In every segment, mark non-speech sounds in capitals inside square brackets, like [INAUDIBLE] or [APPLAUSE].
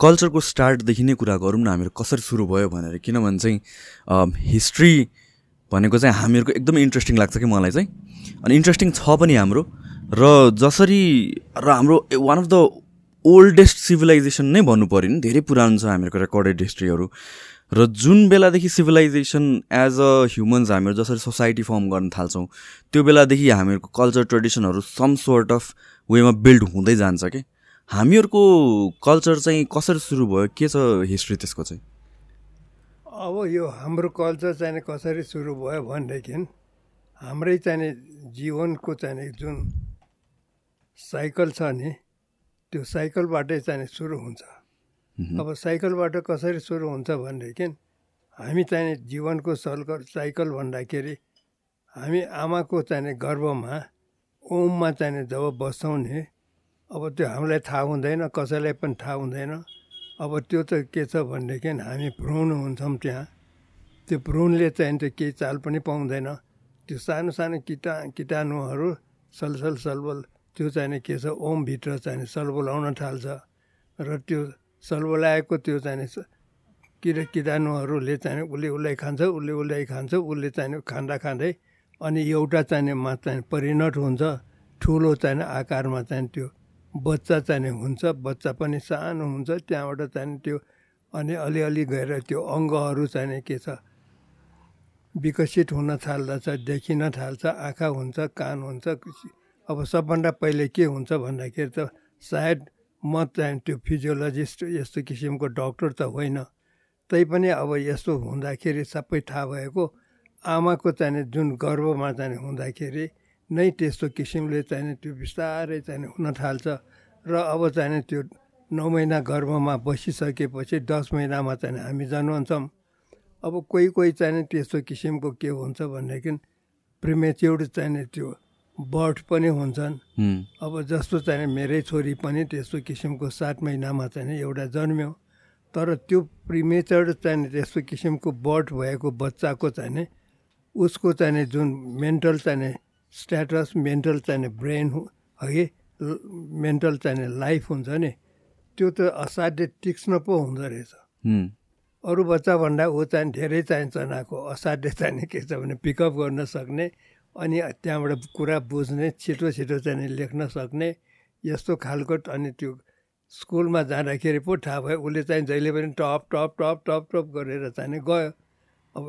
कल्चरको स्टार्टदेखि नै कुरा गरौँ न हामीहरू कसरी सुरु भयो भनेर। किनभने चाहिँ हिस्ट्री भनेको चाहिँ हामीहरूको एकदमै इन्ट्रेस्टिङ लाग्छ कि मलाई चाहिँ। अनि इन्ट्रेस्टिङ छ पनि हाम्रो। र जसरी र हाम्रो one of the oldest civilisation नै भन्नु पऱ्यो नि धेरै पुरानो छ हामीहरूको रेकर्डेड हिस्ट्रीहरू र जुन बेलादेखि सिभिलाइजेसन एज अ ह्युमन्स हामीहरू जसरी सोसाइटी फर्म गर्न थाल्छौँ त्यो बेलादेखि हामीहरूको कल्चर ट्रेडिसनहरू सम सोर्ट अफ वेमा बिल्ड हुँदै जान्छ कि। हामीहरूको कल्चर चाहिँ कसरी सुरु भयो? के छ हिस्ट्री त्यसको चाहिँ? अब यो हाम्रो कल्चर चाहिँ कसरी सुरु भयो भनेदेखि हाम्रै चाहिँ जीवनको चाहिँ जुन साइकल छ नि त्यो साइकलबाटै चाहिँ सुरु हुन्छ। अब साइकलबाट कसरी सुरु हुन्छ भनेदेखि हामी चाहिँ जीवनको सल्कल साइकल भन्दाखेरि हामी आमाको चाहिँ गर्भमा ओममा चाहिँ जब बस्छौँ नि अब त्यो हामीलाई थाहा हुँदैन कसैलाई पनि थाहा हुँदैन। अब त्यो त के छ भनेदेखि हामी भ्रूण हुन्छौँ त्यहाँ। त्यो भ्रूणले चाहिँ त्यो केही चाल पनि पाउँदैन। त्यो सानो सानो किटा किटाणुहरू सलसल सलबल त्यो चाहिँ के छ ओमभित्र चाहिँ सलबलाउन थाल्छ। र त्यो सलबलाएको त्यो चाहिँ किरा किटाणुहरूले चाहिँ उसले उसलाई खान्छ उसले उसलाई खान्छ उसले चाहिँ खाँदा खाँदै अनि एउटा चाहिने मा चाहिँ परिणत हुन्छ। ठुलो चाहिँ आकारमा चाहिँ त्यो बच्चा चाहिने हुन्छ बच्चा पनि सानो हुन्छ त्यहाँबाट चाहिँ त्यो अनि अलिअलि गएर त्यो अङ्गहरू चाहिने के छ विकसित हुन थाल्दछ देखिन थाल्छ आँखा हुन्छ कान हुन्छ अब सबभन्दा पहिले के हुन्छ भन्दाखेरि त सायद म चाहिँ त्यो फिजियोलोजिस्ट यस्तो किसिमको डक्टर त होइन। तैपनि अब यस्तो हुँदाखेरि सबै थाहा भएको आमाको चाहिँ जुन गर्भमा चाहिँ हुँदाखेरि नै त्यस्तो किसिमले चाहिँ त्यो बिस्तारै चाहिँ हुन थाल्छ र अब चाहिँ त्यो नौ महिना गर्भमा बसिसकेपछि दस महिनामा चाहिँ हामी जन्मन्छौँ। अब कोही कोही चाहिँ त्यस्तो किसिमको के हुन्छ भनेदेखि प्रिमेच्योर्ड चाहिँ त्यो बर्ड पनि हुन्छन्। अब जस्तो चाहिँ मेरै छोरी पनि त्यस्तो किसिमको सात महिनामा चाहिँ एउटा जन्म्यो। तर त्यो प्रिमेचर्ड चाहिँ त्यस्तो किसिमको बर्ड भएको बच्चाको चाहिँ उसको चाहिँ जुन मेन्टल चाहिँ स्ट्याटस मेन्टल चाहिँ ब्रेन है मेन्टल चाहिँ लाइफ हुन्छ नि त्यो त असाध्य तीक्ष्ण पो हुँदो रहेछ। अरू बच्चाभन्दा ऊ चाहिँ धेरै चाहिँ चनाको असाध्य चाहिँ के छ भने पिकअप गर्न सक्ने अनि त्यहाँबाट कुरा बुझ्ने छिटो छिटो चाहिँ लेख्न सक्ने यस्तो खालको अनि त्यो स्कुलमा जाँदाखेरि पो थाहा भयो उसले चाहिँ जहिले पनि top top top top top गरेर चाहिँ गयो। अब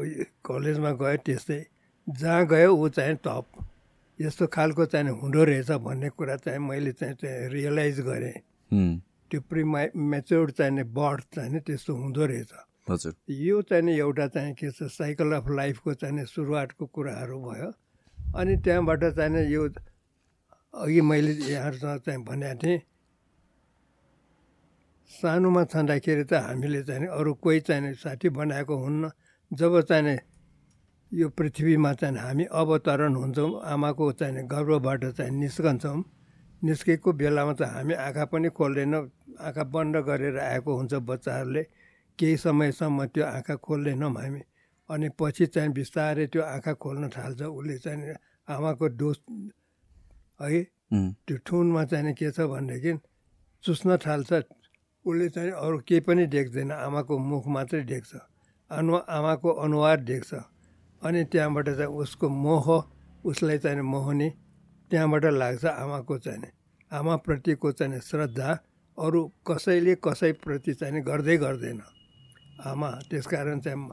कलेजमा गयो त्यस्तै जहाँ गयो ऊ चाहिँ टप। यस्तो खालको चाहिँ हुँदो रहेछ भन्ने कुरा चाहिँ मैले चाहिँ चाहिँ रियलाइज गरेँ। त्यो प्रि मेच्योर्ड चाहिने बर्थ चाहिँ त्यस्तो हुँदो रहेछ। हजुर। यो चाहिँ एउटा चाहिँ के छ साइकल अफ लाइफको चाहिँ सुरुवातको कुराहरू भयो। अनि त्यहाँबाट चाहिँ यो अघि मैले यहाँहरूसँग चाहिँ भनेको थिएँ सानोमा छँदाखेरि त हामीले चाहिँ अरू कोही चाहिँ साथी बनाएको हुन्न। जब चाहिँ यो पृथ्वीमा चाहिँ हामी अवतरण हुन्छौँ आमाको चाहिँ गर्भबाट चाहिँ निस्कन्छौँ। निस्केको बेलामा त हामी आँखा पनि खोल्दैन आँखा बन्द गरेर आएको हुन्छ बच्चाहरूले। केही समयसम्म त्यो आँखा खोल्दैनौँ हामी। अनि पछि चाहिँ बिस्तारै त्यो आँखा खोल्न थाल्छ। उसले चाहिँ आमाको डोज है। त्यो ठुनमा चाहिँ के छ भनेदेखि चुस्न थाल्छ। उसले चाहिँ अरू केही पनि देख्दैन। आमाको मुख मात्रै देख्छ। अनु आमाको अनुहार देख्छ। अनि त्यहाँबाट चाहिँ उसको मोह उसलाई चाहिँ मोहनी त्यहाँबाट लाग्छ आमाको चाहिँ आमाप्रतिको चाहिँ श्रद्धा अरू कसैले कसैप्रति चाहिँ गर्दै गर्दैन। आमा त्यसकारण चाहिँ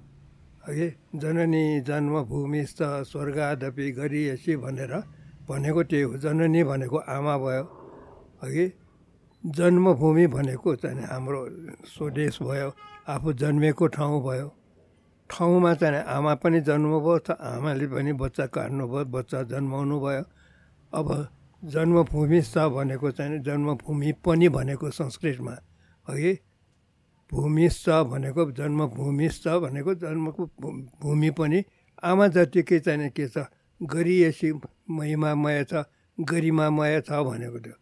है जननी जन्मभूमिस्थ स्वर्गादपि गरिएसी भनेर भनेको त्यही हो। जननी भनेको आमा भयो है जन्मभूमि भनेको चाहिँ हाम्रो स्वदेश भयो आफू जन्मेको ठाउँ भयो। ठाउँमा चाहिँ आमा पनि जन्मभयो त आमाले पनि बच्चा काट्नुभयो बच्चा जन्माउनु भयो अब जन्मभूमि छ भनेको चाहिँ जन्मभूमि पनि भनेको संस्कृतमा है भूमि छ भनेको जन्मभूमि छ भनेको जन्मको भूमि पनि आमा जतिकै चाहिँ के छ? गरिएसी महिमामय छ गरिमामय छ भनेको त्यो।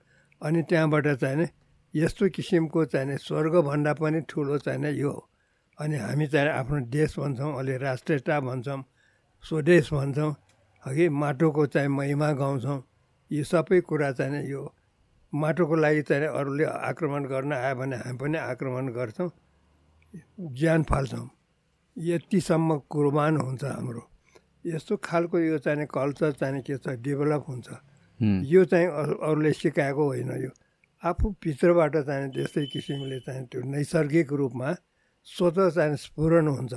अनि त्यहाँबाट चाहिँ यस्तो किसिमको चाहिँ स्वर्गभन्दा पनि ठुलो चाहिँ यो हो। अनि हामी चाहिँ आफ्नो देश भन्छौँ अलि राष्ट्रियता भन्छौँ स्वदेश भन्छौँ हगि माटोको चाहिँ महिमा गाउँछौँ। यी सबै कुरा चाहिँ यो माटोको लागि चाहिँ अरूले आक्रमण गर्न आयो भने हामी पनि आक्रमण गर्छौँ ज्यान फाल्छौँ। यतिसम्म कुर्बान हुन्छ हाम्रो। यस्तो खालको यो चाहिँ कल्चर चाहिँ के छ डेभलप हुन्छ। यो चाहिँ अरूले सिकाएको होइन यो। आफू भित्रबाट चाहिँ त्यस्तै किसिमले चाहिँ त्यो नैसर्गिक रूपमा स्वत चाहिँ स्फुरण हुन्छ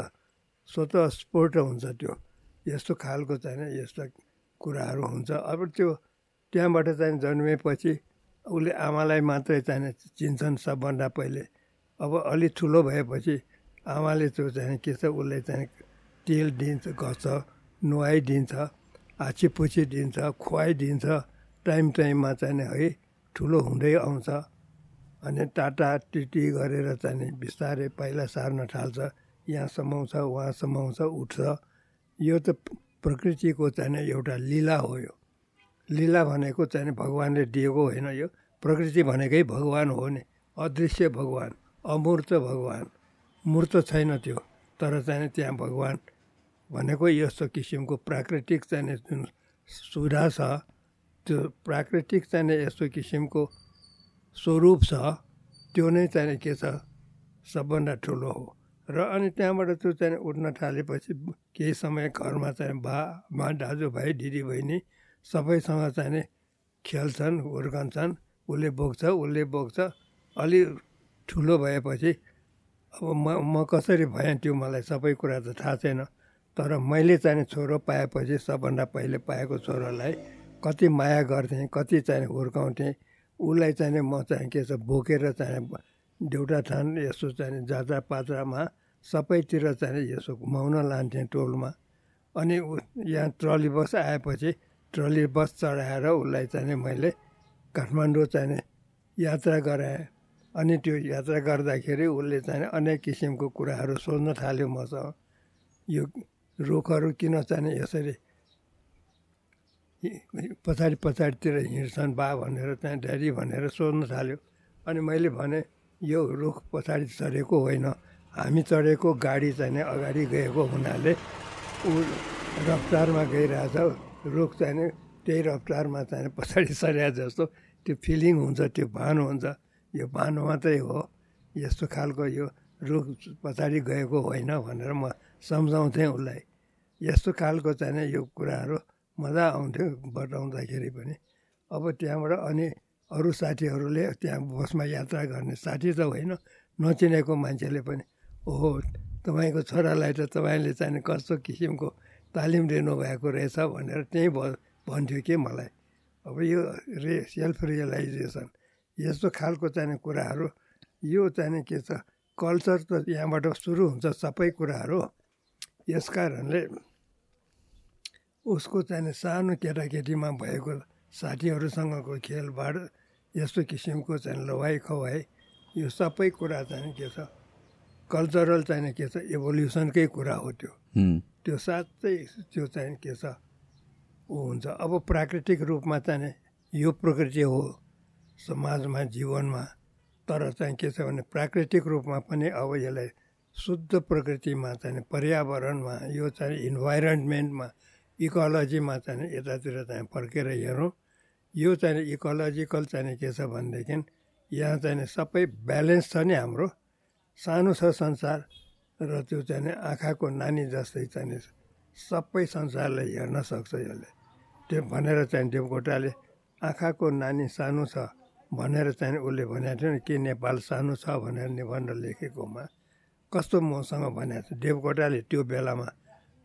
स्वत स्फोट हुन्छ त्यो। यस्तो खालको चाहिँ यस्ता कुराहरू हुन्छ। अब त्यो त्यहाँबाट चाहिँ जन्मेपछि उसले आमालाई मात्रै चाहिँ चिन्छन् सबभन्दा पहिले। अब अलिक ठुलो भएपछि आमाले त्यो चाहिँ के छ उसले चाहिँ तेल दिन्छ घस्छ नुहाइदिन्छ आछीपुछी दिन्छ खुवाइदिन्छ टाइम टाइममा चाहिँ है ठुलो हुँदै आउँछ। अनि टाटा टिटी गरेर चाहिँ बिस्तारै पहिला सार्न थाल्छ यहाँ समाउँछ उहाँ समाउँछ उठ्छ। यो त प्रकृतिको चाहिँ एउटा लीला हो यो। लीला भनेको चाहिँ भगवान्ले दिएको होइन यो। प्रकृति भनेकै भगवान् हो नि। अदृश्य भगवान् अमूर्त भगवान्। मूर्त छैन त्यो तर चाहिँ त्यहाँ भगवान् भनेको यस्तो किसिमको प्राकृतिक चाहिँ जुन सुधा छ। त्यो प्राकृतिक चाहिँ यस्तो किसिमको स्वरूप छ त्यो नै चाहिँ के छ? सबभन्दा ठुलो हो। र अनि त्यहाँबाट त्यो चाहिँ उठ्न थालेपछि केही समय घरमा चाहिँ बा मा दाजुभाइ दिदीबहिनी सबैसँग चाहिँ खेल्छन् हुर्कन्छन्। उसले बोक्छ उसले बोक्छ। अलि ठुलो भएपछि अब म म कसरी भएँ त्यो मलाई सबै कुरा त थाहा छैन। तर मैले चाहिँ छोरो पाएपछि सबभन्दा पहिले पाएको छोरोलाई कति माया गर्थेँ कति चाहिँ हुर्काउँथेँ उसलाई चाहिँ म चाहिँ के छ बोकेर चाहिँ देउटा थान यसो चाहिँ जात्रा पात्रामा सबैतिर चाहिँ यसो घुमाउन लान्थेँ टोलमा। अनि यहाँ ट्रली बस आएपछि ट्रली बस चढाएर उसलाई चाहिँ मैले काठमाडौँ चाहिँ यात्रा गराएँ। अनि त्यो यात्रा गर्दाखेरि उसले चाहिँ अनेक किसिमको कुराहरू सोध्न थाल्यो मसँग। यो रुखहरू किन चाहिँ यसरी पछाडि पछाडितिर हिँड्छन् बा भनेर त्यहाँ ड्याडी भनेर सोध्न थाल्यो। अनि मैले भने यो रुख पछाडि चढेको होइन। हामी चढेको गाडी चाहिँ अगाडि गएको हुनाले ऊ रफ्तारमा गइरहेछ। रुख चाहिँ त्यही रफ्तारमा चाहिँ पछाडि सरिया जस्तो। त्यो फिलिङ हुन्छ त्यो भान हुन्छ। यो भान मात्रै हो। यस्तो खालको यो रुख पछाडि गएको होइन भनेर म सम्झाउँथेँ उसलाई। यस्तो खालको चाहिँ यो कुराहरू मजा आउँथ्यो बताउँदाखेरि पनि। अब त्यहाँबाट अनि अरू साथीहरूले त्यहाँ बसमा यात्रा गर्ने साथी त होइन नचिनेको मान्छेले पनि। ओहो तपाईँको छोरालाई त तपाईँले चाहिँ कस्तो किसिमको तालिम दिनुभएको रहेछ भनेर त्यहीँ भ भन्थ्यो कि मलाई। अब यो रे सेल्फ रियलाइजेसन यस्तो खालको चाहिँ कुराहरू यो चाहिँ के छ कल्चर त यहाँबाट सुरु हुन्छ सबै कुराहरू। यस कारणले उसको चाहिँ सानो केटाकेटीमा भएको साथीहरूसँगको खेलबाड यस्तो किसिमको चाहिँ लवाइ खवाइ यो सबै कुरा चाहिँ के छ कल्चरल चाहिँ के छ इभोल्युसनकै कुरा हो त्यो। त्यो साँच्चै त्यो चाहिँ के छ ऊ हुन्छ। अब प्राकृतिक रूपमा चाहिँ यो प्रकृति हो समाजमा जीवनमा। तर चाहिँ के छ भने प्राकृतिक रूपमा पनि अब यसलाई शुद्ध प्रकृतिमा चाहिँ पर्यावरणमा यो चाहिँ इन्भाइरोन्मेन्टमा इकोलोजीमा चाहिँ यतातिर चाहिँ फर्केर हेरौँ। यो चाहिँ इकोलोजिकल चाहिँ के छ भनेदेखि यहाँ चाहिँ सबै ब्यालेन्स छ नि हाम्रो। सानो छ संसार र त्यो चाहिँ आँखाको नानी जस्तै चाहिँ सबै संसारलाई हेर्न सक्छ यसले। त्यो भनेर चाहिँ देवकोटाले आँखाको नानी सानो छ भनेर चाहिँ उसले भनेको थियो नि के नेपाल सानो छ भनेर निबन्ध लेखेकोमा कस्तो मसँग भनेको छ देवकोटाले त्यो बेलामा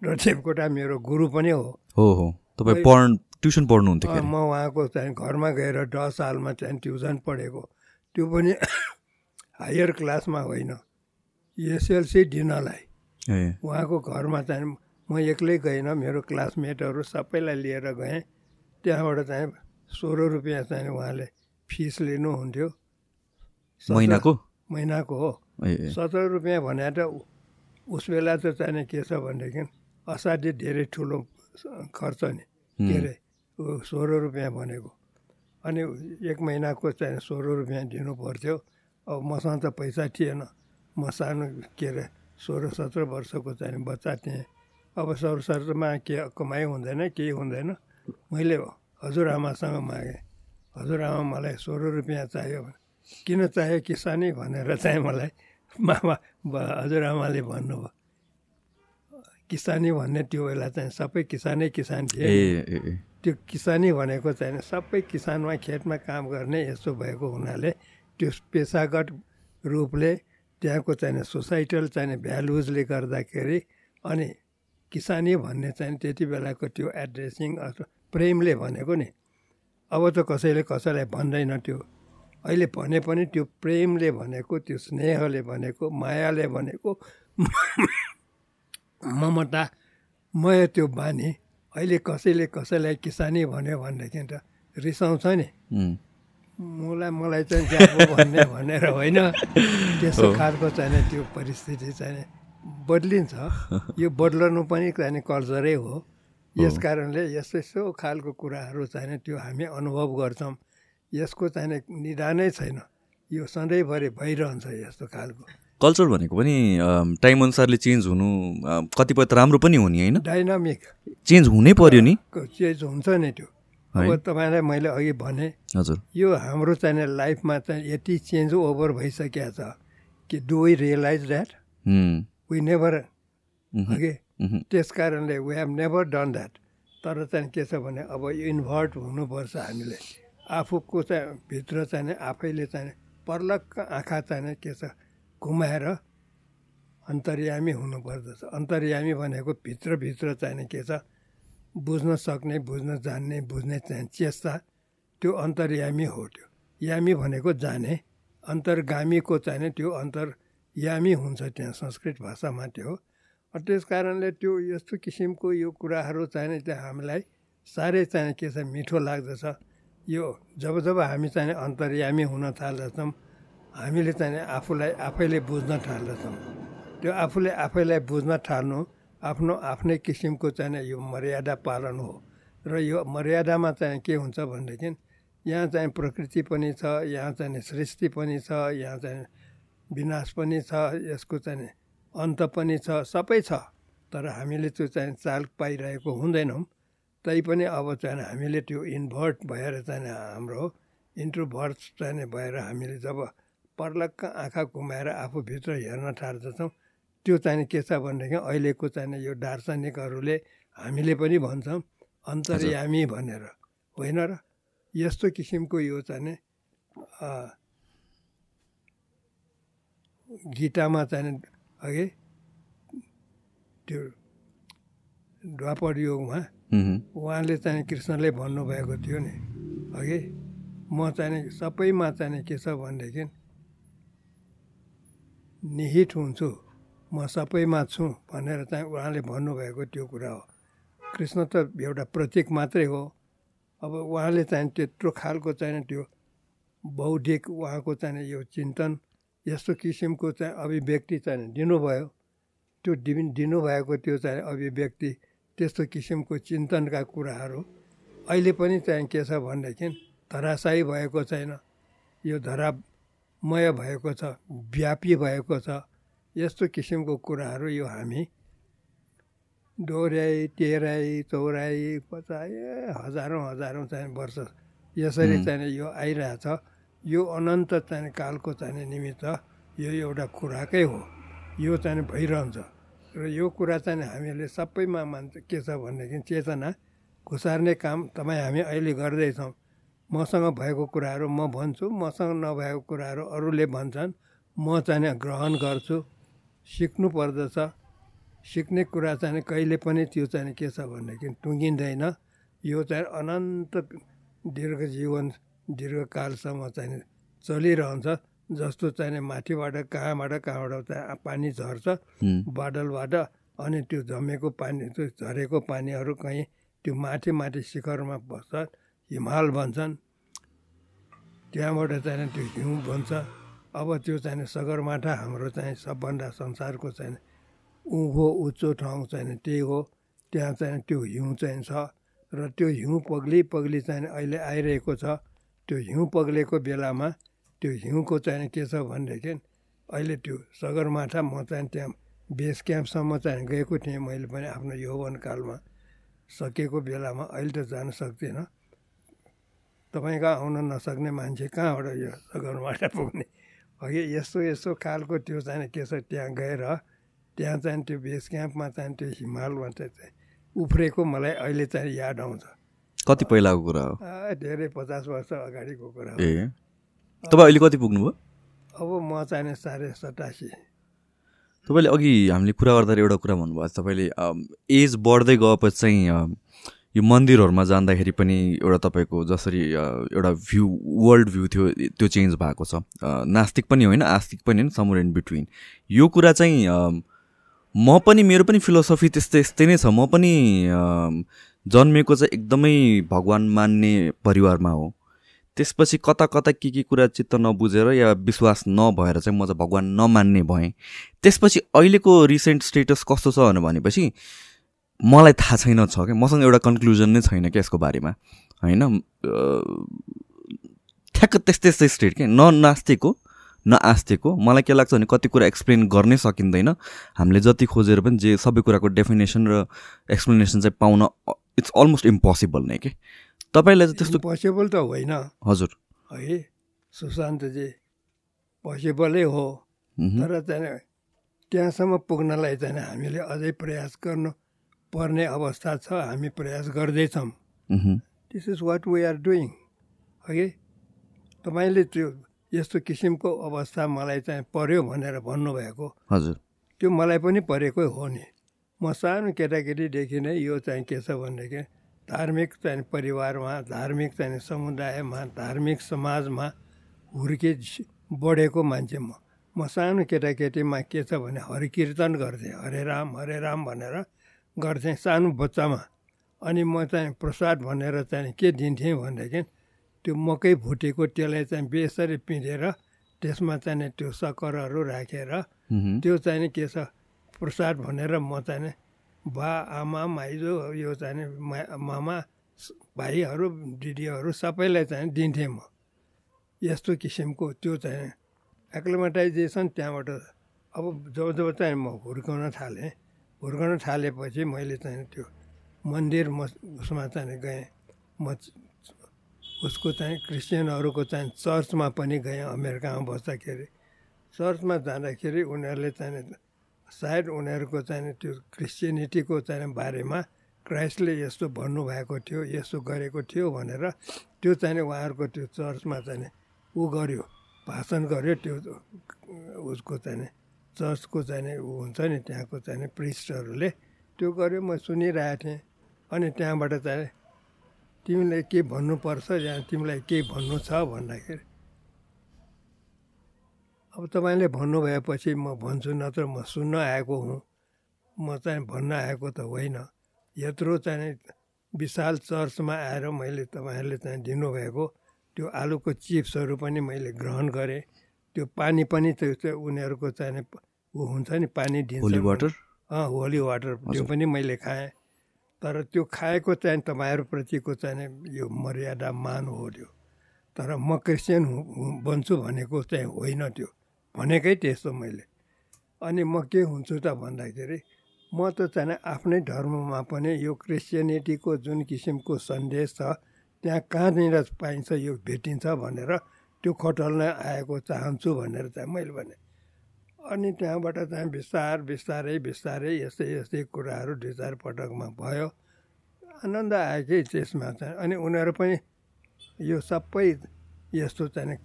र देवकोटा मेरो गुरु पनि हो। हो हो। तपाईँ पढ ट्युसन पढ्नुहुन्थ्यो म उहाँको चाहिँ घरमा गएर दस सालमा चाहिँ ट्युसन पढेको। त्यो पनि [COUGHS] हायर क्लासमा होइन। एसएलसी दिनलाई। उहाँको घरमा चाहिँ म एक्लै गइनँ मेरो क्लासमेटहरू सबैलाई लिएर गएँ। त्यहाँबाट चाहिँ सोह्र रुपियाँ चाहिँ उहाँले फिस लिनुहुन्थ्यो। महिनाको? महिनाको हो। सत्र रुपियाँ भने त उस बेला त चाहिँ के छ भनेदेखि असाध्यै धेरै ठुलो खर्च नि। के अरे सोह्र रुपियाँ भनेको। अनि एक महिनाको चाहिँ सोह्र रुपियाँ दिनु पर्थ्यो। अब मसँग त पैसा थिएन। म सानो के अरे सोह्र सत्र वर्षको चाहिँ बच्चा थिएँ। अब सरसरमा के कमाइ हुँदैन केही हुँदैन। मैले हजुरआमासँग मागेँ। हजुरआमा मलाई सोह्र रुपियाँ चाहियो किन चाहियो किसानी भनेर चाहिँ मलाई मामा हजुरआमाले भन्नुभयो। किसानी भन्ने त्यो बेला चाहिँ सबै किसानै किसान थिए त्यो किसानी भनेको चाहिँ सबै किसानमा खेतमा काम गर्ने यस्तो भएको हुनाले त्यो पेसागत रूपले त्यहाँको चाहिँ सोसाइटल चाहिँ भ्यालुजले गर्दाखेरि अनि किसानी भन्ने चाहिँ त्यति बेलाको त्यो एड्रेसिङ अथवा प्रेमले भनेको नि। अब त कसैले कसैलाई भन्दैन त्यो। अहिले भने पनि त्यो प्रेमले भनेको त्यो स्नेहले भनेको मायाले भनेको। ममता मय त्यो बानी अहिले कसैले कसैलाई किसानी भन्यो भनेदेखि त रिसाउँछ नि। मलाई मलाई चाहिँ ज्यापो भन्ने भनेर होइन। त्यस्तो खालको चाहिँ त्यो परिस्थिति चाहिँ बद्लिन्छ। यो बदलनु पनि चाहिँ कल्चरै हो। यस कारणले यस्तो यस्तो खालको कुराहरू चाहिँ त्यो हामी अनुभव गर्छौँ। यसको चाहिँ निदानै छैन। यो सधैँभरि भइरहन्छ यस्तो खालको। कल्चर भनेको पनि टाइम अनुसारले चेन्ज हुनु कतिपय त राम्रो पनि हो नि होइन। डाइनामिक चेन्ज हुनै पर्यो नि। चेन्ज हुन्छ नि त्यो। अब तपाईँलाई मैले अघि भने हजुर। यो हाम्रो चाहिँ लाइफमा चाहिँ यति चेन्ज ओभर भइसकेको छ कि do we realise that we never अघि त्यस कारणले we have never done that तर चाहिँ के छ भने अब इन्भर्ट हुनुपर्छ हामीले। आफूको चाहिँ भित्र चाहिँ आफैले चाहिँ पर्लक्क आँखा चाहिँ के छ घुमाएर अन्तर्यामी हुनुपर्दछ। अन्तर्यामी भनेको भित्रभित्र चाहिने के छ? बुझ्न सक्ने बुझ्न जान्ने बुझ्ने चाहिँ चेष्टा त्यो अन्तर्यामी हो त्यो। यामी भनेको जाने। अन्तर्गामीको चाहिने त्यो अन्तर्यामी हुन्छ त्यहाँ संस्कृत भाषामा त्यो त्यस कारणले त्यो यस्तो किसिमको यो कुराहरू चाहिने त्यहाँ हामीलाई साह्रै चाहिने के छ? मिठो लाग्दछ। यो जब जब हामी चाहिँ अन्तर्यामी हुन थाल्दछौँ हामीले चाहिँ आफूलाई आफैले बुझ्न थाल्दछौँ। त्यो आफूले आफैलाई बुझ्न थाल्नु आफ्नो आफ्नै किसिमको चाहिँ यो मर्यादा पालन हो। र यो मर्यादामा चाहिँ के हुन्छ भनेदेखि यहाँ चाहिँ प्रकृति पनि छ यहाँ चाहिँ सृष्टि पनि छ यहाँ चाहिँ विनाश पनि छ यसको चाहिँ अन्त पनि छ सबै छ। तर हामीले त्यो चाहिँ चाल पाइरहेको हुँदैनौँ। तैपनि अब चाहिँ हामीले त्यो इन्भर्ट भएर चाहिँ हाम्रो इन्ट्रोभर्ट चाहिँ भएर हामीले जब पर्लक्क आँखा घुमाएर आफूभित्र हेर्न थाल्दछौँ त्यो चाहिँ के छ भनेदेखि अहिलेको चाहिँ यो दार्शनिकहरूले हामीले पनि भन्छौँ अन्तर्यामी भनेर। होइन र? यस्तो किसिमको यो चाहिँ गीतामा चाहिँ अघि त्यो द्वापर योगमा उहाँले चाहिँ कृष्णले भन्नुभएको थियो नि। अघि म चाहिँ सबैमा चाहिँ के छ भनेदेखि निहित हुन्छु। म सबैमा छु भनेर चाहिँ उहाँले भन्नुभएको त्यो कुरा हो। कृष्ण त एउटा प्रतीक मात्रै हो। अब उहाँले चाहिँ त्यत्रो खालको चाहिँ त्यो बौद्धिक उहाँको चाहिँ यो चिन्तन यस्तो किसिमको चाहिँ अभिव्यक्ति चाहिँ दिनुभयो। त्यो दि दिनुभएको त्यो चाहिँ अभिव्यक्ति त्यस्तो किसिमको चिन्तनका कुराहरू अहिले पनि चाहिँ के छ भनेदेखि धराशायी भएको छैन। यो धरा मय भएको छ व्यापी भएको छ यस्तो किसिमको कुराहरू यो हामी दोहोऱ्याइ तेह्राई चौराई पचाइ हजारौँ हजारौँ चाहिँ वर्ष यसरी चाहिँ यो आइरहेछ। यो अनन्त चाहिँ कालको चाहिँ निमित्त यो एउटा खुराकै हो। यो चाहिँ भइरहन्छ। र यो कुरा चाहिँ हामीले सबैमा मान्छ के छ भनेदेखि चेतना घुसार्ने काम तपाईँ हामी अहिले गर्दैछौँ। मसँग भएको कुराहरू म भन्छु मसँग नभएको कुराहरू अरूले भन्छन्। म चाहिँ ग्रहण गर्छु। सिक्नु पर्दछ। सिक्ने कुरा चाहिँ कहिले पनि त्यो चाहिँ के छ भनेदेखि टुङ्गिँदैन। यो चाहिँ अनन्त दीर्घ जीवन दीर्घकालसम्म चाहिँ चलिरहन्छ। जस्तो चाहिँ माथिबाट कहाँबाट कहाँबाट चाहिँ पानी झर्छ। बादलबाट अनि त्यो जमेको पानी त्यो झरेको पानीहरू कहीँ त्यो माथि माथि शिखरमा बस्छ। हिमाल भन्छन्। त्यहाँबाट चाहिँ त्यो हिउँ बन्छ अब त्यो चाहिँ सगरमाथा हाम्रो चाहिँ सबभन्दा संसारको चाहिँ उँभो उच्चो ठाउँ चाहिँ त्यही हो। त्यहाँ चाहिँ त्यो हिउँ चाहिँ छ र त्यो हिउँ पग्ली पग्ली चाहिँ अहिले आइरहेको छ। त्यो हिउँ पग्लेको बेलामा त्यो हिउँको चाहिँ के छ भनेदेखि अहिले त्यो सगरमाथा म चाहिँ त्यहाँ बेस क्याम्पसम्म चाहिँ गएको थिएँ। मैले पनि आफ्नो यौवन कालमा सकेको बेलामा। अहिले त जान सक्दिनँ। तपाईँ कहाँ आउन नसक्ने मान्छे कहाँबाट यो सगरमाथा पुग्ने? अघि यस्तो यस्तो खालको त्यो चाहिँ के छ त्यहाँ गएर त्यहाँ चाहिँ त्यो बेस क्याम्पमा चाहिँ त्यो हिमालमा चाहिँ उफ्रेको मलाई अहिले चाहिँ याद आउँछ। कति पहिलाको कुरा हो? धेरै पचास वर्ष अगाडिको कुरा हो। ए तपाईँ अहिले कति पुग्नुभयो? अब म चाहिँ साढे सतासी। तपाईँले अघि हामीले कुरा गर्दाखेरि एउटा कुरा भन्नुभएको तपाईँले एज बढ्दै गएपछि चाहिँ यो मन्दिरहरूमा जाँदाखेरि पनि एउटा तपाईँको जसरी एउटा भ्यू वर्ल्ड भ्यू थियो त्यो चेन्ज भएको छ। नास्तिक पनि होइन आस्तिक पनि होइन समर इन बिट्विन यो कुरा चाहिँ म पनि मेरो पनि फिलोसफी त्यस्तै यस्तै नै छ। म पनि जन्मेको चाहिँ एकदमै भगवान् मान्ने परिवारमा हो। त्यसपछि कता कता के के कुरा चित्त नबुझेर या विश्वास नभएर चाहिँ म चाहिँ भगवान् नमान्ने भएँ। त्यसपछि अहिलेको रिसेन्ट स्टेटस कस्तो छ भनेपछि मलाई थाहा छैन छ क्या। मसँग एउटा कन्क्लुजन नै छैन क्या यसको बारेमा। होइन? ठ्याक्क त्यस्तै त्यस्तै स्टेट क्या न नास्तिक हो न आस्तिक हो। मलाई के लाग्छ भने कति कुरा एक्सप्लेन गर्नै सकिँदैन। हामीले जति खोजेर पनि जे सबै कुराको डेफिनेसन र एक्सप्लेनेसन चाहिँ पाउन इट्स अलमोस्ट इम्पोसिबल नै के। तपाईँलाई चाहिँ त्यस्तो पोसिबल त होइन। हजुर। है सुशान्तजी पोसिबलै हो। तर चाहिँ त्यहाँसम्म पुग्नलाई चाहिँ हामीले अझै प्रयास गर्नु पर्ने अवस्था छ हामी प्रयास गर्दैछौँ। This is what we are doing है तपाईँले त्यो यस्तो किसिमको अवस्था मलाई चाहिँ पर्यो भनेर भन्नुभएको। हजुर। त्यो मलाई पनि परेकै हो नि। म सानो केटाकेटीदेखि नै यो चाहिँ के छ भनेदेखि धार्मिक चाहिँ परिवारमा धार्मिक चाहिँ समुदायमा धार्मिक समाजमा हुर्के बढेको मान्छे म। म सानो केटाकेटीमा के छ भने हरिकीर्तन गर्थेँ हरे राम हरे राम भनेर गर्थेँ सानो बच्चामा। अनि म चाहिँ प्रसाद भनेर चाहिँ के दिन्थेँ भनेदेखि त्यो मकै भुटेको त्यसलाई चाहिँ बेसरी पिँधेर त्यसमा चाहिँ त्यो सक्करहरू राखेर त्यो चाहिँ के छ प्रसाद भनेर म चाहिँ बा आमा माइजू यो चाहिँ मामा भाइहरू दिदीहरू सबैलाई चाहिँ दिन्थेँ म। यस्तो किसिमको त्यो चाहिँ एक्लोमेटाइजेसन त्यहाँबाट अब जब जब चाहिँ म हुर्काउन थालेँ हुर्काउन थालेपछि मैले चाहिँ त्यो मन्दिर म उसमा चाहिँ गएँ। म उसको चाहिँ क्रिस्चियनहरूको चाहिँ चर्चमा पनि गएँ अमेरिकामा बस्दाखेरि। चर्चमा जाँदाखेरि उनीहरूले चाहिँ सायद उनीहरूको चाहिँ त्यो क्रिस्चियनिटीको चाहिँ बारेमा क्राइस्टले यस्तो भन्नुभएको थियो यस्तो गरेको थियो भनेर त्यो चाहिँ उहाँहरूको त्यो चर्चमा चाहिँ ऊ गर्यो भाषण गर्यो त्यो उसको चाहिँ चर्चको चाहिँ ऊ हुन्छ नि त्यहाँको चाहिँ प्रिस्टहरूले त्यो गर्यो म सुनिरहेको थिएँ। अनि त्यहाँबाट चाहिँ तिमीलाई के भन्नुपर्छ या तिमीलाई केही भन्नु छ भन्दाखेरि अब तपाईँले भन्नुभएपछि म भन्छु नत्र म सुन्न आएको हुँ। म चाहिँ भन्न आएको त होइन। यत्रो चाहिँ विशाल चर्चमा आएर मैले तपाईँहरूले चाहिँ दिनुभएको त्यो आलुको चिप्सहरू पनि मैले ग्रहण गरेँ। त्यो पानी पनि त्यो उनीहरूको चाहिँ ऊ हुन्छ नि पानी दिन्छ। वाटर अँ होली वाटर त्यो पनि मैले खाएँ। तर त्यो खाएको चाहिँ तपाईँहरूप्रतिको चाहिँ यो मर्यादा मान हो त्यो। तर म क्रिस्चियन बन्छु भनेको चाहिँ होइन त्यो। भनेकै त्यस्तो मैले। अनि म के हुन्छु त भन्दाखेरि म त चाहिँ आफ्नै धर्ममा पनि यो क्रिस्चियनिटीको जुन किसिमको सन्देश छ त्यहाँ कहाँनिर पाइन्छ यो भेटिन्छ भनेर त्यो खोटल्न आएको चाहन्छु भनेर चाहिँ मैले भने। अनि त्यहाँबाट चाहिँ बिस्तार बिस्तारै बिस्तारै यस्तै यस्तै कुराहरू दुई चार पटकमा भयो। आनन्द आयो कि त्यसमा चाहिँ। अनि उनीहरू पनि यो सबै यस्तो चाहिँ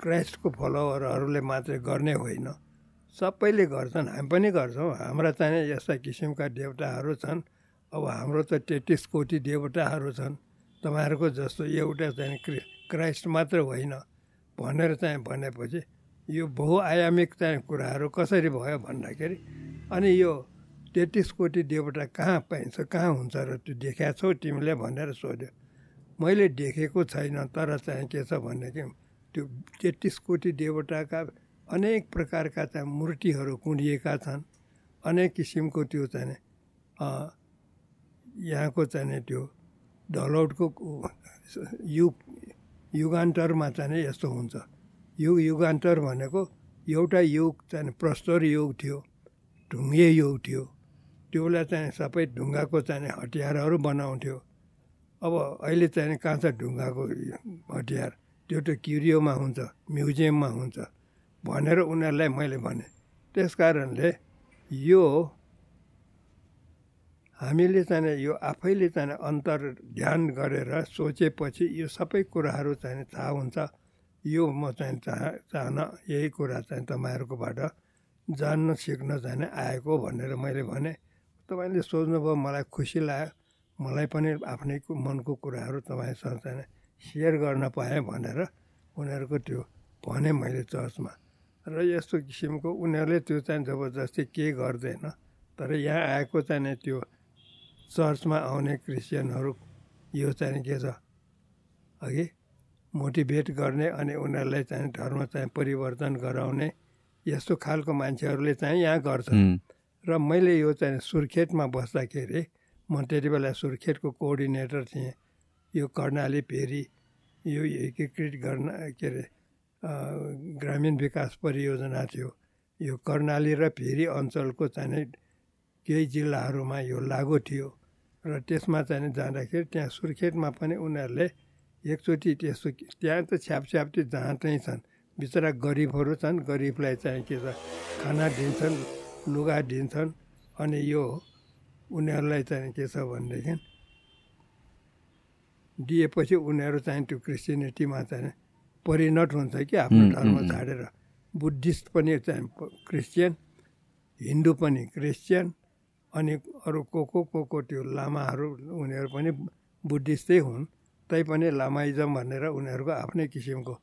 क्राइस्टको फलोवरहरूले मात्रै गर्ने होइन। सबैले गर्छन् हामी पनि गर्छौँ। हाम्रा चाहिँ यस्ता किसिमका देवताहरू छन्। अब हाम्रो त तेत्तिस कोटी देवताहरू छन्। तपाईँहरूको जस्तो एउटा चाहिँ क्राइस्ट मात्र होइन। भनेर चाहिँ भनेपछि यो बहुआयामिक चाहिँ कुराहरू कसरी भयो भन्दाखेरि अनि यो तेत्तिस कोटी देवता कहाँ पाइन्छ कहाँ हुन्छ र त्यो देखाएको छौ तिमीले भनेर सोध्यो। मैले देखेको छैन तर चाहिँ के छ भनेदेखि त्यो तेत्तिस कोटी देवताका अनेक प्रकारका चाहिँ मूर्तिहरू कुँडिएका छन्। अनेक किसिमको त्यो चाहिँ यहाँको चाहिँ त्यो ढलौटको युग युगान्तरमा चाहिँ यस्तो हुन्छ। युग युगान्तर भनेको एउटा युग चाहिँ प्रस्तोर युग थियो ढुङ्गे युग थियो। त्यो बेला चाहिँ सबै ढुङ्गाको चाहिँ हतियारहरू बनाउँथ्यो। अब अहिले चाहिँ काँचा ढुङ्गाको हतियार? त्यो त क्युरियोमा हुन्छ म्युजियममा हुन्छ भनेर उनीहरूलाई मैले भने। त्यस कारणले यो हामीले चाहिँ यो आफैले चाहिँ अन्तर ध्यान गरेर सोचेपछि यो सबै कुराहरू चाहिँ थाहा हुन्छ। यो म चाहिँ चाह चाहन यही कुरा चाहिँ तपाईँहरूकोबाट जान्न सिक्न चाहिँ आएको भनेर मैले भने तपाईँले सोध्नुभयो मलाई खुसी लाग्यो। मलाई पनि आफ्नै मनको कुराहरू तपाईँसँग चाहिँ सेयर गर्न पाएँ भनेर उनीहरूको त्यो भने मैले चर्चमा र यस्तो किसिमको उनीहरूले त्यो चाहिँ जबरजस्ती केही गर्दैन तर यहाँ आएको चाहिँ त्यो चर्चमा आउने क्रिस्चियनहरू यो चाहिँ के छ? अघि मोटिभेट गर्ने अनि उनीहरूलाई चाहिँ धर्म चाहिँ परिवर्तन गराउने यस्तो खालको मान्छेहरूले चाहिँ यहाँ गर्छ। र मैले यो चाहिँ सुर्खेतमा बस्दाखेरि म त्यति बेला सुर्खेतको कोअर्डिनेटर थिएँ। यो कर्णाली फेरि यो एकीकृत गर्न के अरे ग्रामीण विकास परियोजना थियो। यो कर्णाली र फेरि अञ्चलको चाहिँ केही जिल्लाहरूमा यो लागु थियो र त्यसमा चाहिँ जाँदाखेरि त्यहाँ सुर्खेतमा पनि उनीहरूले एकचोटि त्यस्तो त्यहाँ त छ्यापछ्याप्ती जहाँ चाहिँ छन्। बिचरा गरिबहरू छन्। गरिबलाई चाहिँ के छ खाना दिन्छन् लुगा दिन्छन् अनि यो उनीहरूलाई चाहिँ के छ भनेदेखि दिएपछि उनीहरू चाहिँ त्यो क्रिस्चियनिटीमा चाहिँ परिणत हुन्छ कि आफ्नो धर्म छाडेर बुद्धिस्ट पनि चाहिँ क्रिस्चियन हिन्दू पनि क्रिस्चियन अनि अरू को को को को त्यो लामाहरू उनीहरू पनि बुद्धिस्टै हुन् तैपनि लामाइजम भनेर उनीहरूको आफ्नै किसिमको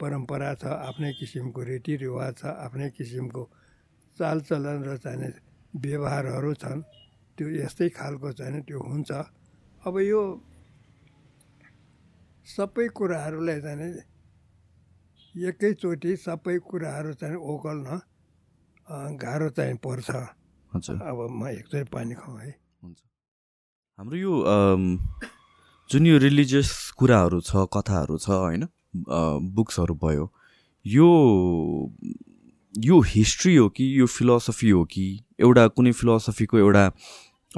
परम्परा छ आफ्नै किसिमको रीतिरिवाज छ आफ्नै किसिमको चालचलन र चाहिँ व्यवहारहरू छन्। त्यो यस्तै खालको चाहिँ त्यो हुन्छ। अब यो सबै कुराहरूलाई चाहिँ एकैचोटि सबै कुराहरू चाहिँ ओगल्न गाह्रो चाहिँ पर्छ। अब म एकचोटि पानी है। हुन्छ। हाम्रो यो जुन यो रिलिजियस कुराहरू छ कथाहरू छ होइन बुक्सहरू भयो यो यो हिस्ट्री हो कि यो फिलोसफी हो कि एउटा कुनै फिलोसफीको एउटा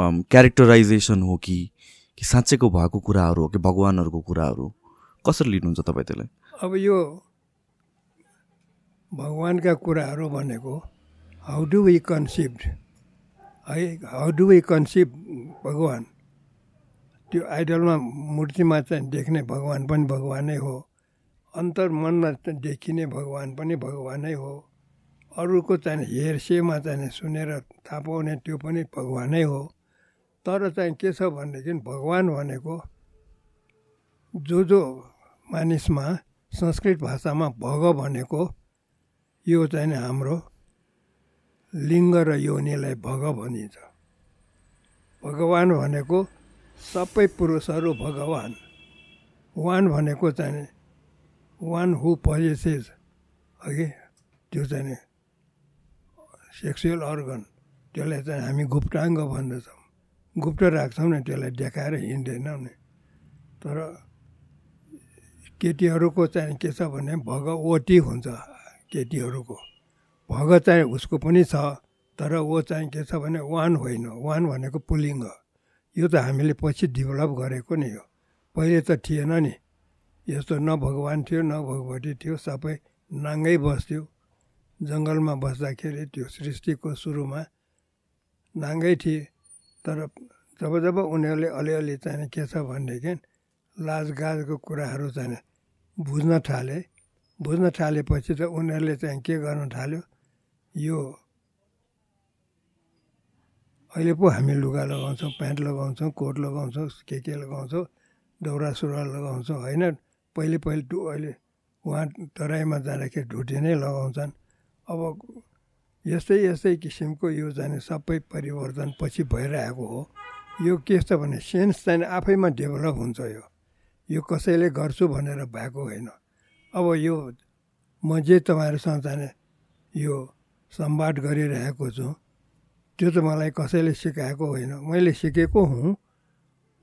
क्यारेक्टराइजेसन हो कि कि साँच्चैको भएको कुराहरू हो कि भगवान्हरूको कुराहरू कसरी लिनुहुन्छ तपाईँ त्यसलाई? अब यो भगवान्का कुराहरू भनेको हाउ डु वी कन्सिभ है हाउ डु वी कन्सिभ भगवान् त्यो आइडलमा मूर्तिमा चाहिँ देख्ने भगवान् पनि भगवानै हो। अन्तर मनमा देखिने भगवान् पनि भगवानै हो। अरूको चाहिँ हेर्सेमा चाहिँ सुनेर थाहा पाउने त्यो पनि भगवानै हो। तर चाहिँ के छ भनेदेखि भगवान् भनेको जो जो मानिसमा संस्कृत भाषामा भग भनेको यो चाहिँ हाम्रो लिङ्ग र योनिलाई भग भनिन्छ। भगवान् भनेको सबै पुरुषहरू भगवान्। वान भनेको चाहिँ वान हु पजेसेस अघि? त्यो चाहिँ सेक्सुअल अर्गन। त्यसलाई चाहिँ हामी गुप्ताङ्ग भन्दछौँ। गुप्त राख्छौँ नि त्यसलाई देखाएर हिँड्दैनौँ नि। तर केटीहरूको चाहिँ के छ भने भगवती हुन्छ केटीहरूको। भग चाहिँ उसको पनि छ तर ऊ चाहिँ के छ भने वान होइन वान भनेको पुलिङ्ग यो त हामीले पछि डेभलप गरेको नि हो। पहिले त थिएन नि। यस्तो न भगवान् थियो न भगवती थियो सबै नाङ्गै बस्थ्यो। जङ्गलमा बस्दाखेरि त्यो सृष्टिको सुरुमा नाङ्गै थिए। तर जब जब उनीहरूले अलिअलि चाहिँ के छ भनेदेखि लाजगाजको कुराहरू चाहिँ बुझ्न थाले। बुझ्न थालेपछि त उनीहरूले चाहिँ के गर्न थाल्यो? यो अहिले पो हामी लुगा लगाउँछौँ प्यान्ट लगाउँछौँ कोट लगाउँछौँ के के लगाउँछौँ दौरा सुरुवाल लगाउँछौँ होइन? पहिले पहिले अहिले उहाँ तराईमा जाँदाखेरि ढुटी नै लगाउँछन्। अब यस्तै यस्तै किसिमको यो जाने सबै परिवर्तन पछि भइरहेको हो। यो के छ भने सेन्स चाहिँ आफैमा डेभलप हुन्छ यो। यो कसैले गर्छु भनेर भएको होइन। अब यो म जे तपाईँहरूसँग जाने यो सम्वाद गरिरहेको छु। त्यो त मलाई कसैले सिकाएको होइन। मैले सिकेको हुँ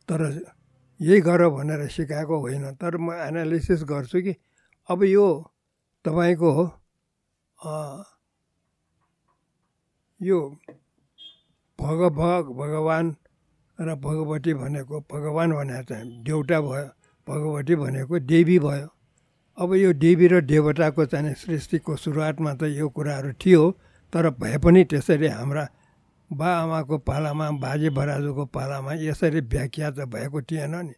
तर यही गर भनेर सिकाएको होइन। तर म एनालिसिस गर्छु कि अब यो तपाईँको यो भग भग भगवान् र भगवती भनेको भगवान् भनेर चाहिँ देउटा भयो भगवती भनेको देवी भयो। अब यो देवी र देवताको चाहिँ सृष्टिको सुरुवातमा त यो कुराहरू थियो तर भए पनि त्यसरी हाम्रा बा आमाको पालामा बाजे बराजुको पालामा यसरी व्याख्या त भएको थिएन नि।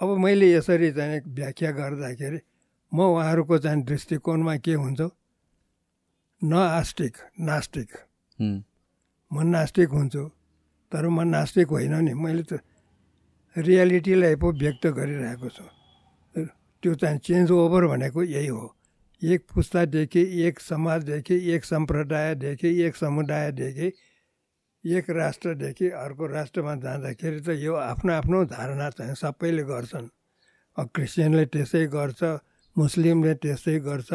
अब मैले यसरी चाहिँ व्याख्या गर्दाखेरि म उहाँहरूको चाहिँ दृष्टिकोणमा के हुन्छ? न आस्तिक नास्तिक। म नास्तिक हुन्छु तर म नास्तिक होइन नि। मैले त रियालिटीलाई पो व्यक्त गरिरहेको छु। त्यो चाहिँ चेन्ज ओभर भनेको यही हो। एक पुस्तादेखि एक समाजदेखि एक सम्प्रदायदेखि एक समुदायदेखि एक राष्ट्रदेखि अर्को राष्ट्रमा जाँदाखेरि त यो आफ्नो आफ्नो धारणा चाहिँ सबैले गर्छन्। क्रिस्चियनले त्यसै गर्छ मुस्लिमले त्यसै गर्छ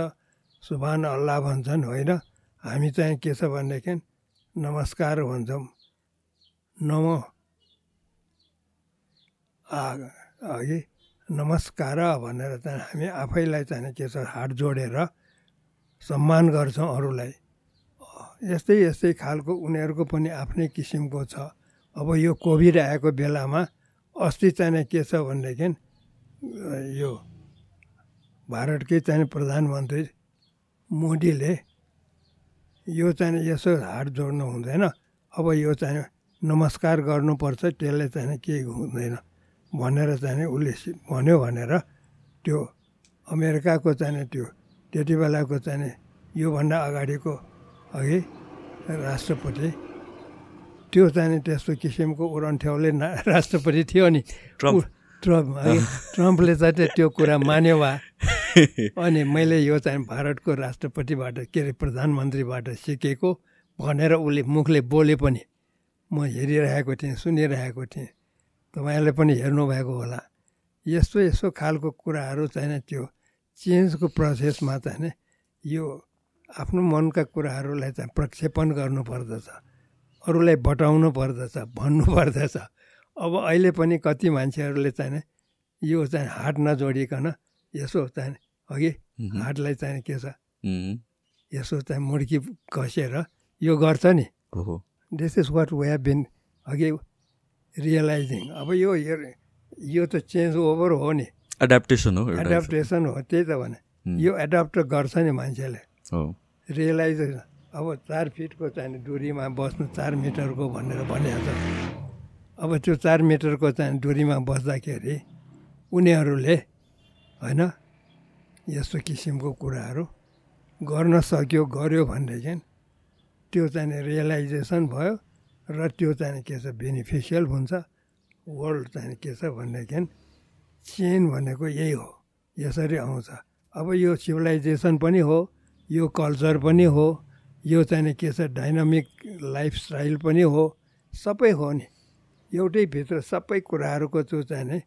सुभान अल्लाह भन्छन् होइन? हामी चाहिँ के छ भनेदेखि नमस्कार भन्छौँ। नम अघि नमस्कार भनेर चाहिँ हामी आफैलाई चाहिँ के छ हात जोडेर सम्मान गर्छौँ अरूलाई। यस्तै यस्तै खालको उनीहरूको पनि आफ्नै किसिमको छ। अब यो कोभिड आएको बेलामा अस्ति चाहिँ के छ भनेदेखि यो भारतकै चाहिँ प्रधानमन्त्री मोदीले यो चाहिँ यसो हात जोड्नु हुँदैन। अब यो चाहिँ नमस्कार गर्नुपर्छ त्यसले चाहिँ केही हुँदैन। भनेर चाहिँ उसले भन्यो भनेर त्यो अमेरिकाको चाहिँ त्यो त्यति बेलाको चाहिँ योभन्दा अगाडिको अघि राष्ट्रपति त्यो चाहिँ त्यस्तो किसिमको उडन्ठ्याउले ना [LAUGHS] राष्ट्रपति थियो नि। ट्रम्प। ट्रम्पले चाहिँ त्यो कुरा मान्यो वा? [LAUGHS] अनि मैले यो चाहिँ भारतको राष्ट्रपतिबाट के अरे प्रधानमन्त्रीबाट सिकेको भनेर उसले मुखले बोले पनि। म हेरिरहेको थिएँ सुनिरहेको थिएँ। तपाईँहरूले पनि हेर्नुभएको होला। यस्तो यस्तो खालको कुराहरू चाहिँ त्यो चेन्जको प्रोसेसमा चाहिँ यो आफ्नो मनका कुराहरूलाई चाहिँ प्रक्षेपण गर्नुपर्दछ अरूलाई बटाउनु पर्दछ भन्नु पर्दछ अब अहिले पनि कति मान्छेहरूले चाहिँ यो चाहिँ हात नजोडिकन यसो चाहिँ अघि हातलाई चाहिँ के छ यसो चाहिँ मुड्की कसेर यो गर्छ नि। This is what we have been अघि रियलाइजिङ अब यो यो त चेन्ज ओभर हो नि। एडाप्टेसन हो एडाप्टेसन हो त्यही त भने। यो एडाप्ट गर्छ नि मान्छेले। रियलाइज अब चार फिटको चाहिँ दुरीमा बस्नु चार मिटरको भनेर भनेको छ। अब त्यो चार मिटरको चाहिँ दुरीमा बस्दाखेरि उनीहरूले होइन यस्तो किसिमको कुराहरू गर्न सक्यो गर्यो भनेदेखि त्यो चाहिँ रियलाइजेसन भयो। र त्यो चाहिँ के छ बेनिफिसियल हुन्छ वर्ल्ड चाहिँ के छ भनेदेखि चेन भनेको यही हो यसरी आउँछ। अब यो सिभिलाइजेसन पनि हो यो कल्चर पनि हो यो चाहिँ के छ डाइनामिक लाइफस्टाइल पनि हो सबै हो नि। एउटै भित्र सबै कुराहरूको त्यो चाहिँ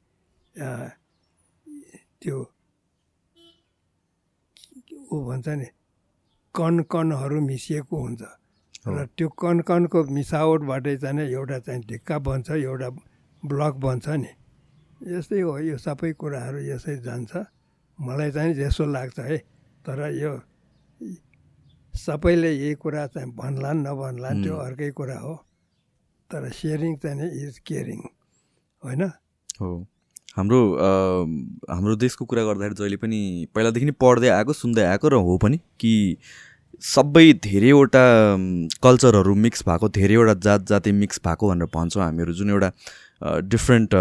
त्यो ऊ भन्छ नि कन कणहरू मिसिएको हुन्छ। र त्यो कन कनको मिसावटबाटै चाहिँ एउटा चाहिँ ढिक्का बन्छ एउटा ब्लक बन्छ नि। यस्तै हो यो सबै कुराहरू यसै जान्छ। मलाई चाहिँ यसो लाग्छ है तर यो सबैले यही कुरा चाहिँ भन्लान् नभन्लान् त्यो अर्कै कुरा हो। तर सेयरिङ चाहिँ इज केयरिङ होइन? हो। हाम्रो हाम्रो देशको कुरा गर्दाखेरि जहिले पनि पहिलादेखि नै पढ्दै आएको सुन्दै आएको र हो पनि कि सबै धेरैवटा कल्चरहरू मिक्स भएको धेरैवटा जात जाति मिक्स भएको भनेर भन्छौँ हामीहरू। जुन एउटा डिफ्रेन्ट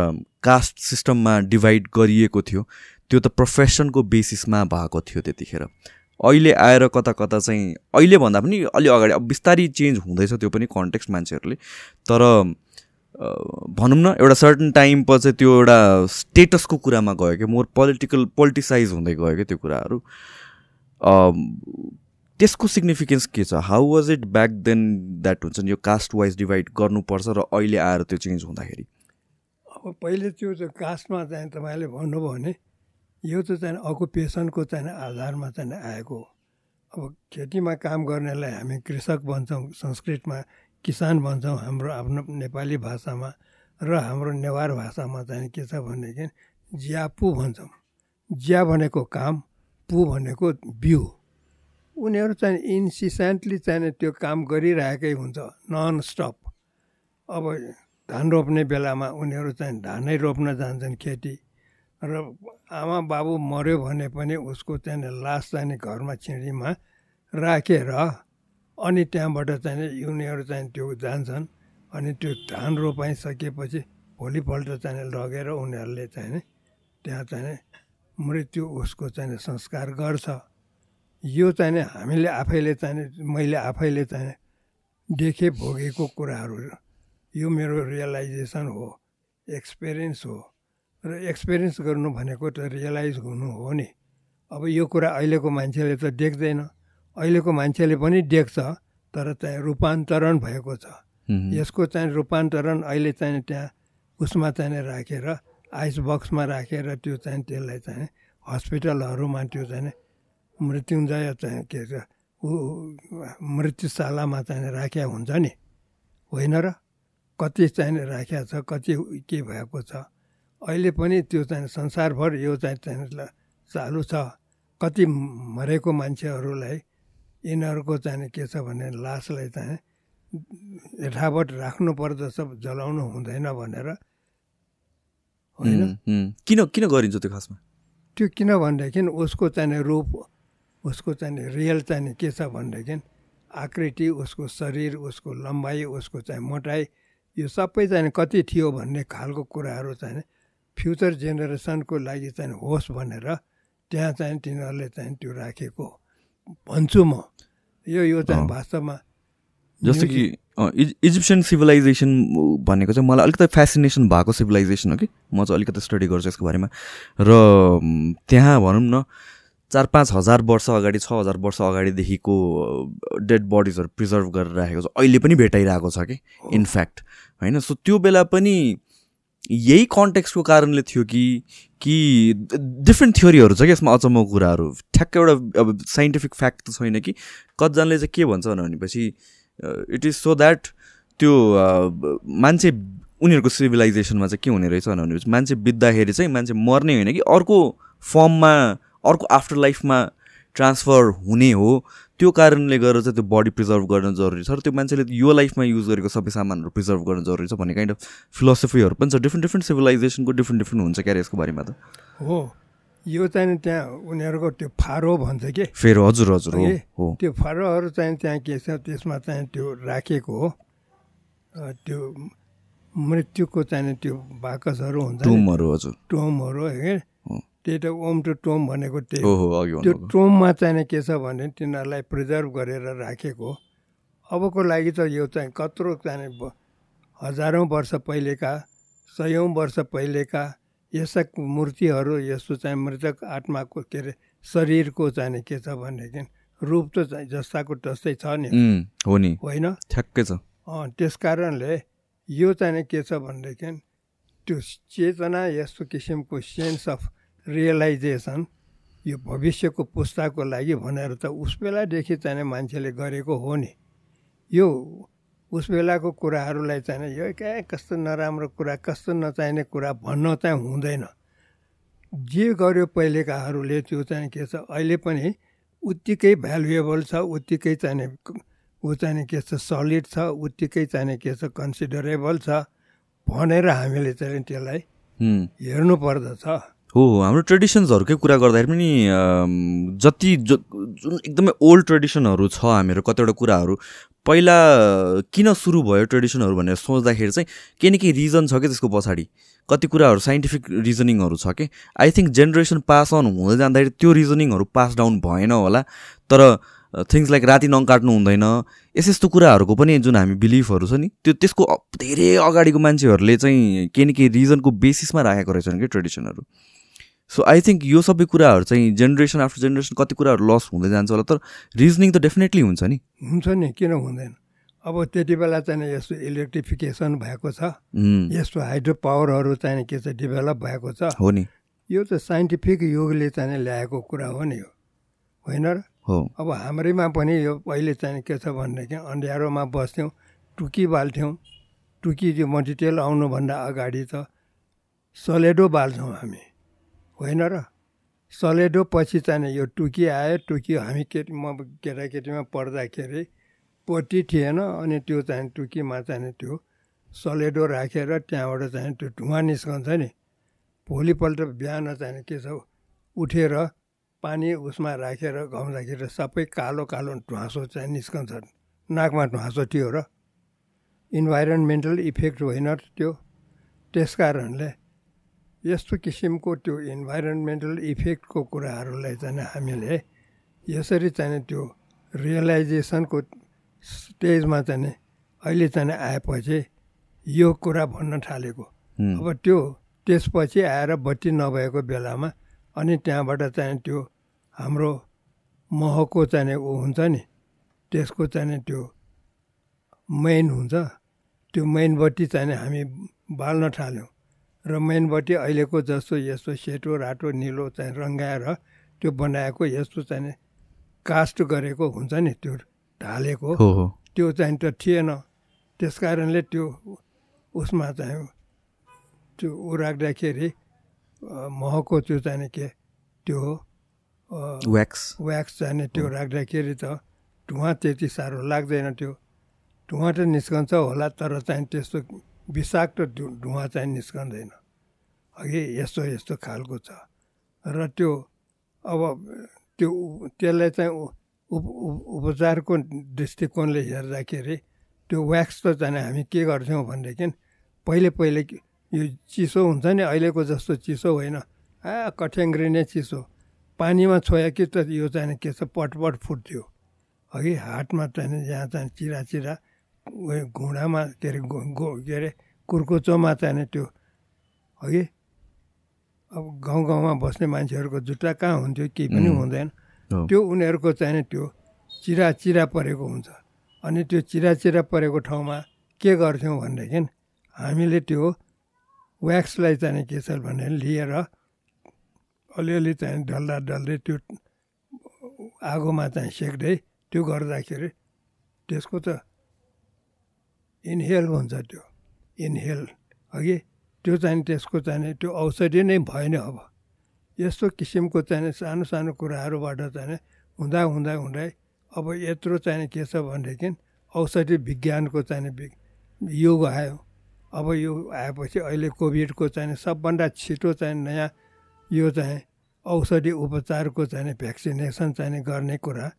कास्ट सिस्टममा डिभाइड गरिएको थियो त्यो त प्रोफेसनको बेसिसमा भएको थियो त्यतिखेर। अहिले आएर कता कता चाहिँ अहिले भन्दा पनि अलि अगाडि अब बिस्तारै चेन्ज हुँदैछ त्यो पनि कन्टेक्स्ट मान्छेहरूले। तर भनौँ न एउटा सर्टन टाइम पछि त्यो एउटा स्टेटसको कुरामा गयो क्या। मोर पोलिटिकल पोलिटिसाइज हुँदै गयो क्या त्यो कुराहरू। त्यसको सिग्निफिकेन्स के छ? How was it back then that हुन्छ नि यो कास्ट वाइज डिभाइड गर्नुपर्छ र अहिले आएर त्यो चेन्ज हुँदाखेरि? अब पहिले त्यो कास्टमा चाहिँ तपाईँले भन्नुभयो भने यो त चाहिँ अकुपेसनको चाहिँ आधारमा चाहिँ आएको अब खेतीमा काम गर्नेलाई हामी कृषक भन्छौँ संस्कृतमा किसान भन्छौँ हाम्रो आफ्नो नेपाली भाषामा र हाम्रो नेवार भाषामा चाहिँ के छ भनेदेखि ज्या पु भन्छौँ। ज्या भनेको काम पु भनेको बिउ उनीहरू चाहिँ इन्सिसेन्टली चाहिँ त्यो काम गरिरहेकै हुन्छ नन स्टप अब धान रोप्ने बेलामा उनीहरू चाहिँ धानै रोप्न जान्छन् खेती र आमा बाबु मऱ्यो भने पनि उसको चाहिँ लास चाहिँ घरमा छिँडीमा राखेर अनि त्यहाँबाट चाहिँ उनीहरू चाहिँ त्यो जान्छन् अनि त्यो धान रोपाइसकेपछि भोलिपल्ट चाहिँ लगेर उनीहरूले चाहिँ त्यहाँ चाहिँ मृत्यु उसको चाहिँ संस्कार गर्छ। यो चाहिँ हामीले आफैले चाहिँ मैले आफैले चाहिँ देखेँ भोगेको कुराहरू यो मेरो रियलाइजेसन हो एक्सपिरियन्स हो। र एक्सपिरियन्स गर्नु भनेको त रियलाइज हुनु हो नि। अब यो कुरा अहिलेको मान्छेले त देख्दैन। अहिलेको मान्छेले पनि देख्छ तर चाहिँ रूपान्तरण भएको छ। यसको चाहिँ रूपान्तरण अहिले चाहिँ त्यहाँ उसमा चाहिँ राखेर आइस बक्समा राखेर त्यो चाहिँ त्यसलाई चाहिँ हस्पिटलहरूमा त्यो चाहिँ मृत्युञ्जय चाहिँ के अरे ऊ मृत्युशालामा चाहिँ राख्या हुन्छ नि होइन र कति चाहिँ राख्या छ कति के भएको छ अहिले पनि त्यो चाहिँ संसारभर यो चाहिँ चाहिँ चालु छ कति मरेको मान्छेहरूलाई यिनीहरूको चाहिँ के छ भने लासलाई चाहिँ यथावत राख्नु पर्दछ जलाउनु हुँदैन भनेर होइन किन किन गरिन्छ त्यो खासमा त्यो किन भनेदेखि उसको चाहिँ रूप उसको चाहिँ रियल चाहिँ के छ भनेदेखि आकृति उसको शरीर उसको लम्बाइ उसको चाहिँ मोटाइ यो सबै चाहिँ कति थियो भन्ने खालको कुराहरू चाहिँ फ्युचर जेनेरेसनको लागि चाहिँ होस् भनेर त्यहाँ चाहिँ तिनीहरूले चाहिँ त्यो राखेको भन्छु म। यो यो चाहिँ वास्तवमा जस्तो कि इजिप्सियन सिभिलाइजेसन भनेको चाहिँ मलाई अलिकति फेसिनेसन भएको सिभिलाइजेसन हो कि? म चाहिँ अलिकति स्टडी गर्छु यसको बारेमा। र त्यहाँ भनौँ न चार पाँच हजार वर्ष अगाडि छ हजार वर्ष अगाडिदेखिको डेड बडिजहरू प्रिजर्भ गरेर राखेको छ। अहिले पनि भेटाइरहेको छ कि? इनफ्याक्ट होइन? सो त्यो बेला पनि यही कन्टेक्स्टको कारणले थियो कि कि डिफ्रेन्ट थ्योरीहरू छ कि यसमा अचम्मको कुराहरू। ठ्याक्क एउटा अब साइन्टिफिक फ्याक्ट त छैन कि। कतिजनाले चाहिँ के भन्छ भनेपछि इट इज सो द्याट त्यो मान्छे उनीहरूको सिभिलाइजेसनमा चाहिँ के हुने रहेछ भनेपछि मान्छे बित्दाखेरि चाहिँ मान्छे मर्ने होइन कि अर्को फर्ममा अर्को आफ्टर लाइफमा ट्रान्सफर हुने हो त्यो कारणले गर्दा चाहिँ त्यो बडी प्रिजर्भ गर्न जरुरी छ। र त्यो मान्छेले यो लाइफमा युज गरेको सबै सामानहरू प्रिजर्भ गर्न जरुरी छ भन्ने काइन्ड अफ फिलोसफीहरू पनि छ। डिफ्रेन्ट डिफ्रेन्ट सिभिलाइजेसनको डिफ्रेन्ट डिफ्रेन्ट हुन्छ क्यारे यसको बारेमा त? हो। यो चाहिँ त्यहाँ उनीहरूको त्यो फारो भन्छ कि? फेरो हजुर हजुर हो त्यो फारोहरू चाहिँ त्यहाँ के छ? त्यसमा चाहिँ त्यो राखेको हो। त्यो मृत्युको चाहिँ त्यो बाकसहरू हुन्छ टुमहरू हजुर। टोमहरू है? त्यही त ओम टु टोम भनेको त्यही त्यो टोममा चाहिँ के छ भने तिनीहरूलाई प्रिजर्भ गरेर राखेको। अबको लागि त यो चाहिँ कत्रो चाहिँ हजारौँ वर्ष पहिलेका सयौँ वर्ष पहिलेका यस्ता मूर्तिहरू यस्तो चाहिँ मृतक आत्माको के अरे शरीरको चाहिँ के छ भनेदेखि रूप त चाहिँ जस्ताको तस्तै छ नि। हो नि। होइन? ठ्याक्कै छ। त्यस कारणले यो चाहिँ के छ भनेदेखि त्यो चेतना यस्तो किसिमको सेन्स अफ रियलाइजेसन यो भविष्यको पुस्ताको लागि भनेर त उस बेलादेखि चाहिँ मान्छेले गरेको हो नि। यो उस बेलाको कुराहरूलाई चाहिँ यो क्या कस्तो नराम्रो कुरा कस्तो नचाहिने कुरा भन्न चाहिँ हुँदैन। जे गर्यो पहिलेकाहरूले त्यो चाहिँ के छ अहिले पनि उत्तिकै भ्यालुएबल छ उत्तिकै चाहिने ऊ चाहिँ के छ सलिड छ उत्तिकै चाहिने के छ कन्सिडरेबल छ भनेर हामीले चाहिँ त्यसलाई हेर्नु पर्दछ। हो हाम्रो ट्रेडिसन्सहरूकै कुरा गर्दाखेरि पनि जति जुन एकदमै ओल्ड ट्रेडिसनहरू छ हामीहरू कतिवटा कुराहरू पहिला किन सुरु भयो ट्रेडिसनहरू भनेर सोच्दाखेरि चाहिँ केही न केही रिजन छ कि त्यसको पछाडि? कति कुराहरू साइन्टिफिक रिजनिङहरू छ कि? I think generation pass on हुँदै जाँदाखेरि त्यो रिजनिङहरू पास डाउन भएन होला। तर थिङ्स लाइक राति नङ काट्नु हुँदैन यस यस्तो कुराहरूको पनि जुन हामी बिलिफहरू छ नि त्यो त्यसको धेरै अगाडिको मान्छेहरूले चाहिँ केही न केही रिजनको बेसिसमा राखेको रहेछन् कि ट्रेडिसनहरू सो आई थिङ्क यो सबै कुराहरू चाहिँ जेनेरेसन आफ्टर जेनेरेसन कति कुराहरू लस हुँदै जान्छ होला तर रिजनिङ त डेफिनेटली हुन्छ नि। हुन्छ नि किन हुँदैन? अब त्यति बेला चाहिँ यस्तो इलेक्ट्रिफिकेसन भएको छ यस्तो हाइड्रो पावरहरू चाहिँ के छ डेभलप भएको छ हो नि। यो त साइन्टिफिक युगले चाहिँ ल्याएको कुरा हो नि यो। होइन र? हो। अब हाम्रैमा पनि यो पहिले चाहिँ के छ भनेदेखि अन्ध्यारोमा बस्थ्यौँ टुकी बाल्थ्यौँ टुकी त्यो मटिटेल आउनुभन्दा अगाडि त सलेडो बाल्छौँ हामी। होइन र? सलेडो पछि चाहिँ यो टुकी आयो। टुकी हामी केटी म केटाकेटीमा पढ्दाखेरि पोटी थिएन अनि त्यो चाहिँ टुकीमा चाहिँ त्यो सलेडो राखेर त्यहाँबाट चाहिँ त्यो धुवा निस्कन्छ नि। भोलिपल्ट बिहान चाहिँ के छ उठेर पानी उसमा राखेर घाउँदाखेरि सबै कालो कालो ढुवासो चाहिँ निस्कन्छ। नाकमा ढुवासो थियो र। इन्भाइरोन्मेन्टल इफेक्ट होइन त्यो। त्यस कारणले यस्तो किसिमको त्यो इन्भाइरोन्मेन्टल इफेक्टको कुराहरूलाई चाहिँ हामीले यसरी चाहिँ त्यो रियलाइजेसनको स्टेजमा चाहिँ अहिले चाहिँ आएपछि यो कुरा भन्न थालेको। अब त्यो त्यसपछि आएर बत्ती नभएको बेलामा अनि त्यहाँबाट चाहिँ त्यो हाम्रो महको चाहिँ ऊ हुन्छ नि त्यसको चाहिँ त्यो मेन हुन्छ। त्यो मेन बत्ती चाहिँ हामी बाल्न थाल्यौँ। र मेन बत्ती अहिलेको जस्तो यस्तो सेतो रातो निलो चाहिँ रङ्गाएर त्यो बनाएको यस्तो चाहिँ कास्ट गरेको हुन्छ नि त्यो ढालेको। त्यो चाहिँ त थिएन। त्यस कारणले त्यो उसमा चाहिँ त्यो ऊ राख्दाखेरि महको त्यो चाहिँ के त्यो व्याक्स व्याक्स चाहिँ त्यो राख्दाखेरि त धुवा त्यति साह्रो लाग्दैन त्यो। धुवा त निस्कन्छ होला तर चाहिँ त्यस्तो विषाक्त धुवा चाहिँ निस्कँदैन। अघि यस्तो यस्तो खालको छ। र त्यो अब त्यो त्यसलाई चाहिँ उप उपचारको दृष्टिकोणले हेर्दाखेरि त्यो व्याक्स त चाहिँ हामी के गर्थ्यौँ भनेदेखि पहिले पहिले यो चिसो हुन्छ नि अहिलेको जस्तो चिसो होइन। आ कठ्याङ्ग्रिने चिसो। पानीमा छोयो कि त यो चाहिँ के छ पटपट फुट्थ्यो। अघि हाटमा चाहिँ जहाँ चाहिँ चिरा चिरा घुँडामा के अरे गो के अरे कुर्कुचोमा चाहिँ त्यो अघि अब गाउँ गाउँमा बस्ने मान्छेहरूको जुत्ता कहाँ हुन्थ्यो केही पनि हुँदैन। त्यो उनीहरूको चाहिँ त्यो चिरा चिरा परेको हुन्छ। अनि त्यो चिरा चिरा परेको ठाउँमा के गर्थ्यौँ भनेदेखि हामीले त्यो व्याक्सलाई चाहिँ के छ भने लिएर अलिअलि चाहिँ डल्दा डल्दै त्यो आगोमा चाहिँ सेक्दै त्यो गर्दाखेरि त्यसको त इन्हेल हुन्छ त्यो। इन्हेल। अघि त्यो चाहिँ त्यसको चाहिँ त्यो औषधि नै भएन अब। यस्तो किसिमको चाहिँ सानो सानो कुराहरूबाट चाहिँ हुँदा हुँदा हुँदै अब यत्रो चाहिँ के छ भनेदेखि औषधि विज्ञानको चाहिँ युग आयो। अब यो आएपछि अहिले कोभिडको चाहिँ सबभन्दा छिटो चाहिँ नयाँ यो चाहिँ औषधि उपचारको चाहिँ भ्याक्सिनेसन चाहिँ गर्ने कुरा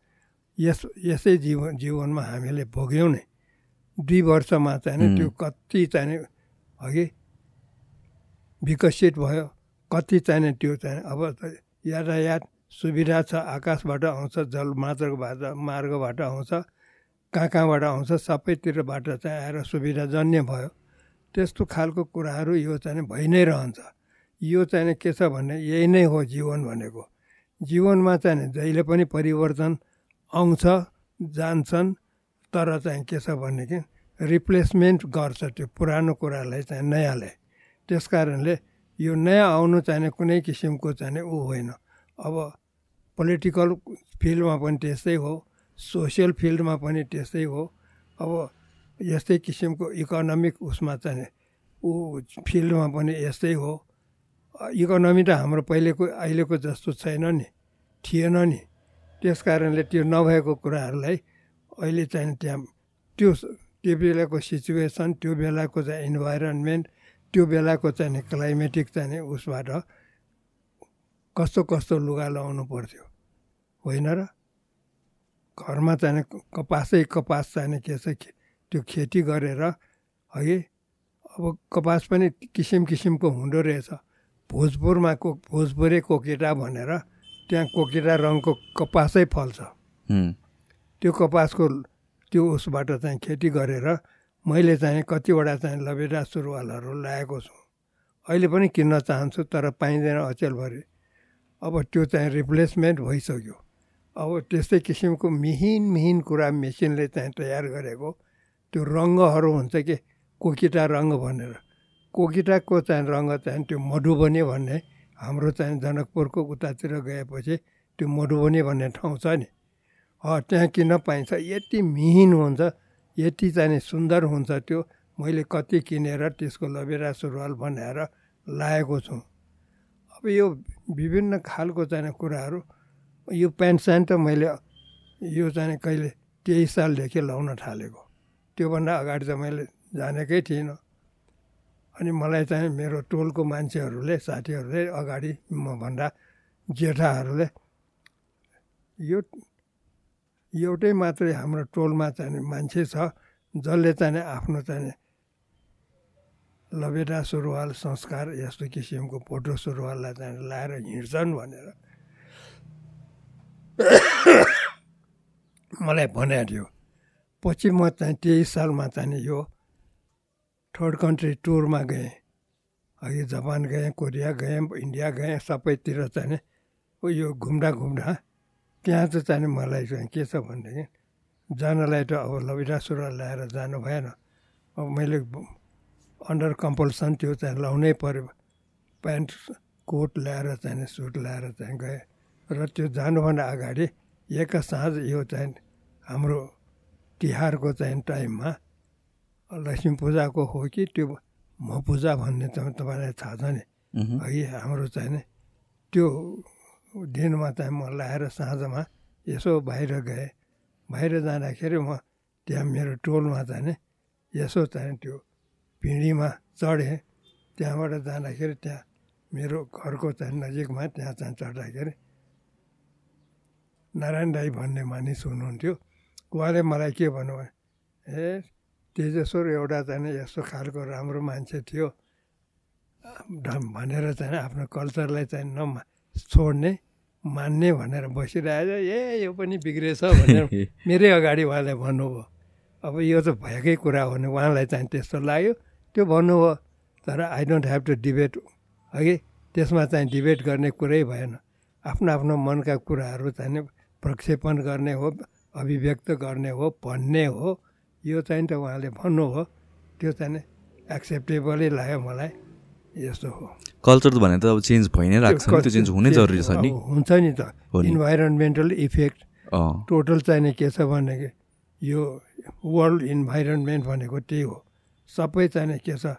यस यसै जीवन जीवनमा हामीले भोग्यौँ नै। दुई वर्षमा चाहिँ त्यो कति चाहिँ अघि विकसित भयो कति चाहिने त्यो चाहिँ अब यातायात सुविधा छ आकाशबाट आउँछ जलमार्गबाट मार्गबाट आउँछ कहाँ कहाँबाट आउँछ सबैतिरबाट चाहिँ आएर सुविधाजन्य भयो। त्यस्तो खालको कुराहरू यो चाहिँ भइ नै रहन्छ। यो चाहिँ के छ भने यही नै हो जीवन भनेको। जीवनमा चाहिँ जहिले पनि परिवर्तन आउँछ जान्छन् तर चाहिँ के छ भनेदेखि रिप्लेसमेन्ट गर्छ त्यो पुरानो कुरालाई चाहिँ नयाँले त्यस कारणले यो नयाँ आउनु चाहिने कुनै किसिमको चाहिँ ऊ होइन। अब पोलिटिकल फिल्डमा पनि त्यस्तै हो सोसियल फिल्डमा पनि त्यस्तै हो। अब यस्तै किसिमको इकोनोमिक उसमा चाहिँ ऊ फिल्डमा पनि यस्तै हो। इकोनोमी त हाम्रो पहिलेको अहिलेको जस्तो छैन नि थिएन नि। त्यस कारणले त्यो नभएको कुराहरूलाई अहिले चाहिँ त्यहाँ त्यो त्यो बेलाको सिचुएसन त्यो बेलाको चाहिँ इन्भाइरोन्मेन्ट त्यो बेलाको चाहिँ क्लाइमेटिक चाहिँ उसबाट कस्तो कस्तो लुगा लगाउनु पर्थ्यो। होइन र? घरमा चाहिँ कपासै कपास चाहिने के छ त्यो खेती गरेर है अब कपास पनि किसिम किसिमको हुँदो रहेछ। भोजपुरमा को भोजपुरे कोकेटा भनेर त्यहाँ कोकेटा रङको कपासै फल्छ। त्यो कपासको त्यो उसबाट चाहिँ खेती गरेर मैले चाहिँ कतिवटा चाहिँ लबेरा सुरुवालहरू लगाएको छु। अहिले पनि किन्न चाहन्छु तर पाइँदैन अचेलभरि। अब त्यो चाहिँ रिप्लेसमेन्ट भइसक्यो। अब त्यस्तै किसिमको मिहिन मिहिन कुरा मेसिनले चाहिँ तयार गरेको। त्यो रङ्गहरू हुन्छ कि? कोकिटा रङ्ग भनेर। कोकिटाको चाहिँ रङ्ग चाहिँ त्यो मधुबनी भन्ने हाम्रो चाहिँ जनकपुरको उतातिर गएपछि त्यो मधुबनी भन्ने ठाउँ छ नि। त्यहाँ किन पाइन्छ यति मिहिन हुन्छ यति चाहिँ सुन्दर हुन्छ त्यो। मैले कति किनेर त्यसको लबेरा सुरुवाल बनाएर लाएको छु। अब यो विभिन्न खालको चाहिँ कुराहरू यो प्यान्ट स्यान्ट त मैले यो चाहिँ कहिले तेइस सालदेखि लाउन थालेको। त्योभन्दा अगाडि त मैले जानेकै थिइनँ। अनि मलाई चाहिँ मेरो टोलको मान्छेहरूले साथीहरूले अगाडि मभन्दा जेठाहरूले यो एउटै मात्रै हाम्रो टोलमा चाहिँ मान्छे छ जसले चाहिँ आफ्नो चाहिँ लबेटा सुरुवाल संस्कार यस्तो किसिमको फोटो सुरुवाललाई चाहिँ लाएर हिँड्छन् भनेर। मलाई भनेको थियो पछि म चाहिँ तेइस सालमा चाहिँ यो थर्ड कन्ट्री टुरमा गएँ। अघि जापान गएँ कोरिया गएँ इन्डिया गएँ सबैतिर चाहिँ यो घुम्दा घुम्दा त्यहाँ चाहिँ चाहिँ मलाई चाहिँ के छ भनेदेखि जानलाई त अब लबिरा सुरुवाल ल्याएर जानु भएन। अब मैले अन्डर कम्पल्सन त्यो चाहिँ लाउनै पऱ्यो प्यान्ट कोट ल्याएर चाहिँ सुट ल्याएर चाहिँ गएँ। र त्यो जानुभन्दा अगाडि एक साँझ यो चाहिँ हाम्रो तिहारको चाहिँ टाइममा लक्ष्मी पूजाको हो कि त्यो म पूजा भन्ने त तपाईँलाई थाहा छ नि। है हाम्रो चाहिँ त्यो दिनमा चाहिँ म ल्याएर साँझमा यसो बाहिर गएँ। बाहिर जाँदाखेरि म त्यहाँ मेरो टोलमा चाहिँ नि यसो चाहिँ त्यो पिँढीमा चढेँ। त्यहाँबाट जाँदाखेरि त्यहाँ मेरो घरको चाहिँ नजिकमा त्यहाँ चाहिँ चढ्दाखेरि नारायण दाई भन्ने मानिस हुनुहुन्थ्यो। उहाँले मलाई के भन्नुभयो ए तेजेश्वर एउटा चाहिँ यस्तो खालको राम्रो मान्छे थियो। भनेर चाहिँ आफ्नो कल्चरलाई चाहिँ नमा छोड्ने मान्ने भनेर बसिरहेको ए यो पनि बिग्रेछ भनेर [LAUGHS] मेरै अगाडि उहाँले भन्नुभयो। अब यो त भएकै कुरा हो भने उहाँलाई चाहिँ त्यस्तो लाग्यो। त्यो भन्नुभयो तर I don't have to debate है त्यसमा चाहिँ डिबेट गर्ने कुरै भएन। आफ्नो आफ्नो मनका कुराहरू चाहिँ प्रक्षेपण गर्ने हो अभिव्यक्त गर्ने हो भन्ने हो। यो चाहिँ त उहाँले भन्नुभयो। त्यो चाहिँ एक्सेप्टेबलै लाग्यो मलाई। यस्तो हो। कल्चर भने त अब चेन्ज भइ नै रहेको छ त्यो चेन्ज हुनै जरुरी छ नि। हुन्छ नि त। इन्भाइरोन्मेन्टल इफेक्ट टोटल चाहिने के छ भनेदेखि यो वर्ल्ड इन्भाइरोन्मेन्ट भनेको त्यही हो। सबै चाहिने के छ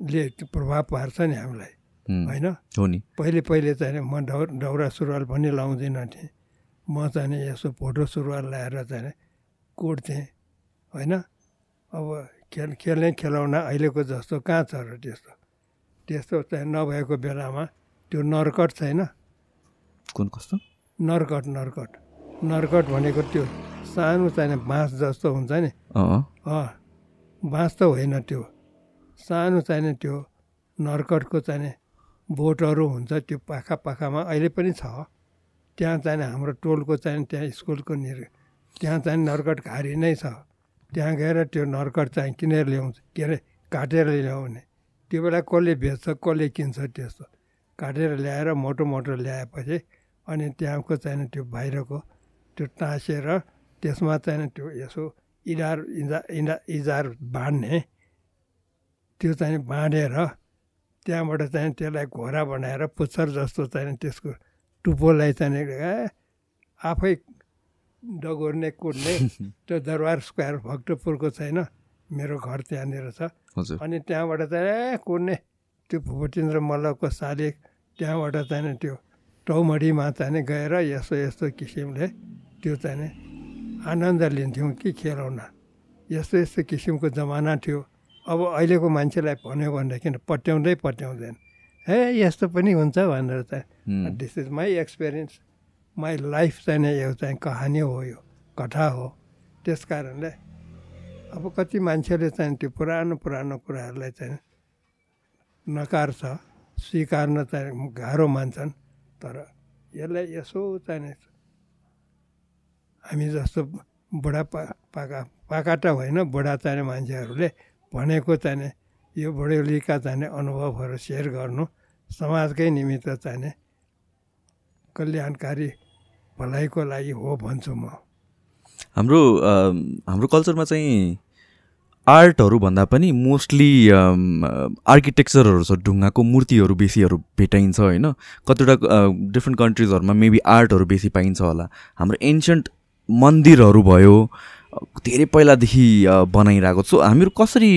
ले प्रभाव पार्छ नि हामीलाई होइन? हो नि। पहिले पहिले चाहिँ म डौ दौरा सुरुवाल पनि लाउँदिनँ थिएँ। म चाहिँ यसो फोटो सुरुवाल ल्याएर चाहिँ कुट्थेँ होइन? अब खेल खेल्ने खेलाउन अहिलेको जस्तो कहाँ छ र त्यस्तो? त्यस्तो चाहिँ नभएको बेलामा त्यो नर्कट छैन। कुन कस्तो? नर्कट नर्कट। नर्कट भनेको त्यो सानो चाहिँ बाँस जस्तो हुन्छ नि। बाँस त होइन त्यो। सानो चाहिने त्यो नर्कटको चाहिने बोटहरू हुन्छ त्यो पाखा पाखामा। अहिले पनि छ। त्यहाँ चाहिँ हाम्रो टोलको चाहिँ त्यहाँ स्कुलको निर त्यहाँ चाहिँ नर्कट घारी नै छ। त्यहाँ गएर त्यो नर्कट चाहिँ किनेर ल्याउँछ के अरे काटेर ल्याउने। त्यो बेला कसले बेच्छ कसले किन्छ त्यस्तो। काटेर ल्याएर मोटो मोटो ल्याएपछि अनि त्यहाँको चाहिँ त्यो बाहिरको त्यो टाँसेर त्यसमा चाहिँ त्यो यसो इडार इजा इडा इजार बाँध्ने त्यो चाहिँ बाँधेर त्यहाँबाट चाहिँ त्यसलाई घोरा बनाएर पुच्छर जस्तो चाहिँ त्यसको टुप्पोलाई चाहिँ आफै डगोर्ने कुद्ने [LAUGHS] त्यो दरबार स्क्वायर भक्तपुरको छैन मेरो घर त्यहाँनिर छ। अनि त्यहाँबाट चाहिँ ए कुद्ने त्यो भूपतिन्द्र मल्लको शालिक त्यहाँबाट चाहिँ त्यो टौमडीमा चाहिँ गएर यस्तो यस्तो किसिमले त्यो चाहिँ आनन्द लिन्थ्यौँ कि खेलाउन यस्तो यस्तो किसिमको जमाना थियो। अब अहिलेको मान्छेलाई भन्यो भनेदेखि पट्याउँदै पट्याउँदैन। हे यस्तो पनि हुन्छ भनेर चाहिँ। This is my experience my life चाहिँ एउटा चाहिँ कहानी हो यो कथा हो। त्यस कारणले अब कति मान्छेले चाहिँ त्यो पुरानो पुरानो कुराहरूलाई चाहिँ नकार्छ स्वीकार्न चाहिँ गाह्रो मान्छन् तर यसलाई यसो चाहिँ हामी जस्तो बुढा पाका पाकाटा होइन बुढा चाहिने मान्छेहरूले भनेको चाहिने यो बुढेलीका चाहिने अनुभवहरू सेयर गर्नु समाजकै निमित्त चाहिने कल्याणकारी भलाइको लागि हो भन्छु म। हाम्रो हाम्रो कल्चरमा चाहिँ आर्टहरू भन्दा पनि मोस्टली आर्किटेक्चरहरू छ ढुङ्गाको मूर्तिहरू बेसीहरू भेटाइन्छ होइन? कतिवटा डिफ्रेन्ट कन्ट्रिजहरूमा मेबी आर्टहरू बेसी पाइन्छ होला। हाम्रो एन्सियन्ट मन्दिरहरू भयो धेरै पहिलादेखि बनाइरहेको छु। हामीहरू कसरी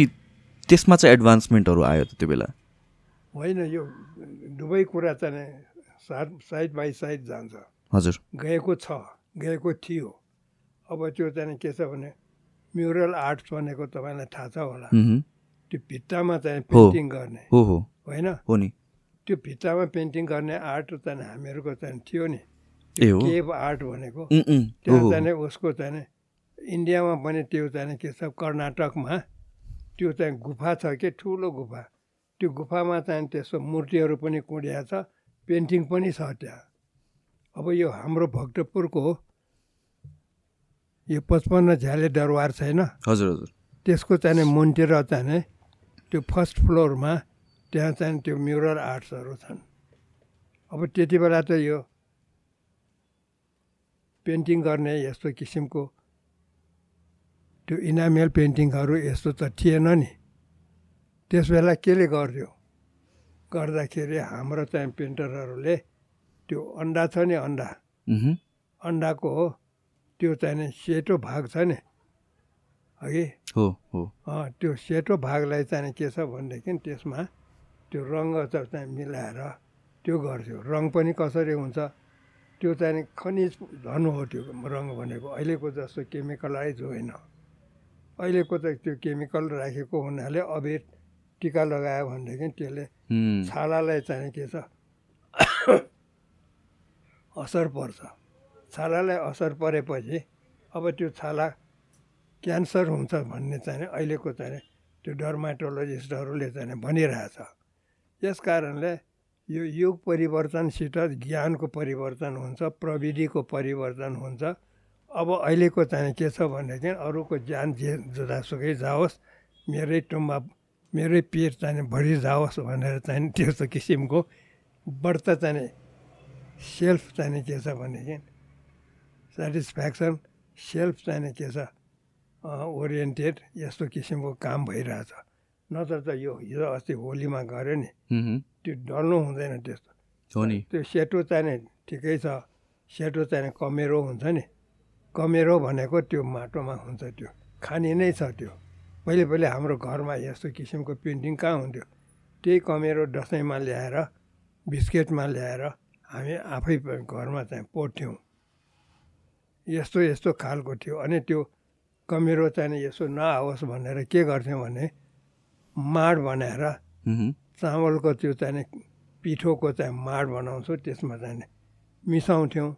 त्यसमा चाहिँ एडभान्समेन्टहरू आयो त त्यो बेला? होइन यो दुवै कुरा चाहिँ साइड बाई साइड जान्छ। हजुर। गएको छ गएको थियो। अब त्यो चाहिँ के छ भने म्युरल आर्ट्स भनेको तपाईँलाई थाहा छ होला। त्यो भित्तामा चाहिँ। पेन्टिङ गर्ने। हो हो। होइन? हो नि। त्यो भित्तामा पेन्टिङ गर्ने आर्ट चाहिँ हामीहरूको चाहिँ थियो नि। केभ आर्ट भनेको। त्यहाँ हो चाहिँ उसको चाहिँ इन्डियामा पनि त्यो चाहिँ के छ कर्नाटकमा त्यो चाहिँ गुफा छ कि? ठुलो गुफा। त्यो गुफामा चाहिँ त्यसको मूर्तिहरू पनि कुँडिया छ पेन्टिङ पनि छ त्यहाँ। अब यो हाम्रो भक्तपुरको यो पचपन्न झ्याले दरबार छैन। हजुर हजुर। त्यसको चाहिँ मुन्टेर चाहिँ त्यो फर्स्ट फ्लोरमा त्यहाँ चाहिँ त्यो म्युरल आर्ट्सहरू छन्। अब त्यति बेला त यो पेन्टिङ गर्ने यस्तो किसिमको त्यो इनामेल पेन्टिङहरू यस्तो त थिएन नि। त्यस बेला केले गर्थ्यो? गर्दाखेरि हाम्रो चाहिँ पेन्टरहरूले त्यो अन्डा छ नि अन्डा। अन्डाको हो। त्यो चाहिँ सेतो भाग छ नि। हगि हो हो। त्यो सेतो भागलाई चाहिँ के छ भनेदेखि त्यसमा त्यो रङ्ग चाहिँ मिलाएर त्यो गर्थ्यो रङ पनि कसरी हुन्छ? त्यो चाहिँ खनिज धन हो त्यो रङ भनेको। अहिलेको जस्तो केमिकलाइज होइन। अहिलेको त त्यो केमिकल राखेको हुनाले अबिर टिका लगायो भनेदेखि त्यसले छालालाई चाहिँ के छ? [COUGHS] असर पर्छ। छालालाई असर परेपछि अब त्यो छाला क्यान्सर हुन्छ भन्ने चाहिँ अहिलेको चाहिँ त्यो डर्माटोलोजिस्टहरूले चाहिँ भनिरहेछ। यस कारणले यो युग परिवर्तनसित ज्ञानको परिवर्तन हुन्छ प्रविधिको परिवर्तन हुन्छ। अब अहिलेको चाहिँ के छ भनेदेखि अरूको ज्यान जे जतासुकै जाओस् मेरै टुम्बा मेरै पेट चाहिँ भरि जाओस् भनेर चाहिँ त्यस्तो किसिमको व्रत चाहिँ सेल्फ चाहिँ के छ भनेदेखि सेटिस्फ्याक्सन सेल्फ चाहिँ के छ ओरिएन्टेड यस्तो किसिमको काम भइरहेछ। नत्र त यो हिजो अस्ति होलीमा गऱ्यो नि। त्यो डल्नु हुँदैन त्यस्तो। हो नि। त्यो सेतो चाहिने ठिकै छ। सेतो चाहिने कमेरो हुन्छ नि। कमेरो भनेको त्यो माटोमा हुन्छ त्यो। खाने नै छ त्यो। पहिले पहिले हाम्रो घरमा यस्तो किसिमको पेन्टिङ कहाँ हुन्थ्यो? त्यही कमेरो दसैँमा ल्याएर बिस्केटमा ल्याएर हामी आफै घरमा चाहिँ पोर्थ्यौँ यस्तो यस्तो खालको थियो। अनि त्यो कमेरो चाहिँ यसो नआओस् भनेर के गर्थ्यौँ भने माड बनाएर। चामलको त्यो चाहिँ पिठोको चाहिँ माड बनाउँछौँ त्यसमा चाहिँ मिसाउँथ्यौँ।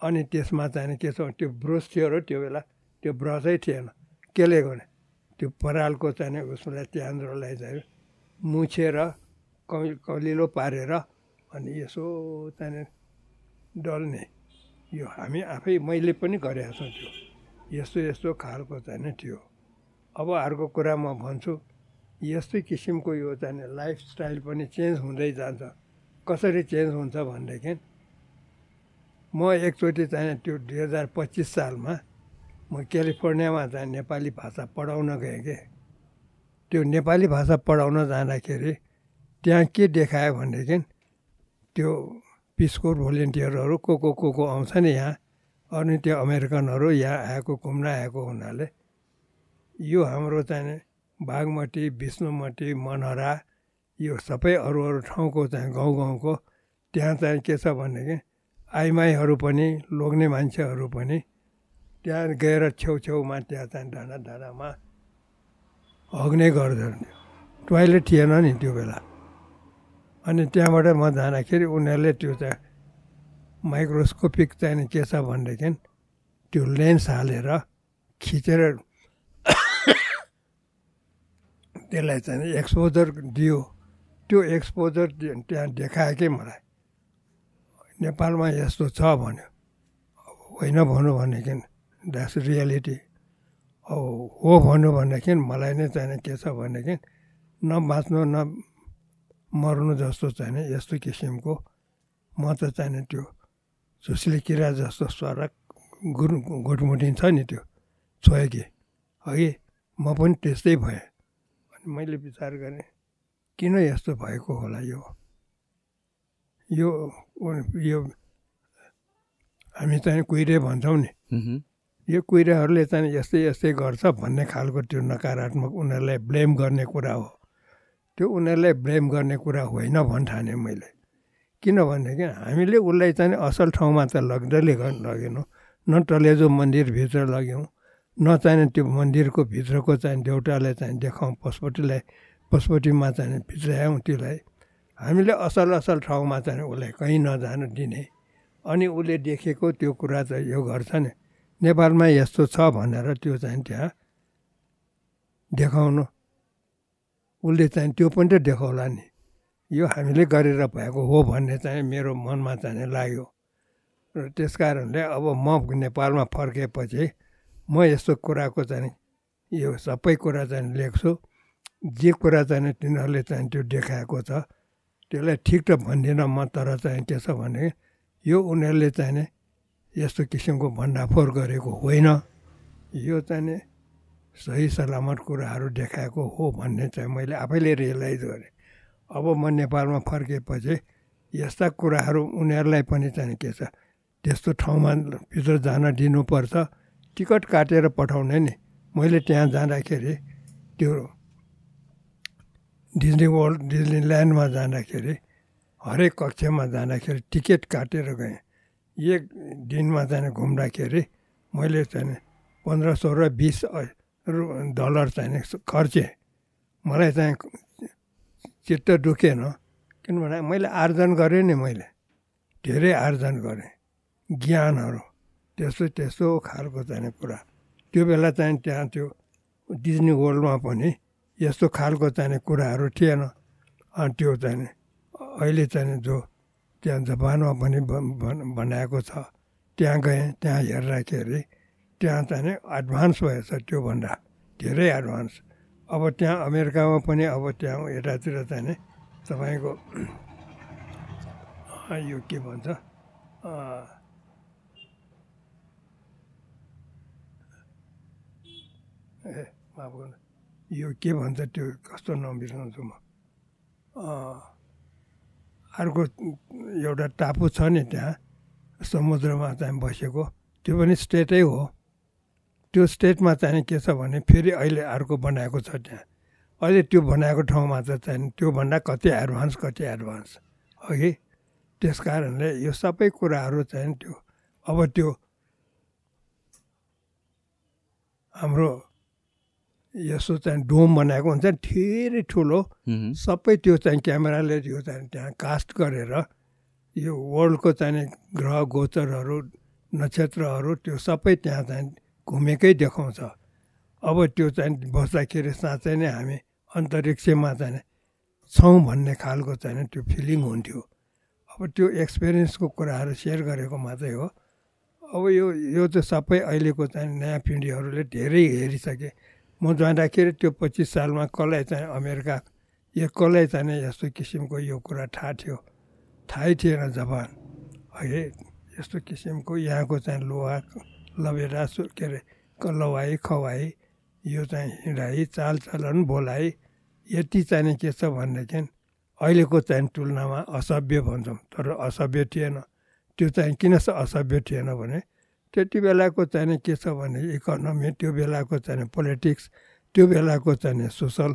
अनि त्यसमा चाहिँ के छ त्यो ब्रस थियो र त्यो बेला त्यो ब्रसै थिएन। केले गर्ने त्यो परालको चाहिँ उसलाई त्यान्द्रोलाई चाहिँ मुछेर कलि कलिलो पारेर अनि यसो चाहिँ डल्ने यो हामी आफै मैले पनि गरेको छु त्यो। यस्तो यस्तो खालको चाहिँ थियो। अब अर्को कुरा म भन्छु यस्तै किसिमको यो चाहिँ लाइफस्टाइल पनि चेन्ज हुँदै जान्छ। कसरी चेन्ज हुन्छ भनेदेखि म एकचोटि चाहिँ त्यो दुई हजार पच्चिस सालमा म क्यालिफोर्नियामा चाहिँ नेपाली भाषा पढाउन गएँ कि। त्यो नेपाली भाषा पढाउन जाँदाखेरि त्यहाँ के देखायो भनेदेखि त्यो पिसकोर भोलिन्टियरहरू को को को को आउँछ नि यहाँ? अनि त्यो अमेरिकनहरू यहाँ आएको घुम्न आएको हुनाले। यो हाम्रो चाहिँ बागमती विष्णुमती मनहरा यो सबै अरू अरू ठाउँको चाहिँ गाउँ गाउँको त्यहाँ चाहिँ के छ भनेदेखि आइमाईहरू पनि लोग्ने मान्छेहरू पनि त्यहाँ गएर छेउछेउमा त्यहाँ चाहिँ डाँडा डाँडामा हग्ने गर्दछन् टोइलेट थिएन नि त्यो बेला। अनि त्यहाँबाट म जाँदाखेरि उनीहरूले त्यो चाहिँ माइक्रोस्कोपिक चाहिँ के छ भनेदेखि त्यो लेन्स हालेर खिचेर त्यसलाई चाहिँ एक्सपोजर दियो। त्यो एक्सपोजर त्यहाँ देखायो कि मलाई नेपालमा यस्तो छ भन्यो। होइन भन्नु भनेदेखि द्याट्स रियालिटी अब हो भन्नु भनेदेखि मलाई नै चाहिँ के छ भनेदेखि न बाँच्नु न मर्नु जस्तो चाहिँ यस्तो किसिमको म त चाहिँ त्यो झुसले किरा जस्तो सरक गुरु घुटमुटिन्छ नि त्यो छोयो कि। अघि म पनि त्यस्तै भएँ। अनि मैले विचार गरेँ किन यस्तो भएको होला यो? यो यो हामी चाहिँ कुहिरे भन्छौँ नि। यो कुहिराहरूले चाहिँ यस्तै यस्तै गर्छ भन्ने खालको त्यो नकारात्मक उनीहरूलाई ब्लेम गर्ने कुरा हो। त्यो उनीहरूलाई ब्लेम गर्ने कुरा होइन भन्ठाने मैले। किनभनेदेखि हामीले उसलाई चाहिँ असल ठाउँमा त लग्दै लगेनौँ न टलेजो मन्दिरभित्र लग्यौँ नचाहिने त्यो मन्दिरको भित्रको चाहिँ देउटालाई चाहिँ देखाउँ पशुपतिलाई पशुपतिमा चाहिँ भित्रायौँ त्यसलाई। हामीले असल असल ठाउँमा चाहिँ उसलाई कहीँ नजान दिने। अनि उसले देखेको त्यो कुरा चाहिँ यो गर्छ नि नेपालमा यस्तो छ भनेर त्यो चाहिँ त्यहाँ देखाउनु उसले चाहिँ त्यो पनि त देखाउला नि। यो हामीले गरेर भएको हो भन्ने चाहिँ मेरो मनमा चाहिँ लाग्यो। र त्यस कारणले अब म नेपालमा फर्केपछि म यस्तो कुराको चाहिँ यो सबै कुरा चाहिँ लेख्छु। जे कुरा चाहिँ तिनीहरूले चाहिँ त्यो देखाएको छ त्यसलाई ठिक त भन्दिनँ म तर चाहिँ के छ भने यो उनीहरूले चाहिँ यस्तो किसिमको भण्डाफोर गरेको होइन। यो चाहिँ सही सलामत कुराहरू देखाएको हो भन्ने चाहिँ मैले आफैले रियलाइज गरेँ। अब म नेपालमा फर्केपछि यस्ता कुराहरू उनीहरूलाई पनि चाहिँ के छ त्यस्तो ठाउँमा भित्र जान दिनुपर्छ टिकट काटेर पठाउने नि। मैले त्यहाँ जाँदाखेरि त्यो डिज्नी वर्ल्ड डिज्नी ल्यान्डमा जाँदाखेरि हरेक कक्षमा जाँदाखेरि टिकट काटेर गएँ। एक दिनमा चाहिँ घुम्दाखेरि मैले चाहिँ पन्ध्र सौ र डलर चाहिँ खर्चेँ मलाई चाहिँ चित्त दुखेन किनभने मैले आर्जन गरेँ नि मैले धेरै आर्जन गरेँ ज्ञानहरू त्यस्तो त्यस्तो खालको चाहिँ कुरा त्यो बेला चाहिँ त्यहाँ त्यो डिज्नी वर्ल्डमा पनि यस्तो खालको चाहिने कुराहरू थिएन अनि त्यो चाहिँ अहिले चाहिँ जो त्यहाँ जापानमा पनि बनाएको छ त्यहाँ गएँ त्यहाँ हेर्दाखेरि त्यहाँ चाहिँ एडभान्स भएछ त्योभन्दा धेरै एडभान्स अब त्यहाँ अमेरिकामा पनि अब त्यहाँ यतातिर चाहिँ तपाईँको यो के भन्छ? ए माफ गर्नु। यो के भन्छ त्यो कस्तो नबिर्साउँछु म? अर्को एउटा टापु छ नि त्यहाँ समुद्रमा चाहिँ बसेको। त्यो पनि स्टेटै हो। त्यो स्टेटमा चाहिँ के छ भने फेरि अहिले अर्को बनाएको छ त्यहाँ। अहिले त्यो बनाएको ठाउँमा त चाहिँ त्योभन्दा कति एडभान्स कति एडभान्स अघि त्यस कारणले यो सबै कुराहरू चाहिँ त्यो अब त्यो हाम्रो यसो चाहिँ डोम बनाएको हुन्छ धेरै ठुलो। सबै त्यो चाहिँ क्यामेराले यो चाहिँ त्यहाँ कास्ट गरेर यो वर्ल्डको चाहिँ ग्रह गोचरहरू नक्षत्रहरू त्यो सबै त्यहाँ चाहिँ घुमेकै देखाउँछ। अब त्यो चाहिँ बस्दाखेरि साँच्चै नै हामी अन्तरिक्षमा चाहिँ छौँ भन्ने खालको चाहिँ त्यो फिलिङ हुन्थ्यो। अब त्यो एक्सपिरियन्सको कुराहरू सेयर गरेको मात्रै हो। अब यो यो चाहिँ सबै अहिलेको चाहिँ नयाँ पिँढीहरूले धेरै हेरिसके। म जाँदाखेरि त्यो पच्चिस सालमा कसलाई चाहिँ अमेरिका यो कसलाई चाहिँ यस्तो किसिमको यो कुरा थाहा थियो? थाहै थिएन जापान है यस्तो किसिमको यहाँको चाहिँ लोहा लबेरा के अरे लवाई खवाई यो चाहिँ हिँडाइ चालचलन बोलाइ यति चाहिँ के छ भनेदेखि अहिलेको चाहिँ तुलनामा असभ्य भन्छौँ तर असभ्य थिएन। त्यो चाहिँ किन असभ्य थिएन भने त्यति बेलाको चाहिँ के छ भने इकोनोमी त्यो बेलाको चाहिँ पोलिटिक्स त्यो बेलाको चाहिँ सोसल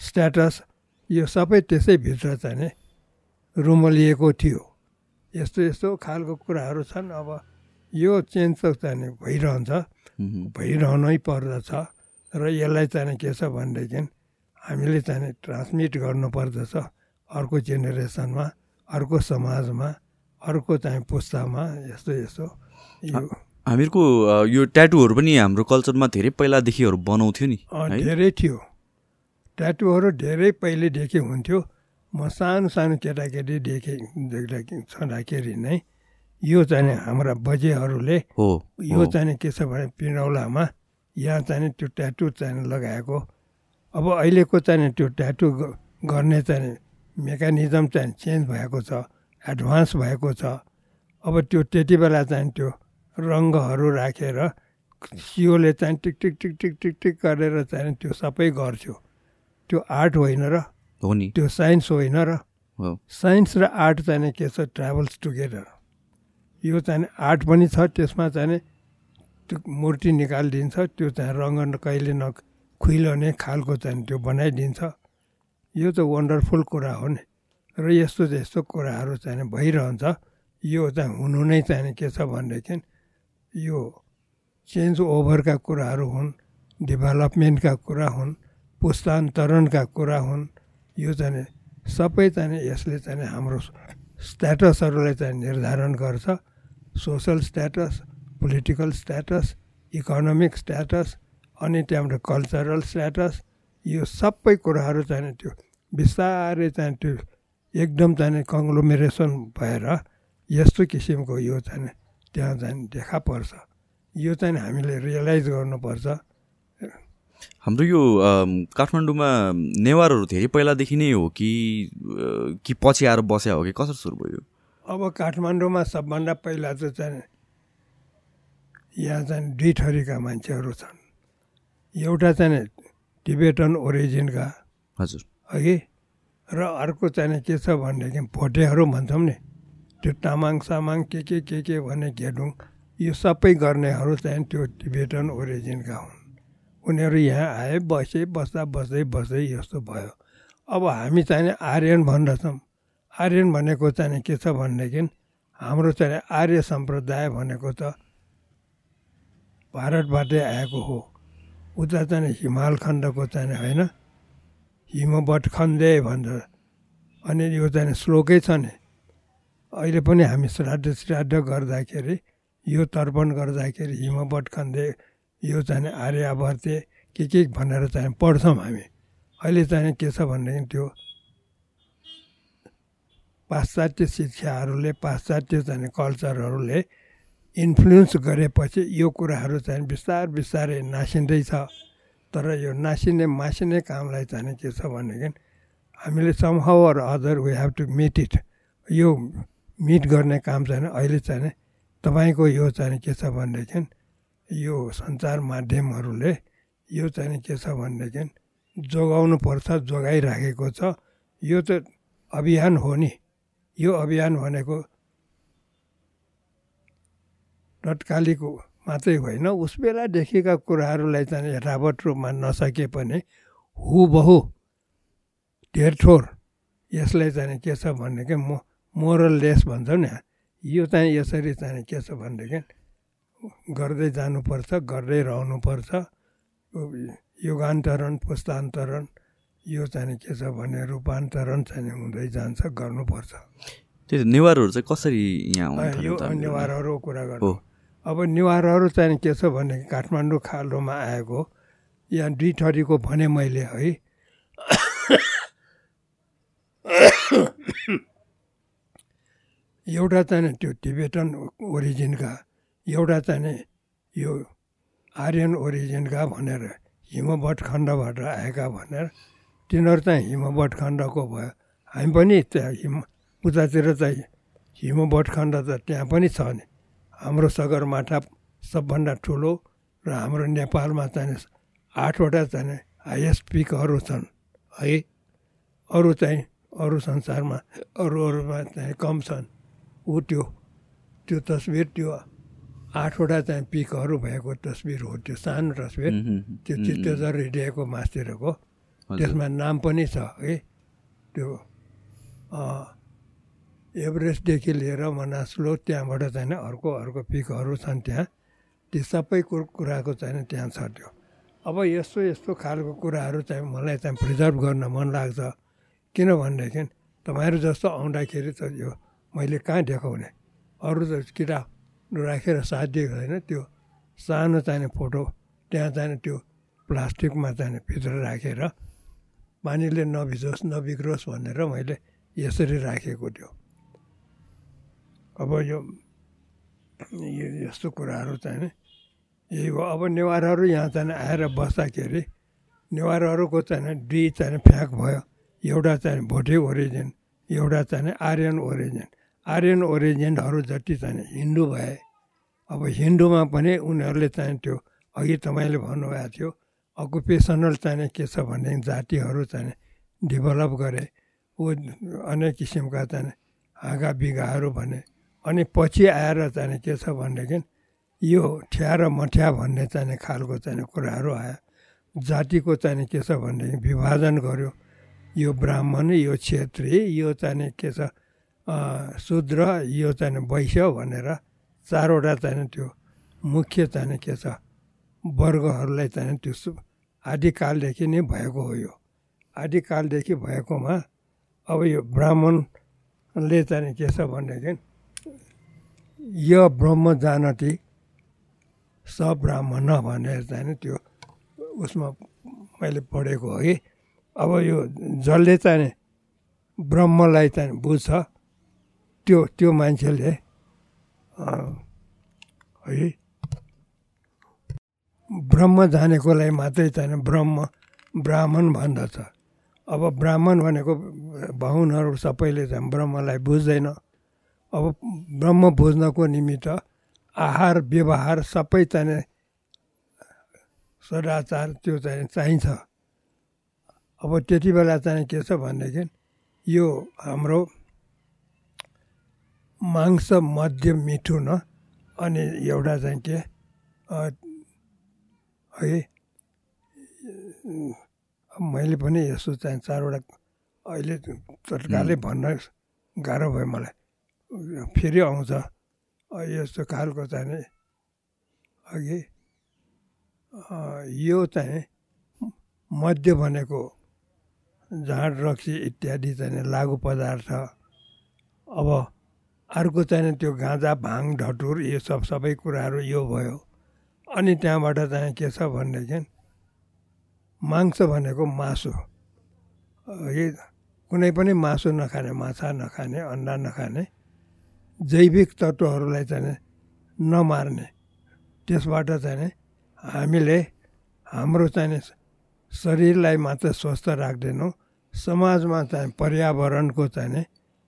स्ट्याटस यो सबै त्यसैभित्र चाहिँ रुमलिएको थियो। यस्तो यस्तो खालको कुराहरू छन् अब। यो चेन्ज त चाहिँ भइरहन्छ। भइरहनै पर्दछ। र यसलाई चाहिँ के छ भनेदेखि हामीले चाहिँ ट्रान्समिट गर्नुपर्दछ अर्को जेनेरेसनमा अर्को समाजमा अर्को चाहिँ पुस्तामा यस्तो यस्तो यो। हामीहरूको यो ट्याटुहरू पनि हाम्रो कल्चरमा धेरै पहिलादेखिहरू बनाउँथ्यो नि धेरै थियो। ट्याटुहरू धेरै पहिलेदेखि हुन्थ्यो। म सानो सानो केटाकेटी देखेँ छँदाखेरि नै यो चाहिँ हाम्रा बजेहरूले हो यो चाहिँ के छ भने पिरौलामा यहाँ चाहिँ त्यो ट्याटु चाहिँ लगाएको। अब अहिलेको चाहिँ त्यो ट्याटु गर्ने चाहिँ मेकानिजम चाहिँ चेन्ज भएको छ एडभान्स भएको छ। अब त्यो त्यति बेला चाहिँ त्यो रङ्गहरू राखेर सियोले चाहिँ टिक टिक टिक टिक टिक टिक गरेर चाहिँ त्यो सबै गर्थ्यो। त्यो आर्ट होइन र हो नि। त्यो साइन्स होइन र साइन्स र आर्ट चाहिँ के छ ट्राभल्स टुगेदर। यो चाहिँ आर्ट पनि छ त्यसमा चाहिँ त्यो मूर्ति निकालिदिन्छ त्यो चाहिँ रङ्ग कहिले न खुइलने खालको चाहिँ त्यो बनाइदिन्छ। यो त वन्डरफुल कुरा हो नि। र यस्तो यस्तो कुराहरू चाहिँ भइरहन्छ। यो चाहिँ हुनु नै चाहिँ के छ भनेदेखि यो चेन्ज ओभरका कुराहरू हुन् डेभलपमेन्टका कुरा हुन् पुस्तान्तरणका कुरा हुन्। यो चाहिँ सबै चाहिँ यसले चाहिँ हाम्रो स्ट्याटसहरूलाई चाहिँ निर्धारण गर्छ। Social status political status economic status अनि त्यहाँबाट कल्चरल स्ट्याटस यो सबै कुराहरू चाहिँ त्यो बिस्तारै चाहिँ त्यो एकदम चाहिँ कङ्ग्लोमेरेसन भएर यस्तो किसिमको यो चाहिँ त्यहाँ चाहिँ देखा पर्छ। यो चाहिँ हामीले रियलाइज गर्नुपर्छ। हाम्रो यो काठमाडौँमा नेवारहरू धेरै पहिलादेखि नै हो कि कि पछि आएर बस्या हो कि कसरी सुरु भयो? अब काठमाडौँमा सबभन्दा पहिला चाहिँ चाहिँ यहाँ चाहिँ दुई थरीका मान्छेहरू छन्। एउटा चाहिँ टिबेटन ओरिजिनका। हजुर। अघि र अर्को चाहिँ के छ भनेदेखि भोटेहरू भन्छौँ नि। त्यो तामाङ सामाङ के के के के भन्ने घेडुङ यो सबै गर्नेहरू चाहिँ त्यो टिबेटन ओरिजिनका हुन्। उनीहरू यहाँ आए बसे बस्दा बस्दै बस्दै यस्तो भयो। अब हामी चाहिँ आर्यन भन्दछौँ। आर्यन भनेको चाहिँ के छ भनेदेखि हाम्रो चाहिँ आर्य सम्प्रदाय भनेको त भारतबाटै आएको हो। उता चाहिँ हिमाल खण्डको चाहिँ होइन हिमवट खन्दे भन्छ। अनि यो चाहिँ श्लोकै छ नि। अहिले पनि हामी श्राद्ध श्राद्ध गर्दाखेरि यो तर्पण गर्दाखेरि हिमवट खन्दे यो चाहिँ आर्यावर्ते के के भनेर चाहिँ पढ्छौँ हामी। अहिले चाहिँ के छ भनेदेखि त्यो पाश्चात्य शिक्षाहरूले पाश्चात्य चाहिँ कल्चरहरूले इन्फ्लुएन्स गरेपछि यो कुराहरू चाहिँ बिस्तार बिस्तारै नासिँदैछ। तर यो नासिने मासिने कामलाई चाहिँ के छ भनेदेखि हामीले somehow other we have to meet it यो मिट गर्ने काम चाहिँ अहिले चाहिँ तपाईँको यो चाहिँ के छ भनेदेखि यो सञ्चार माध्यमहरूले यो चाहिँ के छ भनेदेखि जोगाउनु पर्छ जोगाइराखेको छ। यो त अभियान हो नि। यो अभियान भनेको तत्कालीको मात्रै होइन। उस बेलादेखिका कुराहरूलाई चाहिँ यथावत रूपमा नसके पनि हुबहु धेरथोर यसलाई चाहिँ के छ भनेदेखि म मोरल लेस भन्छौँ नि यो चाहिँ यसरी चाहिँ के छ भनेदेखि गर्दै जानुपर्छ गर्दै रहनुपर्छ। युगान्तरण पुस्तान्तरण यो चाहिँ के छ भने रूपान्तरण चाहिँ हुँदै जान्छ गर्नुपर्छ। त्यो नेवारहरू चाहिँ कसरी यहाँ यो नेवारहरूको कुरा गर्नु। अब नेवारहरू चाहिँ के छ भने काठमाडौँ खाल्डोमा आएको। यहाँ दुई थरीको भने मैले है। एउटा चाहिँ त्यो टिबेटन ओरिजिनका एउटा चाहिँ यो आर्यन ओरिजिनका भनेर हिमवट खण्डबाट आएका भनेर तिनीहरू चाहिँ हिमवट खण्डको भयो। हामी पनि त्यहाँ हिम उतातिर चाहिँ हिमवट खण्ड त त्यहाँ पनि छ नि। हाम्रो सगरमाथा सबभन्दा ठुलो र हाम्रो नेपालमा चाहिँ आठवटा चाहिँ हाइएस्ट पिकहरू छन्। है? अरू चाहिँ अरू संसारमा अरू अरूमा चाहिँ कम छन्। ऊ त्यो त्यो तस्बिर त्यो आठवटा चाहिँ पिकहरू भएको तस्बिर हो त्यो सानो तस्बिर। त्यो चित्तजार हिँडिएको मासतिरको। त्यसमा नाम पनि छ है? त्यो एभरेस्टदेखि लिएर मनास्लो त्यहाँबाट चाहिँ अर्को अर्को पिकहरू छन् त्यहाँ। ती सबै कुराको चाहिँ त्यहाँ छ त्यो। अब यस्तो यस्तो खालको कुराहरू चाहिँ मलाई चाहिँ प्रिजर्भ गर्न मन लाग्छ। किनभनेदेखि तपाईँहरू जस्तो आउँदाखेरि त यो मैले कहाँ देखाउने? अरू त किताब राखेर साध्य होइन त्यो सानो चाहिने फोटो त्यहाँ चाहिँ त्यो प्लास्टिकमा चाहिँ भित्र राखेर पानीले नभिजोस् नबिग्रोस् भनेर मैले यसरी राखेको थियो। अब यो यस्तो कुराहरू चाहिँ यही हो। अब नेवारहरू यहाँ चाहिँ आएर बस्दाखेरि नेवारहरूको चाहिँ दुई चाहिँ फ्याक भयो। एउटा चाहिँ भोटे ओरिजिन एउटा चाहिँ आर्यन ओरिजिन। आर्यन ओरिजिनहरू जति चाहिँ हिन्दू भए अब हिन्दूमा पनि उनीहरूले चाहिँ त्यो अघि तपाईँले भन्नुभएको थियो अकुपेसनल चाहिँ के छ भने जातिहरू चाहिँ डेभलप गरे ऊ अनेक किसिमका चाहिँ हाँगा बिगाहरू भने अनि पछि आएर चाहिँ के छ भनेदेखि यो ठ्या र मठ्या भन्ने चाहिँ खालको चाहिँ कुराहरू आयो। जातिको चाहिँ के छ भनेदेखि विभाजन गर्यो। यो ब्राह्मण यो क्षेत्री यो चाहिँ के छ शूद्र यो चाहिँ वैश्य भनेर चारवटा चाहिँ त्यो मुख्य चाहिँ के छ वर्गहरूलाई चाहिँ त्यो सु आदिकालदेखि नै भएको हो यो। आदिकालदेखि भएकोमा अब यो ब्राह्मणले चाहिँ के छ भनेदेखि यो ब्रह्म जानती सब्राह्मण भनेर चाहिँ त्यो उसमा मैले पढेको हो कि। अब यो जसले चाहिँ ब्रह्मलाई चाहिँ बुझ्छ त्यो त्यो मान्छेले है ब्रह्म जानेकोलाई मात्रै चाहिँ ब्रह्म ब्राह्मण भन्दछ। अब ब्राह्मण भनेको बाहुनहरू सबैले चाहिँ ब्रह्मलाई बुझ्दैन। अब ब्रह्म बुझ्नको निमित्त आहार व्यवहार सबै चाहिँ सदाचार त्यो चाहिँ चाहिन्छ। अब त्यति बेला चाहिँ के छ भनेदेखि यो हाम्रो मांस मध्य मिठो न अनि एउटा चाहिँ के है। मैले पनि यसो चाहिँ चारवटा अहिले तत्कालै भन्न गाह्रो भयो मलाई। फेरि आउँछ। यस्तो खालको चाहिँ अघि यो चाहिँ मध्य भनेको झाँड रक्सी इत्यादि चाहिँ लागु पदार्थ। अब अर्को चाहिँ त्यो गाँजा भाङ ढटुर यो सब सबै कुराहरू यो भयो। अनि त्यहाँबाट चाहिँ के छ भनेदेखि मांस भनेको मासु कुनै पनि मासु नखाने माछा नखाने अन्डा नखाने जैविक तत्त्वहरूलाई चाहिँ नमार्ने। त्यसबाट चाहिँ हामीले हाम्रो चाहिँ शरीरलाई मात्र स्वस्थ राख्दैनौँ समाजमा चाहिँ पर्यावरणको चाहिँ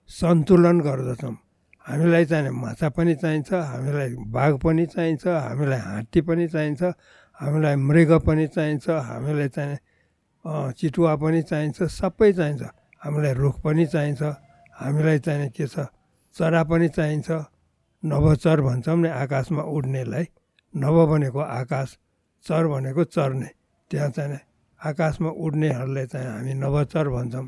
सन्तुलन गर्दछौँ। हामीलाई चाहिँ माछा पनि चाहिन्छ हामीलाई बाघ पनि चाहिन्छ हामीलाई हात्ती पनि चाहिन्छ हामीलाई मृग पनि चाहिन्छ हामीलाई चाहिँ चितुवा पनि चाहिन्छ सबै चाहिन्छ। हामीलाई रुख पनि चाहिन्छ हामीलाई चाहिँ के छ? चरा पनि चाहिन्छ। नवचर भन्छौँ नि आकाशमा उड्नेलाई। नव भनेको आकाश चर भनेको चर्ने। त्यहाँ चाहिँ आकाशमा उड्नेहरूलाई चाहिँ हामी नवचर भन्छौँ।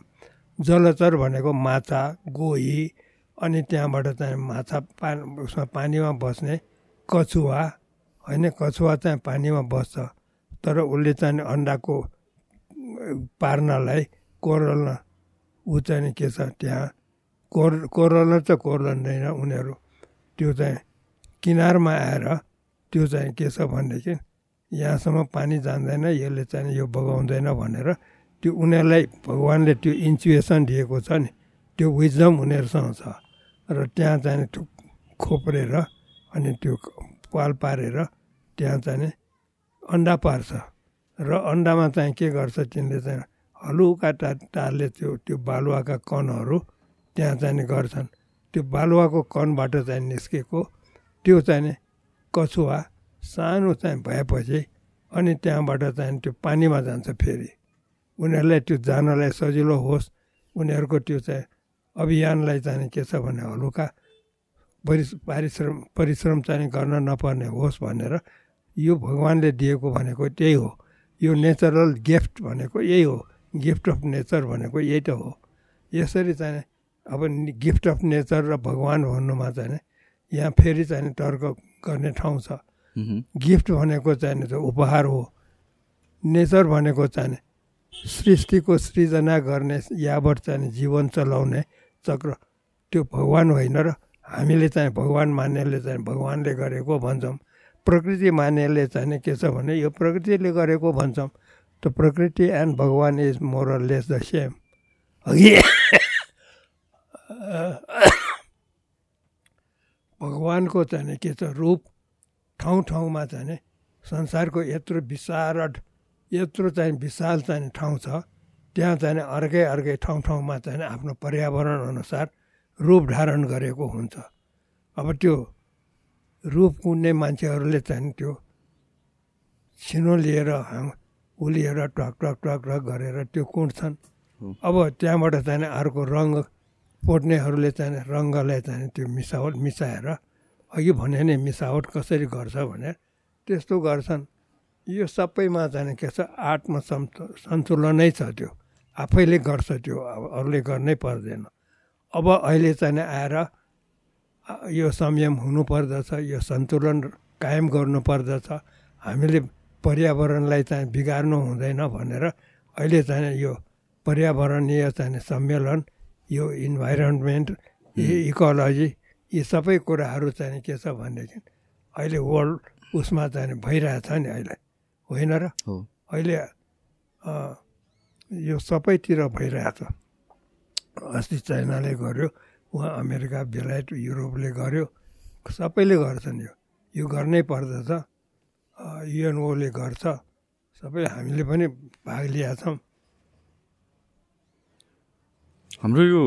जलचर भनेको माछा गोही अनि त्यहाँबाट चाहिँ माछा पा उसमा पानीमा बस्ने कछुवा होइन कछुवा चाहिँ पानीमा बस्छ। तर उसले चाहिँ अन्डाको पार्नलाई कोरल्न ऊ चाहिँ के छ त्यहाँ कोर कोरल्न त कोरल्दैन उनीहरू। त्यो चाहिँ किनारमा आएर त्यो चाहिँ के छ भनेदेखि यहाँसम्म पानी जान्दैन यसले चाहिँ यो बगाउँदैन भनेर त्यो उनीहरूलाई भगवान्ले त्यो इन्चुएसन दिएको छ नि। त्यो विजम उनीहरूसँग छ। र त्यहाँ चाहिँ खोप्रेर अनि त्यो पाल पारेर त्यहाँ चाहिँ अन्डा पार्छ। र अन्डामा चाहिँ के गर्छ तिनले चाहिँ हलुका टा टारले त्यो त्यो बालुवाका कणहरू त्यहाँ चाहिँ गर्छन्। त्यो बालुवाको कणबाट चाहिँ निस्केको त्यो चाहिँ कछुवा सानो चाहिँ भएपछि अनि त्यहाँबाट चाहिँ त्यो पानीमा जान्छ फेरि। उनीहरूलाई त्यो जानलाई सजिलो होस्। उनीहरूको त्यो चाहिँ अभियानलाई चाहिँ के छ भने हलुका परिस पारिश्रम परिश्रम चाहिँ गर्न नपर्ने होस् भनेर यो भगवान्ले दिएको भनेको त्यही हो। यो नेचरल गिफ्ट भनेको यही हो। गिफ्ट अफ नेचर भनेको यही त हो। यसरी चाहिँ अब गिफ्ट अफ नेचर र भगवान् भन्नुमा चाहिँ यहाँ फेरि चाहिँ तर्क गर्ने ठाउँ छ। गिफ्ट भनेको चाहिँ उपहार हो। नेचर भनेको चाहिँ सृष्टिको सृजना गर्ने यावत चाहिँ जीवन चलाउने चक्र। त्यो भगवान् होइन र हामीले चाहिँ भगवान् मान्नेले चाहिँ भगवान्ले गरेको भन्छौँ। प्रकृति मान्नेले चाहिँ के छ भने यो प्रकृतिले गरेको भन्छौँ। त प्रकृति एन्ड भगवान् is more less the same अघि [COUGHS] भगवान्को चाहिँ के छ रूप ठाउँ ठाउँमा चाहिँ संसारको यत्रो विशारद यत्रो चाहिँ विशाल चाहिँ ठाउँ छ। त्यहाँ चाहिँ अर्कै अर्कै ठाउँ ठाउँमा चाहिँ आफ्नो पर्यावरण अनुसार रूप धारण गरेको हुन्छ। अब त्यो रूप कुन्ने मान्छेहरूले चाहिँ त्यो छिनो लिएर उलिएर टक टक टक टक गरेर त्यो कुट्छन्। अब त्यहाँबाट चाहिँ अर्को रङ पोट्नेहरूले चाहिँ रङ्गलाई चाहिँ त्यो मिसावट मिसाएर अघि भने नि मिसावट कसरी गर्छ भनेर त्यस्तो गर्छन्। यो सबैमा चाहिँ के छ आत्म सन्तुलनै छ त्यो। आफैले गर्छ त्यो अब अरूले गर्नै पर्दैन। अब अहिले चाहिँ आएर यो संयम हुनुपर्दछ यो सन्तुलन कायम गर्नुपर्दछ हामीले पर्यावरणलाई चाहिँ बिगार्नु हुँदैन भनेर अहिले चाहिँ यो पर्यावरणीय चाहिँ सम्मेलन यो इन्भाइरोन्मेन्ट इकोलोजी यी सबै कुराहरू चाहिँ के छ भनेदेखि अहिले वर्ल्ड उसमा चाहिँ भइरहेछ नि अहिले। होइन र? अहिले यो सबैतिर भइरहेछ अस्ति चाइनाले गर्यो उहाँ अमेरिका बेलायत युरोपले गर्यो सबैले गर्छन् यो। यो गर्नै पर्दछ युएनओले गर्छ सबै हामीले पनि भाग लिएका छौँ। हाम्रो यो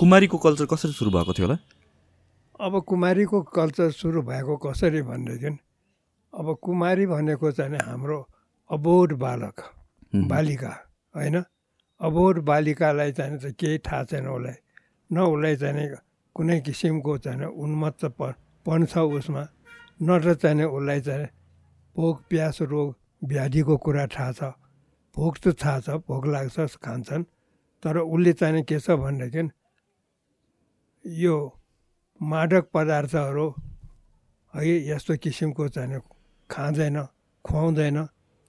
कुमारीको कल्चर कसरी सुरु भएको थियो होला? अब कुमारीको कल्चर सुरु भएको कसरी भनेदेखि अब कुमारी भनेको चाहिँ हाम्रो अबोध बालक बालिका। होइन? अबोध बालिकालाई चाहिँ त केही थाहा छैन उसलाई। न उसलाई चाहिँ कुनै किसिमको चाहिँ उन्मत्त पन छ उसमा। न त चाहिँ उसलाई चाहिँ भोक प्यास रोग व्याधिको कुरा थाहा छ। भोक त थाहा छ भोक लाग्छ खान्छन्। तर उसले चाहिँ के छ भनेदेखि यो मादक पदार्थहरू है यस्तो किसिमको चाहिँ खाँदैन खुवाउँदैन।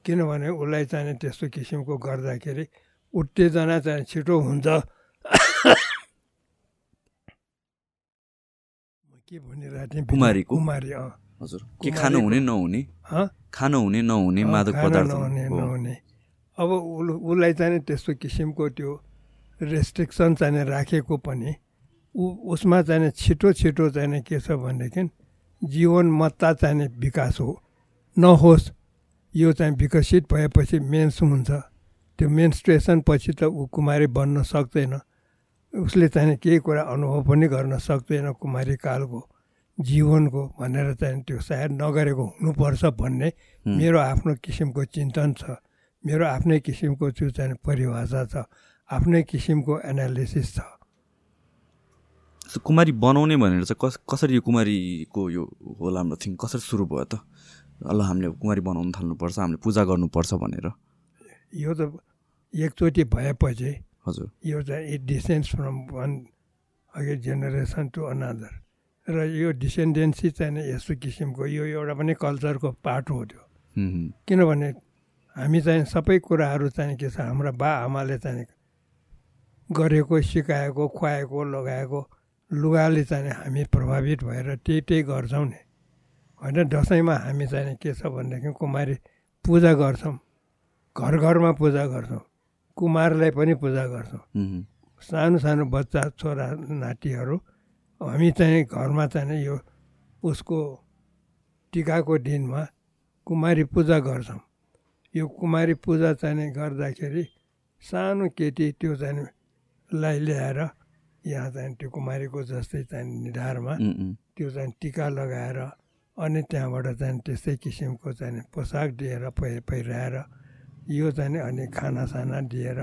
किनभने उसलाई चाहिँ त्यस्तो किसिमको गर्दाखेरि उत्तेजना चाहिँ छिटो हुन्छ। के भनिरहेको थिएँ? कुमारी कुमारी अँ। हजुर। के खानु हुने नहुने? खानु हुने नहुने मादक पदार्थ? नहुने नहुने। अब उसलाई चाहिँ त्यस्तो किसिमको त्यो रेस्ट्रिक्सन चाहिँ राखेको पनि ऊ उसमा चाहिँ छिटो छिटो चाहिँ के छ भनेदेखि जीवनमत्ता चाहिँ विकास हो। नहोस्। यो चाहिँ विकसित भएपछि मेन्स हुन्छ। त्यो मेन्स्ट्रेसन पछि त ऊ कुमारी बन्न सक्दैन। उसले चाहिँ केही कुरा अनुभव पनि गर्न सक्दैन कुमारी कालको जीवनको भनेर चाहिँ त्यो सायद नगरेको हुनुपर्छ भन्ने मेरो आफ्नो किसिमको चिन्तन छ। मेरो आफ्नै किसिमको त्यो चाहिँ परिभाषा छ। आफ्नै किसिमको एनालिसिस छ। कुमारी बनाउने भनेर चाहिँ कस कसरी यो कुमारीको यो होला हाम्रो थिङ? कसरी सुरु भयो त? ल हामीले कुमारी बनाउनु थाल्नुपर्छ हामीले पूजा गर्नुपर्छ भनेर। यो त एकचोटि भएपछि हजुर। यो चाहिँ it descends from one ago generation to another र यो डिसेन्डेन्सी चाहिँ यस्तो किसिमको यो एउटा पनि कल्चरको पार्ट हो त्यो। किनभने हामी चाहिँ सबै कुराहरू चाहिँ के छ हाम्रा बा आमाले चाहिँ गरेको सिकाएको खुवाएको लगाएको लुगाले चाहिँ हामी प्रभावित भएर त्यही त्यही गर्छौँ नि। होइन दसैँमा हामी चाहिँ के छ भनेदेखि कुमारी पूजा गर्छौँ। घर घरमा पूजा गर्छौँ। कुमारलाई पनि पूजा गर्छौँ। सानो सानो बच्चा छोरा नातिहरू हामी चाहिँ घरमा चाहिँ यो उसको टिकाको दिनमा कुमारी पूजा गर्छौँ। यो कुमारी पूजा चाहिँ गर्दाखेरि सानो केटी त्यो चाहिँ लाई ल्याएर यहाँ चाहिँ त्यो कुमारीको जस्तै चाहिँ निधारमा त्यो चाहिँ टिका लगाएर अनि त्यहाँबाट चाहिँ त्यस्तै किसिमको चाहिँ पोसाक दिएर पहि पहिराएर यो चाहिँ अनि खानासाना दिएर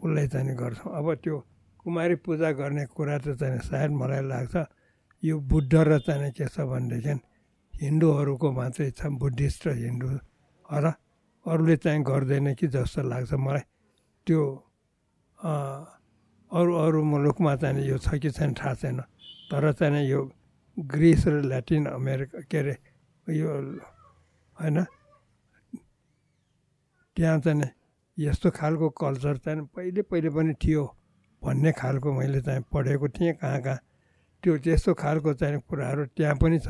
उसलाई चाहिँ गर्छौँ। अब त्यो कुमारी पूजा गर्ने कुरा त चाहिँ सायद मलाई लाग्छ यो बुद्ध र चाहिँ के छ भनेदेखि हिन्दूहरूको मात्रै छ बुद्धिस्ट र हिन्दू र अरूले चाहिँ गर्दैन कि जस्तो लाग्छ मलाई। त्यो अरू अरू मुलुकमा चाहिँ यो छ कि छैन थाहा छैन। तर चाहिँ यो ग्रिस र ल्याटिन अमेरिका के अरे यो होइन त्यहाँ चाहिँ यस्तो खालको कल्चर चाहिँ पहिले पहिले पनि थियो भन्ने खालको मैले चाहिँ पढेको थिएँ कहाँ कहाँ। त्यो त्यस्तो खालको चाहिँ कुराहरू त्यहाँ पनि छ।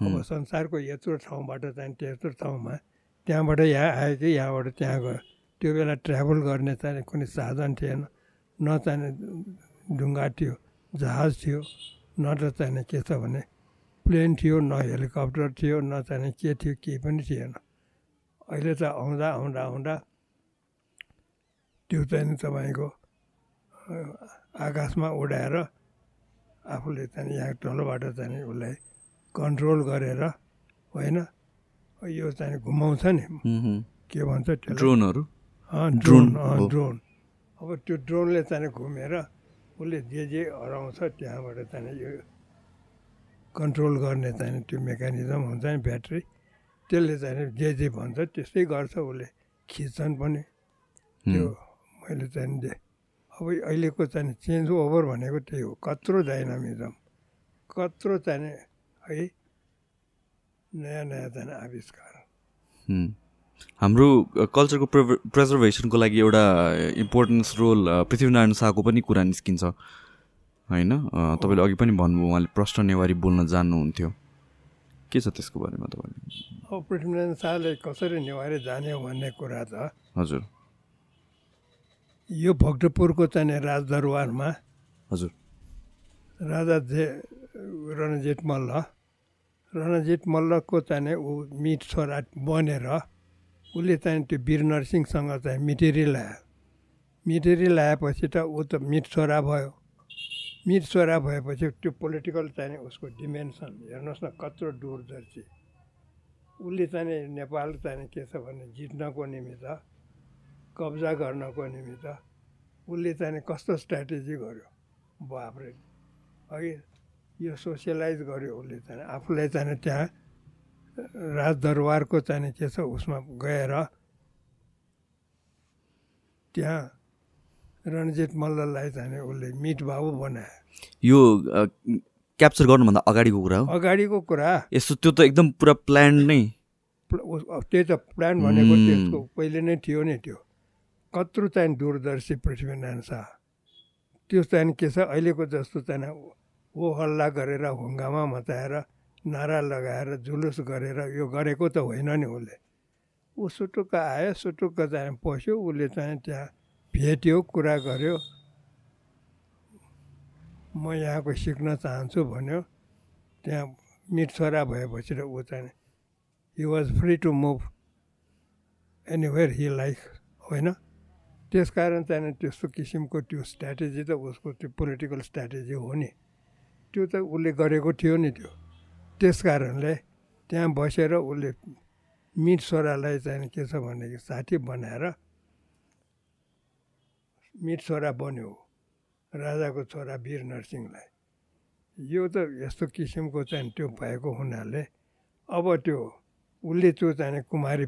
अब संसारको यत्रो ठाउँबाट चाहिँ त्यत्रो ठाउँमा त्यहाँबाट यहाँ आयो कि यहाँबाट त्यहाँ गयो। त्यो बेला ट्राभल गर्ने चाहिँ कुनै साधन थिएन। न चाहिँ ढुङ्गा थियो जहाज थियो न त चाहिँ के छ भने प्लेन थियो न हेलिकप्टर थियो न चाहिँ के थियो केही पनि थिएन। अहिले त आउँदा आउँदा आउँदा त्यो चाहिँ तपाईँको आकाशमा उडाएर आफूले चाहिँ यहाँ तलबाट चाहिँ उसलाई कन्ट्रोल गरेर होइन यो चाहिँ घुमाउँछ नि। के भन्छ ड्रोनहरू? Drone drone. अब त्यो ड्रोनले चाहिँ घुमेर उसले जे जे हराउँछ त्यहाँबाट चाहिँ यो कन्ट्रोल गर्ने चाहिँ त्यो मेकानिजम हुन्छ नि ब्याट्री। त्यसले चाहिँ जे जे भन्छ त्यस्तै गर्छ उसले। खिच्छन् पनि। त्यो मैले चाहिँ अब अहिलेको चाहिँ चेन्ज ओभर भनेको त्यही हो। कत्रो डाइनामिजम। कत्रो चाहिँ है नयाँ नयाँ चाहिँ आविष्कार। हाम्रो कल्चरको प्रिभ प्रिजर्भेसनको लागि एउटा इम्पोर्टेन्स रोल पृथ्वीनारायण शाहको पनि कुरा निस्किन्छ। होइन? तपाईँले अघि पनि भन्नुभयो उहाँले प्रश्न नेवारी बोल्न जान्नुहुन्थ्यो के छ त्यसको बारेमा तपाईँले? अब पृथ्वीनारायण शाहले कसरी नेवारी जाने भन्ने कुरा त हजुर। यो भक्तपुरको चाहिँ राजदरबारमा हजुर। राजा जे रणजित मल्ल रणजित मल्लको चाहिँ ऊ मिट छोरा बनेर उसले चाहिँ त्यो वीर नरसिंहसँग चाहिँ मिटेरी ल्यायो मिटेरी ल्याएपछि त ऊ त मिट छोरा भयो। मिट छोरा भएपछि त्यो पोलिटिकल चाहिँ उसको डिमेन्सन हेर्नुहोस् न कत्रो दूरदर्शी उसले चाहिँ नेपाल चाहिँ के छ भने जित्नको निमित्त कब्जा गर्नको निमित्त उसले चाहिँ कस्तो स्ट्राटेजी गर्यो? बाफ्रे अघि यो सोसियलाइज गर्यो उसले चाहिँ। आफूलाई चाहिँ त्यहाँ राजदरबारको चाहिँ के छ उसमा गएर त्यहाँ रणजित मल्ललाई चाहिँ उसले मिट बाबु बनायो यो क्याप्चर गर्नुभन्दा अगाडिको कुरा हो? अगाडिको कुरा। यस्तो त्यो त एकदम पुरा प्लान नै। त्यही त प्लान भनेको. त्यसको पहिले नै थियो नि त्यो। कत्रो चाहिँ दूरदर्शी पृथ्वीनारायण शाह। त्यो चाहिँ के छ अहिलेको जस्तो चाहिँ हो हल्ला गरेर हुङ्गामा मचाएर नारा लगाएर जुलुस गरेर यो गरेको त होइन नि उसले। ऊ सुटुक्क आयो सुटुक्क चाहिँ पस्यो उसले चाहिँ त्यहाँ भेट्यो कुरा गर्यो। म यहाँको सिक्न चाहन्छु भन्यो। त्यहाँ मिट छोरा भएपछि त ऊ चाहिँ he was free to move anywhere he like होइन? त्यस कारण चाहिँ त्यस्तो किसिमको त्यो स्ट्राटेजी त उसको त्यो पोलिटिकल स्ट्राटेजी हो नि। त्यो त उसले गरेको थियो नि त्यो। त्यस कारणले त्यहाँ बसेर उसले मिट छोरालाई चाहिँ के छ भनेदेखि साथी बनाएर मिट छोरा बन्यो राजाको छोरा वीर नरसिंहलाई। यो त यस्तो किसिमको चाहिँ त्यो भएको हुनाले अब त्यो उसले त्यो चाहिँ कुमारी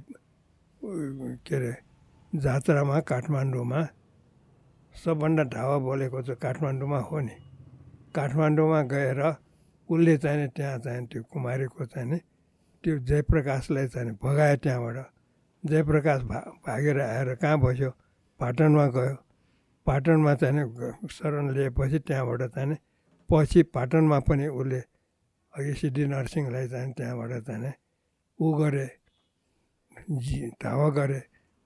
के अरे जात्रामा काठमाडौँमा सबभन्दा ढावा बोलेको चाहिँ काठमाडौँमा हो नि। काठमाडौँमा गएर उसले चाहिँ त्यहाँ चाहिँ त्यो कुमारीको चाहिँ नि त्यो जयप्रकाशलाई चाहिँ भगायो त्यहाँबाट। जयप्रकाश भा भागेर आएर कहाँ बस्यो? पाटनमा गयो। पाटनमा चाहिँ शरण लिएपछि त्यहाँबाट चाहिँ पछि पाटनमा पनि उसले अघि सिद्धि नरसिंहलाई चाहिँ त्यहाँबाट चाहिँ नि ऊ गरे जी धावा गरे।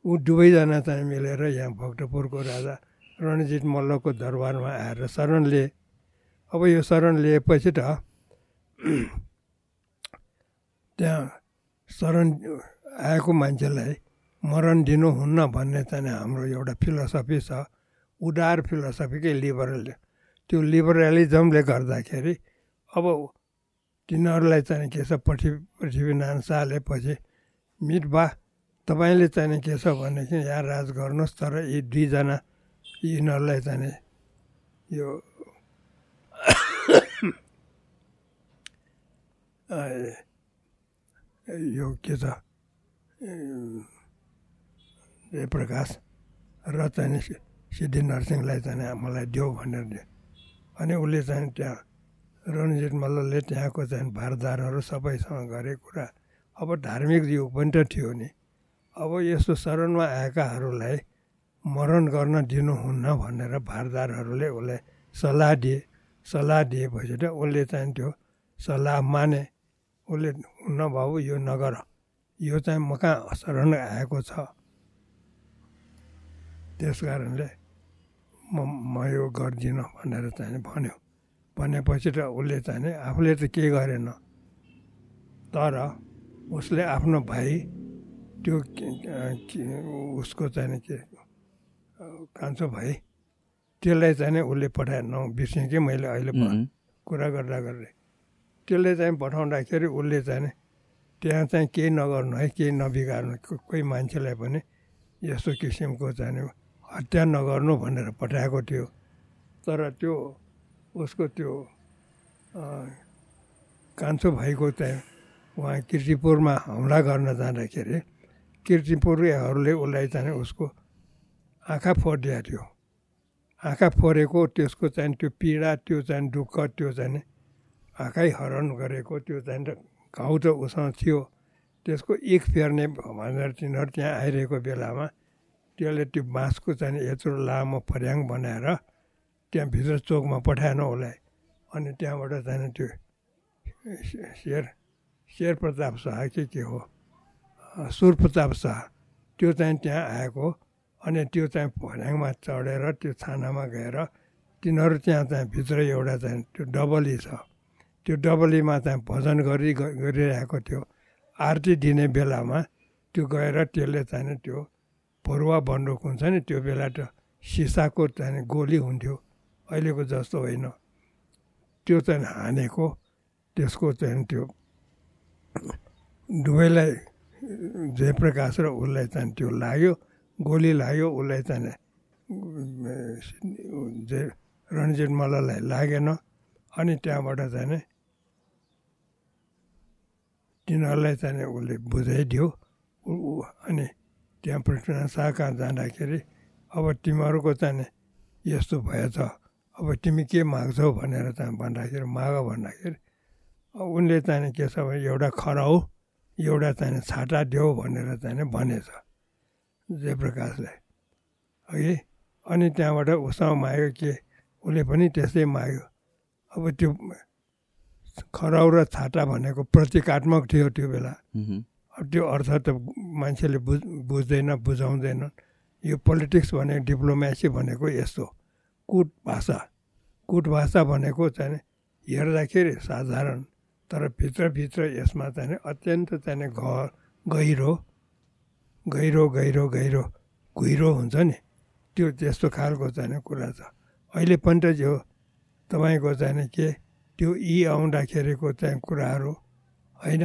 ऊ दुवैजना चाहिँ मिलेर यहाँ भक्तपुरको राजा रणजित मल्लको दरबारमा आएर शरण लिए। अब यो शरण लिएपछि त [CLEARS THROAT] त्यहाँ शरण आएको मान्छेलाई मरण दिनुहुन्न भन्ने चाहिँ हाम्रो एउटा फिलोसफी छ। उदार फिलोसफीकै लिबरल। त्यो लिबरलिजमले गर्दाखेरि अब तिनीहरूलाई चाहिँ के छ पृथ्वी पृथ्वीनारायण शाहले पछि मिटबा तपाईँले चाहिँ के छ भनेदेखि यहाँ राज गर्नुहोस् तर यी दुईजना यिनीहरूलाई चाहिँ यो यो के छ जयप्रकाश र चाहिँ सिद्धि नरसिंहलाई चाहिँ मलाई देऊ भनेर दियो अनि उसले चाहिँ त्यहाँ रणजित मल्लले त्यहाँको चाहिँ भारदारहरू सबैसँग गरे कुरा अब धार्मिक युग पनि त थियो नि अब यस्तो शरणमा आएकाहरूलाई मरण गर्न दिनुहुन्न भनेर भारदारहरूले उसलाई सल्लाह दिए सल्लाह दिएपछि त उसले चाहिँ त्यो सल्लाह माने। उसले हुन्न बाबु यो नगर। यो चाहिँ म कहाँ शरण आएको छ। त्यस कारणले म म यो गर्दिनँ भनेर चाहिँ भन्यो। भनेपछि त उसले चाहिँ नि आफूले त केही गरेन। तर उसले आफ्नो भाइ त्यो के- के- उसको चाहिँ नि के कान्छो भाइ त्यसलाई चाहिँ नि उसले पठाए न बिर्सेँ कि मैले अहिले कुरा गर्दा गर्दै। त्यसले चाहिँ पठाउँदाखेरि उसले चाहिँ त्यहाँ चाहिँ केही नगर्नु है केही नबिगार्नु कोही मान्छेलाई पनि यस्तो किसिमको चाहिँ हत्या नगर्नु भनेर पठाएको थियो। तर त्यो उसको त्यो कान्छो भाइको चाहिँ उहाँ किर्तिपुरमा हमला गर्न जाँदाखेरि किर्तिपुरहरूले उसलाई चाहिँ उसको आँखा फोडिदिएको थियो। आँखा फोरेको त्यसको चाहिँ त्यो पीडा त्यो चाहिँ दुःख त्यो चाहिँ आँखै हरण गरेको त्यो चाहिँ घाउ त उसँग थियो। त्यसको एक फेर्ने भनेर तिनीहरू त्यहाँ आइरहेको बेलामा त्यसले त्यो बाँसको चाहिँ यत्रो लामो फर्याङ बनाएर त्यहाँ भित्र चोकमा पठाएन उसलाई। अनि त्यहाँबाट चाहिँ त्यो शेर शेर प्रताप शाह कि के हो? सुर प्रताप शाह त्यो चाहिँ त्यहाँ आएको। अनि त्यो चाहिँ फर्याङमा चढेर त्यो छानामा गएर तिनीहरू त्यहाँ चाहिँ भित्र एउटा चाहिँ त्यो डबली छ। त्यो डबलीमा चाहिँ भजन गरी गरिरहेको थियो। आरती दिने बेलामा त्यो गएर त्यसले चाहिँ त्यो फरुवा बन्दुक हुन्छ नि त्यो बेला त सिसाको चाहिँ गोली हुन्थ्यो अहिलेको जस्तो होइन। त्यो चाहिँ हानेको त्यसको चाहिँ त्यो दुवैलाई जयप्रकाश र उसलाई चाहिँ त्यो लाग्यो गोली लाग्यो उसलाई चाहिँ जय रणजित मल्ललाई लागेन। अनि त्यहाँबाट चाहिँ तिनीहरूलाई चाहिँ उसले बुझाइदियो। अनि त्यहाँ पृथ्वीनारायण शाह कहाँ जाँदाखेरि अब तिमीहरूको चाहिँ यस्तो भएछ अब तिमी के माग्छौ भनेर चाहिँ भन्दाखेरि माग भन्दाखेरि उनले चाहिँ के छ भने एउटा खराउ एउटा चाहिँ छाटा देऊ भनेर चाहिँ भनेछ जयप्रकाशलाई है अनि त्यहाँबाट उसँग माग्यो के उसले पनि त्यस्तै माग्यो। अब त्यो खराउ र छाता भनेको प्रतीकात्मक थियो त्यो बेला। अब त्यो अर्थ त मान्छेले बुझ बुझ्दैन बुझाउँदैन। यो पोलिटिक्स भनेको डिप्लोमेसी भनेको यस्तो। कुट भाषा। कुट भाषा भनेको चाहिँ हेर्दाखेरि साधारण तर भित्रभित्र यसमा चाहिँ अत्यन्त चाहिँ घ गहिरो गहिरो गहिरो गहिरो घुइरो हुन्छ नि। त्यो त्यस्तो खालको चाहिँ कुरा छ। अहिले पनि त जो तपाईँको चाहिँ के त्यो यी आउँदाखेरिको चाहिँ कुराहरू होइन।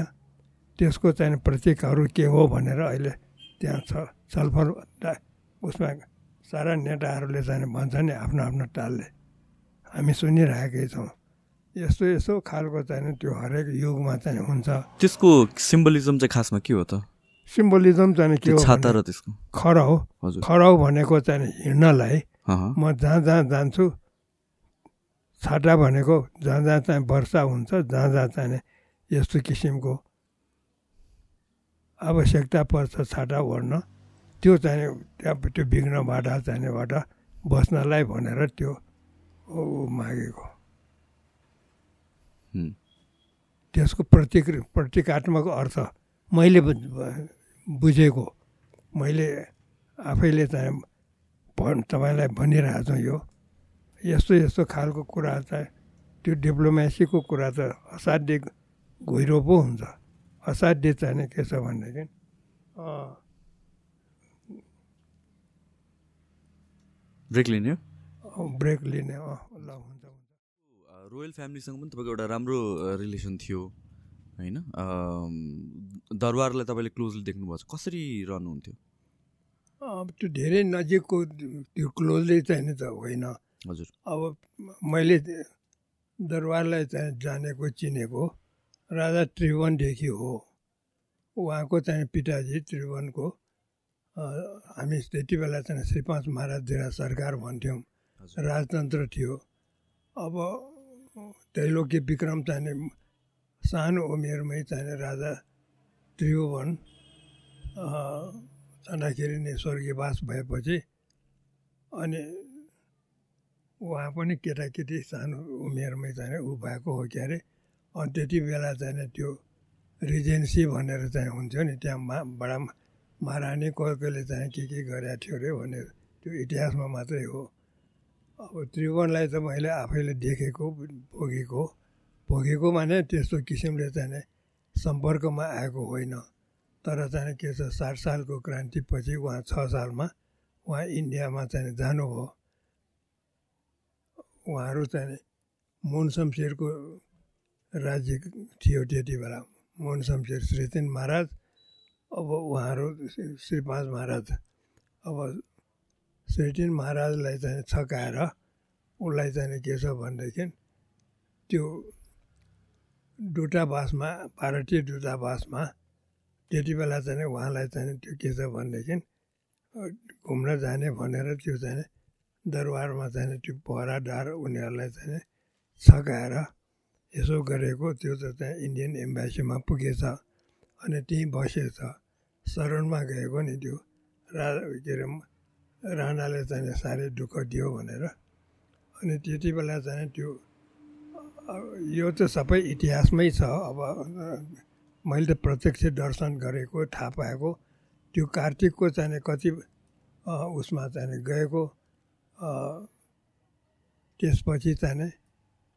त्यसको चाहिँ प्रतीकहरू के हो भनेर अहिले त्यहाँ छ। छलफल उसमा सारा नेताहरूले चाहिँ भन्छ नि आफ्नो आफ्नो तालले। हामी सुनिरहेकै छौँ। यस्तो यस्तो खालको चाहिँ त्यो हरेक युगमा चाहिँ हुन्छ। त्यसको सिम्बलिजम चाहिँ खासमा के हो त? सिम्बलिजम चाहिँ के हो र त्यसको। हजुर। खराउ भनेको चाहिँ हिँड्नलाई म जहाँ जहाँ जान्छु छाटा भनेको जहाँ जहाँ चाहिँ वर्षा हुन्छ जहाँ जहाँ चाहिँ यस्तो किसिमको आवश्यकता पर्छ छाटा ओढ्न त्यो चाहिँ त्यहाँ त्यो विघ्नबाट चाहिनेबाट बस्नलाई भनेर त्यो मागेको। हुँ, त्यसको प्रतीक प्रतीकात्मक अर्थ मैले बुझेको मैले आफैले चाहिँ भन् तपाईँलाई भनिरहेको छु यो। यस्तो यस्तो खालको कुरा चाहिँ त्यो डिप्लोमेसीको कुरा त असाध्य घुइरो पो हुन्छ। असाध्य चाहिँ के छ भनेदेखि ब्रेक लिने ब्रेक लिने अँ ल हुन्छ हुन्छ। रोयल फ्यामिलीसँग पनि तपाईँको एउटा राम्रो रिलेसन थियो होइन? दरबारलाई तपाईँले क्लोजली देख्नुभएको छ। कसरी रहनुहुन्थ्यो? अब त्यो धेरै नजिकको त्यो क्लोजली चाहिँ त होइन। हजुर। अब मैले दरबारलाई चाहिँ जानेको चिनेको राजा त्रिभुवनदेखि हो। उहाँको चाहिँ पिताजी त्रिभुवनको। हामी त्यति बेला चाहिँ श्री पाँच महाराज जिरा सरकार भन्थ्यौँ। राजतन्त्र थियो। अब त्रैलोक्य विक्रम चाहिने सानो उमेरमै चाहिने राजा त्रिभुवन जाँदाखेरि नै स्वर्गीयवास भएपछि अनि उहाँ पनि केटाकेटी सानो उमेरमै चाहिँ ऊ भएको हो के अरे अनि त्यति बेला चाहिँ त्यो रिजेन्सी भनेर चाहिँ हुन्थ्यो नि त्यहाँ मा बडा महारानी कोहीले चाहिँ के के गरेको थियो अरे भनेर त्यो इतिहासमा मात्रै हो। अब त्रिभुवनलाई त मैले आफैले देखेको भोगेको भोगेको माने त्यस्तो किसिमले चाहिँ सम्पर्कमा आएको होइन। तर चाहिँ के छ साठ सालको क्रान्तिपछि उहाँ छ सालमा उहाँ इन्डियामा चाहिँ जानुभयो उहाँहरू चाहिँ मुन शमशेरको राज्य थियो त्यति बेला। मुन शमशेर श्रीतिन महाराज अब उहाँहरू श्री पाँच महाराज। अब श्रीतिन महाराजलाई चाहिँ छकाएर उसलाई चाहिँ के छ भनेदेखि त्यो दूतावासमा भारतीय दूतावासमा त्यति बेला चाहिँ उहाँलाई चाहिँ त्यो के छ भनेदेखि घुम्न जाने भनेर त्यो चाहिँ दरबारमा चाहिँ त्यो पहरादार उनीहरूलाई चाहिँ छकाएर यसो गरेको त्यो त त्यहाँ इन्डियन एम्बेसीमा पुगेछ अनि त्यहीँ बसेछ। शरणमा गएको नि त्यो रा के अरे राणाले चाहिँ साह्रै दुःख दियो भनेर। अनि त्यति बेला चाहिँ त्यो यो त सबै इतिहासमै छ। अब मैले त प्रत्यक्ष दर्शन गरेको थाहा पाएको त्यो कार्तिकको चाहिँ कति उसमा चाहिँ गएको त्यसपछि चाहिँ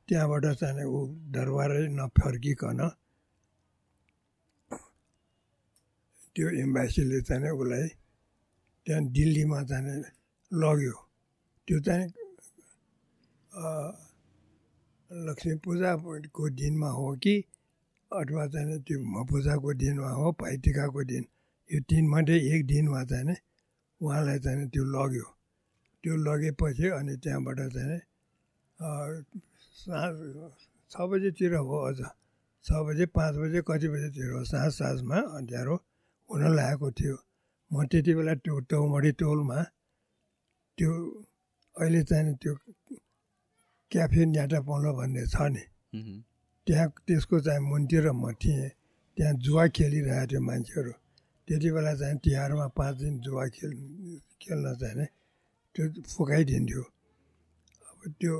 त्यहाँबाट चाहिँ ऊ दरबारै नफर्किकन त्यो एम्बेसीले चाहिँ उसलाई त्यहाँ दिल्लीमा चाहिँ लग्यो। त्यो चाहिँ लक्ष्मी पूजाको दिनमा हो कि अथवा चाहिँ त्यो पूजाको दिनमा हो भाइटिकाको दिन यो तिनमध्ये एक दिनमा चाहिँ उहाँलाई चाहिँ त्यो लग्यो। त्यो लगेपछि अनि त्यहाँबाट चाहिँ साँझ छ बजीतिर हो अझ। छ बजे पाँच बजे कति बजीतिर हो साँझ साँझमा अँध्यारो हुन लागेको थियो। म त्यति बेला त्यो टौमडी टोलमा त्यो अहिले चाहिँ त्यो क्याफे न्याटा पौलो भन्ने छ नि। त्यहाँ त्यसको चाहिँ मुन्तिर म थिएँ। त्यहाँ जुवा खेलिरहेको थियो मान्छेहरू। त्यति बेला चाहिँ तिहारमा पाँच दिन जुवा खेल खेल्न चाहिँ त्यो फुकाइदिन्थ्यो। अब त्यो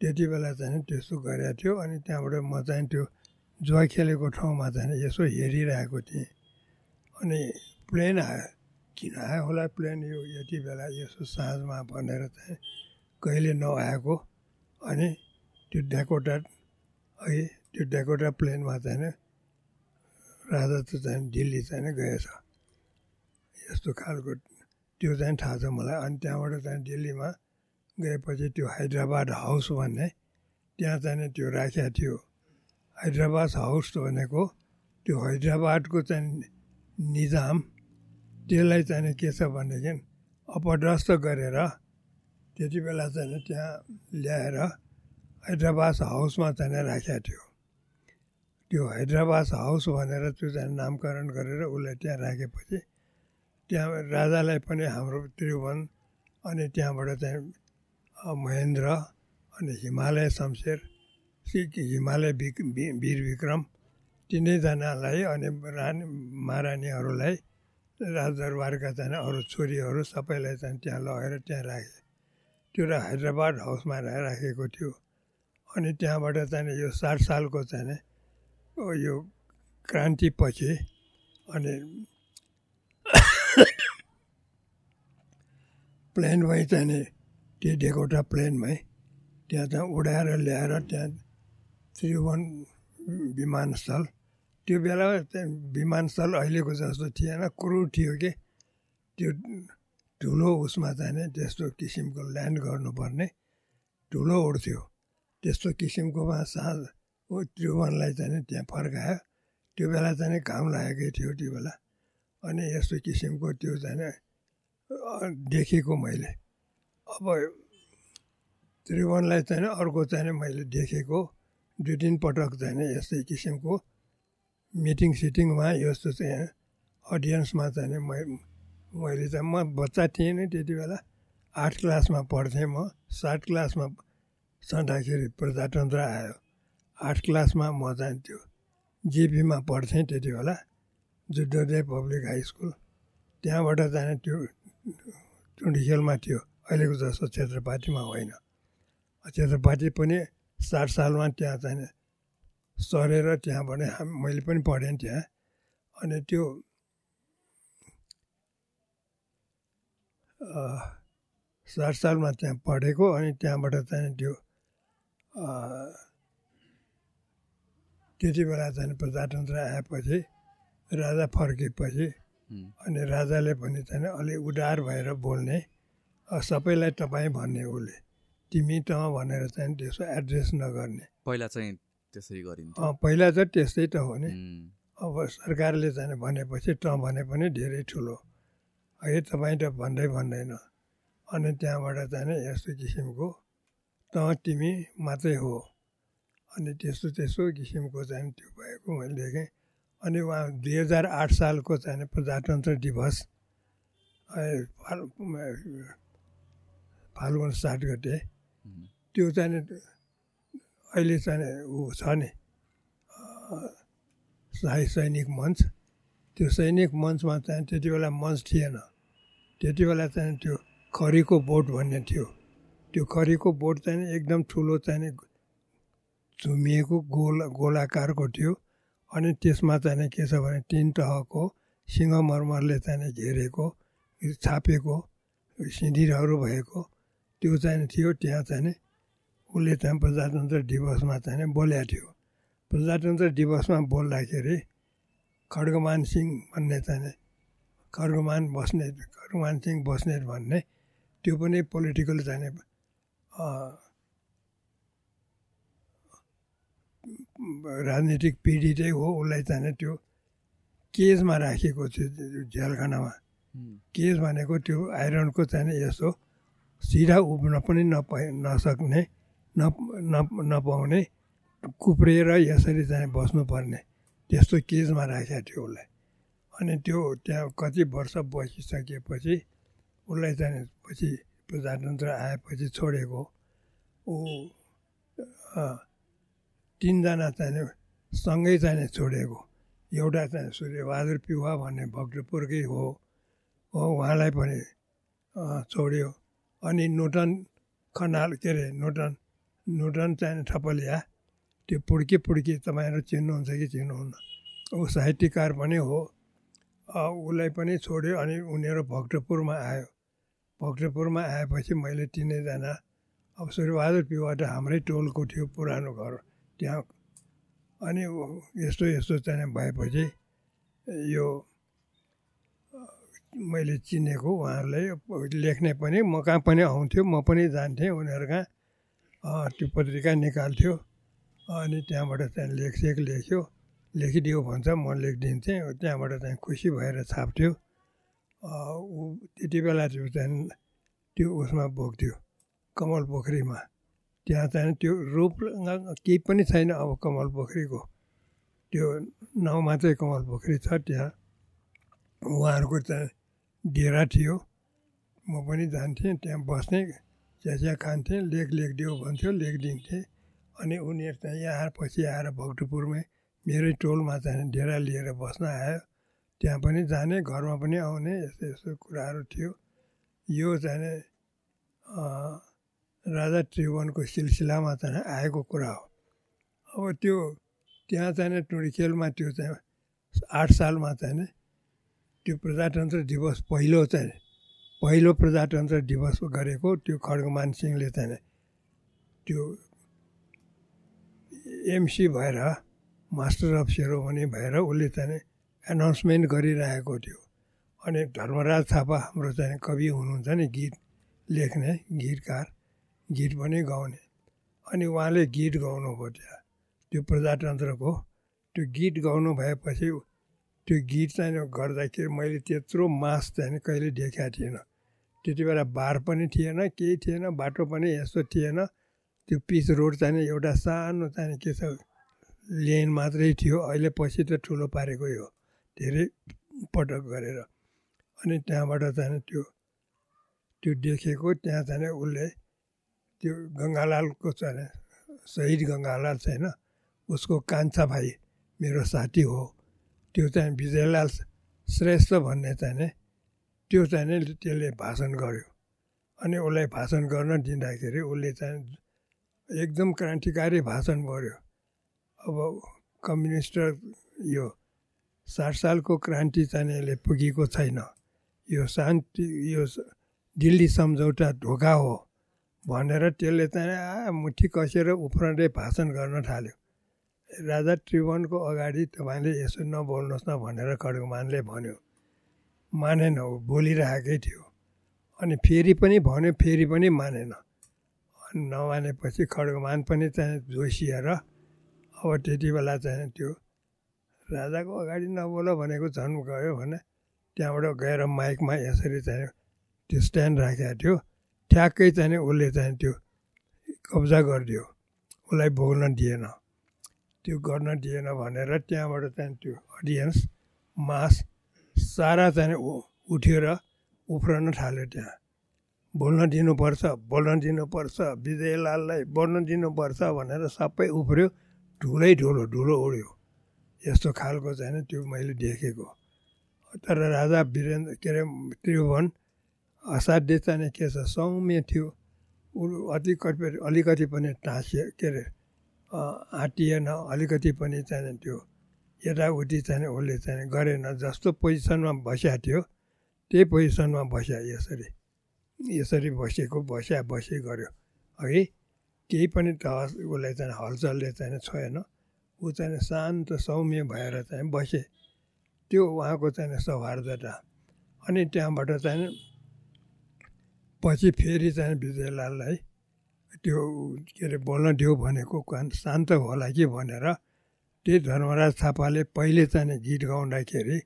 त्यति बेला चाहिँ त्यस्तो गरेको थियो अनि त्यहाँबाट म चाहिँ त्यो जुवा खेलेको ठाउँमा चाहिँ यसो हेरिरहेको थिएँ। अनि प्लेन आयो। किन आयो होला प्लेन यो यति बेला यसो साँझमा भनेर चाहिँ कहिले नआएको। अनि त्यो डेकोटा है त्यो डेकोटा प्लेनमा चाहिँ राजा त चाहिँ दिल्ली चाहिँ गएछ। यस्तो खालको त्यो चाहिँ थाहा छ मलाई। अनि त्यहाँबाट चाहिँ दिल्लीमा गएपछि त्यो हैदराबाद हाउस भन्ने त्यहाँ चाहिँ त्यो राखेको थियो। हैदराबाद हाउस भनेको त्यो हैदराबादको चाहिँ निजाम त्यसलाई चाहिँ के छ भनेदेखि अपदस्थ गरेर त्यति बेला चाहिँ त्यहाँ ल्याएर हैदराबाद हाउसमा चाहिँ राखेको थियो। त्यो हैदराबाद हाउस भनेर त्यो चाहिँ नामकरण गरेर उसलाई त्यहाँ राखेपछि त्यहाँ राजालाई पनि हाम्रो त्रिभुवन अनि त्यहाँबाट चाहिँ महेन्द्र अनि हिमालय शमशेर हिमालय वीर विक्रम तिनैजनालाई अनि रानी महारानीहरूलाई राजदरबारका चाहिँ अरू छोरीहरू सबैलाई चाहिँ त्यहाँ लगेर त्यहाँ राखे। त्यो हैदराबाद हाउसमा राखेको थियो। अनि त्यहाँबाट चाहिँ यो साठ सालको चाहिँ यो क्रान्तिपछि अनि प्लेनमै चाहिँ त्यो डेकोटा प्लेनमै त्यहाँ चाहिँ उडाएर ल्याएर त्यहाँ त्रिभुवन विमानस्थल त्यो बेला विमानस्थल अहिलेको जस्तो थिएन क्रु थियो कि त्यो ठुलो उसमा चाहिँ त्यस्तो किसिमको ल्यान्ड गर्नुपर्ने ठुलो उड्थ्यो त्यस्तो किसिमकोमा साँझ त्रिभुवनलाई चाहिँ त्यहाँ फर्कायो त्यो बेला चाहिँ घाम लागेकै थियो त्यो बेला अनि यस्तो किसिमको त्यो चाहिँ देखेको मैले। अब त्रिभुवनलाई चाहिँ अर्को चाहिँ मैले देखेको दुई तिन पटक चाहिँ यस्तै किसिमको मिटिङ सिटिङमा यस्तो चाहिँ अडियन्समा चाहिँ मैले चाहिँ म बच्चा थिएँ नि त्यति बेला। आठ क्लासमा पढ्थेँ म सात क्लासमा छँदाखेरि प्रजातन्त्र आयो। आठ क्लासमा म चाहिँ त्यो जिपीमा पढ्थेँ त्यति बेला। Juddhodaya public high school. त्यहाँबाट जाने त्यो टुन्डिखेलमा थियो। अहिलेको जस्तो क्षेत्रपातीमा होइन। क्षेत्रपाती पनि साठ सालमा त्यहाँ चाहिँ सरेर त्यहाँबाट हामी मैले पनि पढेँ त्यहाँ। अनि त्यो साठ सालमा त्यहाँ पढेको अनि त्यहाँबाट चाहिँ त्यो त्यति बेला चाहिँ प्रजातन्त्र आएपछि राजा फर्केपछि अनि राजाले पनि चाहिँ अलिक उदार भएर बोल्ने सबैलाई तपाईँ भन्ने उसले। तिमी त भनेर चाहिँ त्यसो एड्रेस नगर्ने। पहिला चाहिँ त्यसरी गरिन्थ्यो। पहिला चाहिँ त्यस्तै त हो नि। अब सरकारले चाहिँ भनेपछि त भने पनि धेरै ठुलो। है तपाईँ त भन्दै भन्दैन। अनि त्यहाँबाट चाहिँ यस्तो किसिमको त तिमी मात्रै हो। अनि त्यस्तो त्यस्तो किसिमको चाहिँ त्यो भएको मैले देखेँ। अनि उहाँ दुई हजार आठ सालको चाहिँ प्रजातन्त्र दिवस फाल्गुन सात गते। त्यो चाहिँ अहिले चाहिँ ऊ छ नि शाही सैनिक मञ्च। त्यो सैनिक मञ्चमा चाहिँ त्यति बेला मञ्च थिएन। त्यति बेला चाहिँ त्यो खरीको बोट भन्ने थियो। त्यो खरीको बोट चाहिँ एकदम ठुलो चाहिँ झुमिएको गोल गोलाकारको थियो। अनि त्यसमा चाहिँ के छ भने तिन तहको सिङ्गमरमरले चाहिँ घेरेको छापेको सिँढीहरू भएको त्यो चाहिँ थियो। त्यहाँ चाहिँ उसले चाहिँ प्रजातन्त्र दिवसमा चाहिँ बोलेको थियो। प्रजातन्त्र दिवसमा बोल्दाखेरि खड्गमान सिंह भन्ने चाहिँ खड्गमान बस्नेत खड्गमान सिंह बस्नेत भन्ने त्यो पनि पोलिटिकल चाहिँ राजनीतिक पीडितै हो उसलाई चाहिँ त्यो केजमा राखिएको थियो झ्यालखानामा केज भनेको त्यो आइरनको चाहिँ यसो सिधा उभ्न पनि नपाइ नसक्ने न नपाउने कुप्रिएर यसरी चाहिँ बस्नुपर्ने त्यस्तो केजमा राखेको थियो उसलाई। अनि त्यो त्यहाँ कति वर्ष बसिसकेपछि उसलाई चाहिँ पछि प्रजातन्त्र आएपछि छोडेको ऊ तिनजना चाहिँ सँगै चाहिँ छोडेको एउटा चाहिँ सूर्यबहादुर पिवा भन्ने भक्तपुरकै हो। हो उहाँलाई पनि छोड्यो। अनि नोटन खनाल के अरे नोटन नोटन चाहिँ थपलिया त्यो पुड्की पुड्की तपाईँहरू चिन्नुहुन्छ कि चिन्नुहुन्न? ऊ साहित्यकार पनि हो। उसलाई पनि छोड्यो अनि उनीहरू भक्तपुरमा आयो। भक्तपुरमा आएपछि मैले तिनैजना अब सूर्यबहादुर त हाम्रै टोलको थियो पुरानो घर। त्यहाँ अनि यस्तो यस्तो चाहिँ भएपछि यो मैले चिनेको उहाँहरूलाई लेख्ने पनि म कहाँ पनि आउँथ्यो म पनि जान्थेँ उनीहरू कहाँ त्यो पत्रिका निकाल्थ्यो अनि त्यहाँबाट चाहिँ लेखसेख लेख्यो लेखिदियो भन्छ म लेखिदिन्थेँ त्यहाँबाट चाहिँ खुसी भएर छाप्थ्यो ऊ त्यति बेला चाहिँ त्यो उसमा बोक्थ्यो कमल पोखरीमा। त्यहाँ चाहिँ त्यो रूप केही पनि छैन अब कमल पोखरीको। त्यो नाउँ मात्रै कमल पोखरी छ त्यहाँ उहाँहरूको चाहिँ डेरा थियो। म पनि जान्थेँ त्यहाँ बस्ने चिया खान्थेँ लेख लेखिदियो भन्थ्यो लेखिदिन्थेँ अनि उनीहरू चाहिँ यहाँ पछि आएर भक्तपुरमै मेरै टोलमा चाहिँ डेरा लिएर बस्न आयो। त्यहाँ पनि जाने घरमा पनि आउने यस्तो यस्तो कुराहरू थियो। यो चाहिँ राजा त्रिभुवनको सिलसिलामा चाहिँ आएको कुरा हो। अब त्यो त्यहाँ चाहिँ टुँडिखेलमा त्यो चाहिँ आठ सालमा चाहिँ त्यो प्रजातन्त्र दिवस पहिलो चाहिँ पहिलो प्रजातन्त्र दिवस गरेको त्यो खड्गमान सिंहले चाहिँ त्यो एमसी भएर मास्टर अफ सेरोमनी भएर उसले चाहिँ एनाउन्समेन्ट गरिरहेको थियो। अनि धर्मराज थापा हाम्रो चाहिँ कवि हुनुहुन्छ नि गीत लेख्ने गीतकार। गीत पनि गाउने। अनि उहाँले गीत गाउनुभयो त्यहाँ त्यो प्रजातन्त्रको। त्यो गीत गाउनु भएपछि त्यो गीत चाहिँ गर्दाखेरि मैले त्यत्रो मास चाहिँ कहिले देखाएको थिएन। त्यति बेला बार पनि थिएन केही थिएन बाटो पनि यस्तो थिएन। त्यो पिच रोड चाहिँ एउटा सानो चाहिँ के छ लेन मात्रै थियो। अहिले पछि त ठुलो पारेकै हो धेरै पटक गरेर। अनि त्यहाँबाट चाहिँ त्यो त्यो देखेको त्यहाँ चाहिँ उसले त्यो गङ्गालालको चाहिँ शहीद गङ्गालाल छैन उसको कान्छा भाइ मेरो साथी हो त्यो चाहिँ विजयलाल श्रेष्ठ भन्ने चाहिँ त्यो चाहिँ त्यसले भाषण गर्यो। अनि उसलाई भाषण गर्न दिँदाखेरि उसले चाहिँ एकदम क्रान्तिकारी भाषण गर्यो। अब कम्युनिस्ट यो साठ सालको क्रान्ति चाहिँ यसले पुगेको छैन। यो शान्ति यो दिल्ली सम्झौता ढोका हो। भनेर त्यसले चाहिँ मुठी कसेर उफ्रँदै भाषण गर्न थाल्यो। राजा त्रिभुवनको अगाडि तपाईँले यसो नबोल्नुहोस् न भनेर खड्गमानले भन्यो। मानेन ऊ बोलिरहेकै थियो। अनि फेरि पनि भन्यो फेरि पनि मानेन। अनि नमानेपछि खड्गमान पनि चाहिँ जोसिएर अब त्यति बेला चाहिँ त्यो राजाको अगाडि नबोल भनेको झन् गयो भने त्यहाँबाट गएर माइकमा यसरी चाहिँ त्यो स्ट्यान्ड राखेको थियो। ठ्याक्कै चाहिँ उसले चाहिँ त्यो कब्जा गरिदियो। उसलाई बोल्न दिएन। त्यो गर्न दिएन भनेर त्यहाँबाट चाहिँ त्यो अडियन्स मास सारा चाहिँ उठेर उफ्रन थाल्यो त्यहाँ। बोल्न दिनुपर्छ बोल्न दिनुपर्छ विजयलाललाई बोल्न दिनुपर्छ भनेर सबै उफ्रियो ठुलै ठुलो ठुलो उड्यो। यस्तो खालको चाहिँ त्यो मैले देखेको। तर राजा वीरेन्द्र के अरे त्रिभुवन असाध्य चाहिँ के छ? सौम्य थियो। ऊ अति कति अलिकति पनि टाँसिए के अरे आँटिएन अलिकति पनि चाहिँ त्यो यताउति चाहिँ उसले चाहिँ गरेन जस्तो पोजिसनमा बस्या थियो। त्यही पोजिसनमा बस्या यसरी। यसरी बसेको बस्या बसी गऱ्यो है केही पनि त उसलाई चाहिँ हलचलले चाहिँ छोएन। ऊ चाहिँ शान्त सौम्य भएर चाहिँ बसे। त्यो उहाँको चाहिँ सौहार्दता। अनि त्यहाँबाट चाहिँ पछि फेरि चाहिँ विजयलाललाई त्यो के अरे बोल्न दियो भनेको शान्त होला कि भनेर त्यही धर्मराज थापाले पहिले चाहिँ गीत गाउँदाखेरि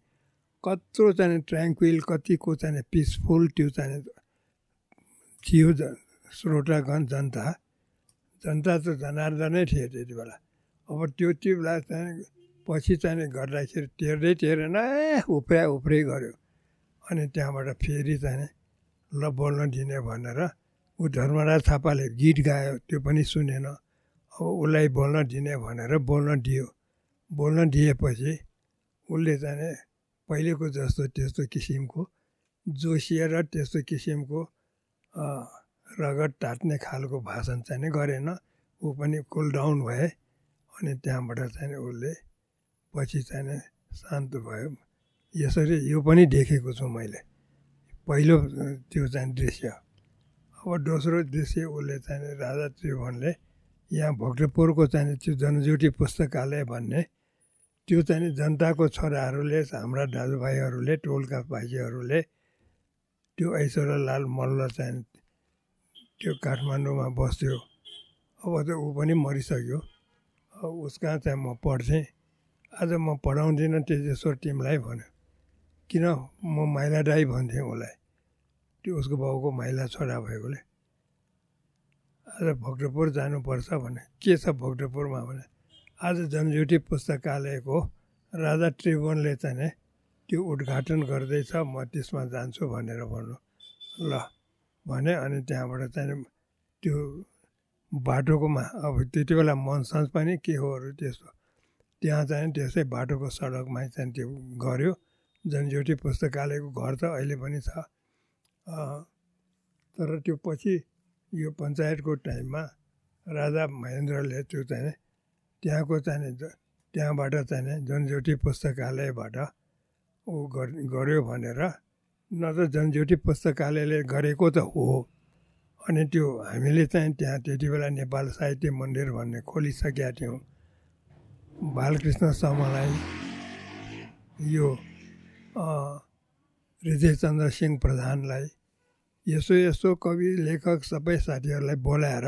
कत्रो चाहिँ ट्र्याङ्क्विल कतिको चाहिँ पिसफुल त्यो चाहिँ थियो श्रोतागण जनता। जनता त जनार्दनै थिए त्यति बेला। अब त्यो त्यो बेला चाहिँ पछि चाहिँ गर्दाखेरि टेर्दै टेरेन ए उफ्रा उफ्रै गऱ्यो। अनि त्यहाँबाट फेरि चाहिँ बोल्न दिने भनेर ऊ धर्मराज थापाले गीत गायो त्यो पनि सुनेन। अब उसलाई बोल्न दिने भनेर बोल्न दियो। बोल्न दिएपछि उसले चाहिँ पहिलेको जस्तो त्यस्तो किसिमको जोसिएर त्यस्तो किसिमको रगत टाट्ने खालको भाषण चाहिँ गरेन। ऊ पनि कुल डाउन भए अनि त्यहाँबाट चाहिँ उसले पछि चाहिँ शान्त भयो। यसरी यो पनि देखेको छु मैले। पहिलो त्यो चाहिँ दृश्य अब दोस्रो दृश्य उसले चाहिँ राजा त्रिभुवनले यहाँ भक्तपुरको चाहिँ त्यो जनज्योति पुस्तकालय भन्ने त्यो चाहिँ जनताको छोराहरूले हाम्रा दाजुभाइहरूले टोलका भाइजीहरूले त्यो ऐश्वर्यलाल मल्ल चाहिँ त्यो काठमाडौँमा बस्थ्यो अब त ऊ पनि मरिसक्यो। उसका चाहिँ म पढ्थेँ। आज म पढाउँदिनँ तेजेश्वर टिमलाई भन्यो। किन म माइला दाई भन्थेँ उसलाई? त्यो उसको बाउको माइला छोरा भएकोले। आज भक्तपुर जानुपर्छ भने के छ भक्तपुरमा भने आज जनज्योति पुस्तकालयको राजा त्रिभुवनले चाहिँ त्यो उद्घाटन गर्दैछ म त्यसमा जान्छु भनेर भन्नु। ल भने अनि त्यहाँबाट चाहिँ त्यो बाटोकोमा अब त्यति बेला मनसन्स पनि के होहरू त्यस्तो। त्यहाँ चाहिँ त्यसै बाटोको सडकमा चाहिँ त्यो गऱ्यो जनज्योति पुस्तकालयको घर त अहिले पनि छ। तर त्यो पछि यो पञ्चायतको टाइममा राजा महेन्द्रले त्यो चाहिँ त्यहाँको चाहिँ त्यहाँबाट चाहिँ जनज्योति पुस्तकालयबाट ऊ गर्यो भनेर न त जनज्योति पुस्तकालयले गरेको त हो। अनि त्यो हामीले चाहिँ त्यहाँ त्यति बेला नेपाल साहित्य मन्दिर भन्ने खोलिसकेका थियौँ। बालकृष्ण शर्मालाई यो हृदयचन्द्र सिंह प्रधानलाई यसो यसो कवि लेखक सबै साथीहरूलाई बोलाएर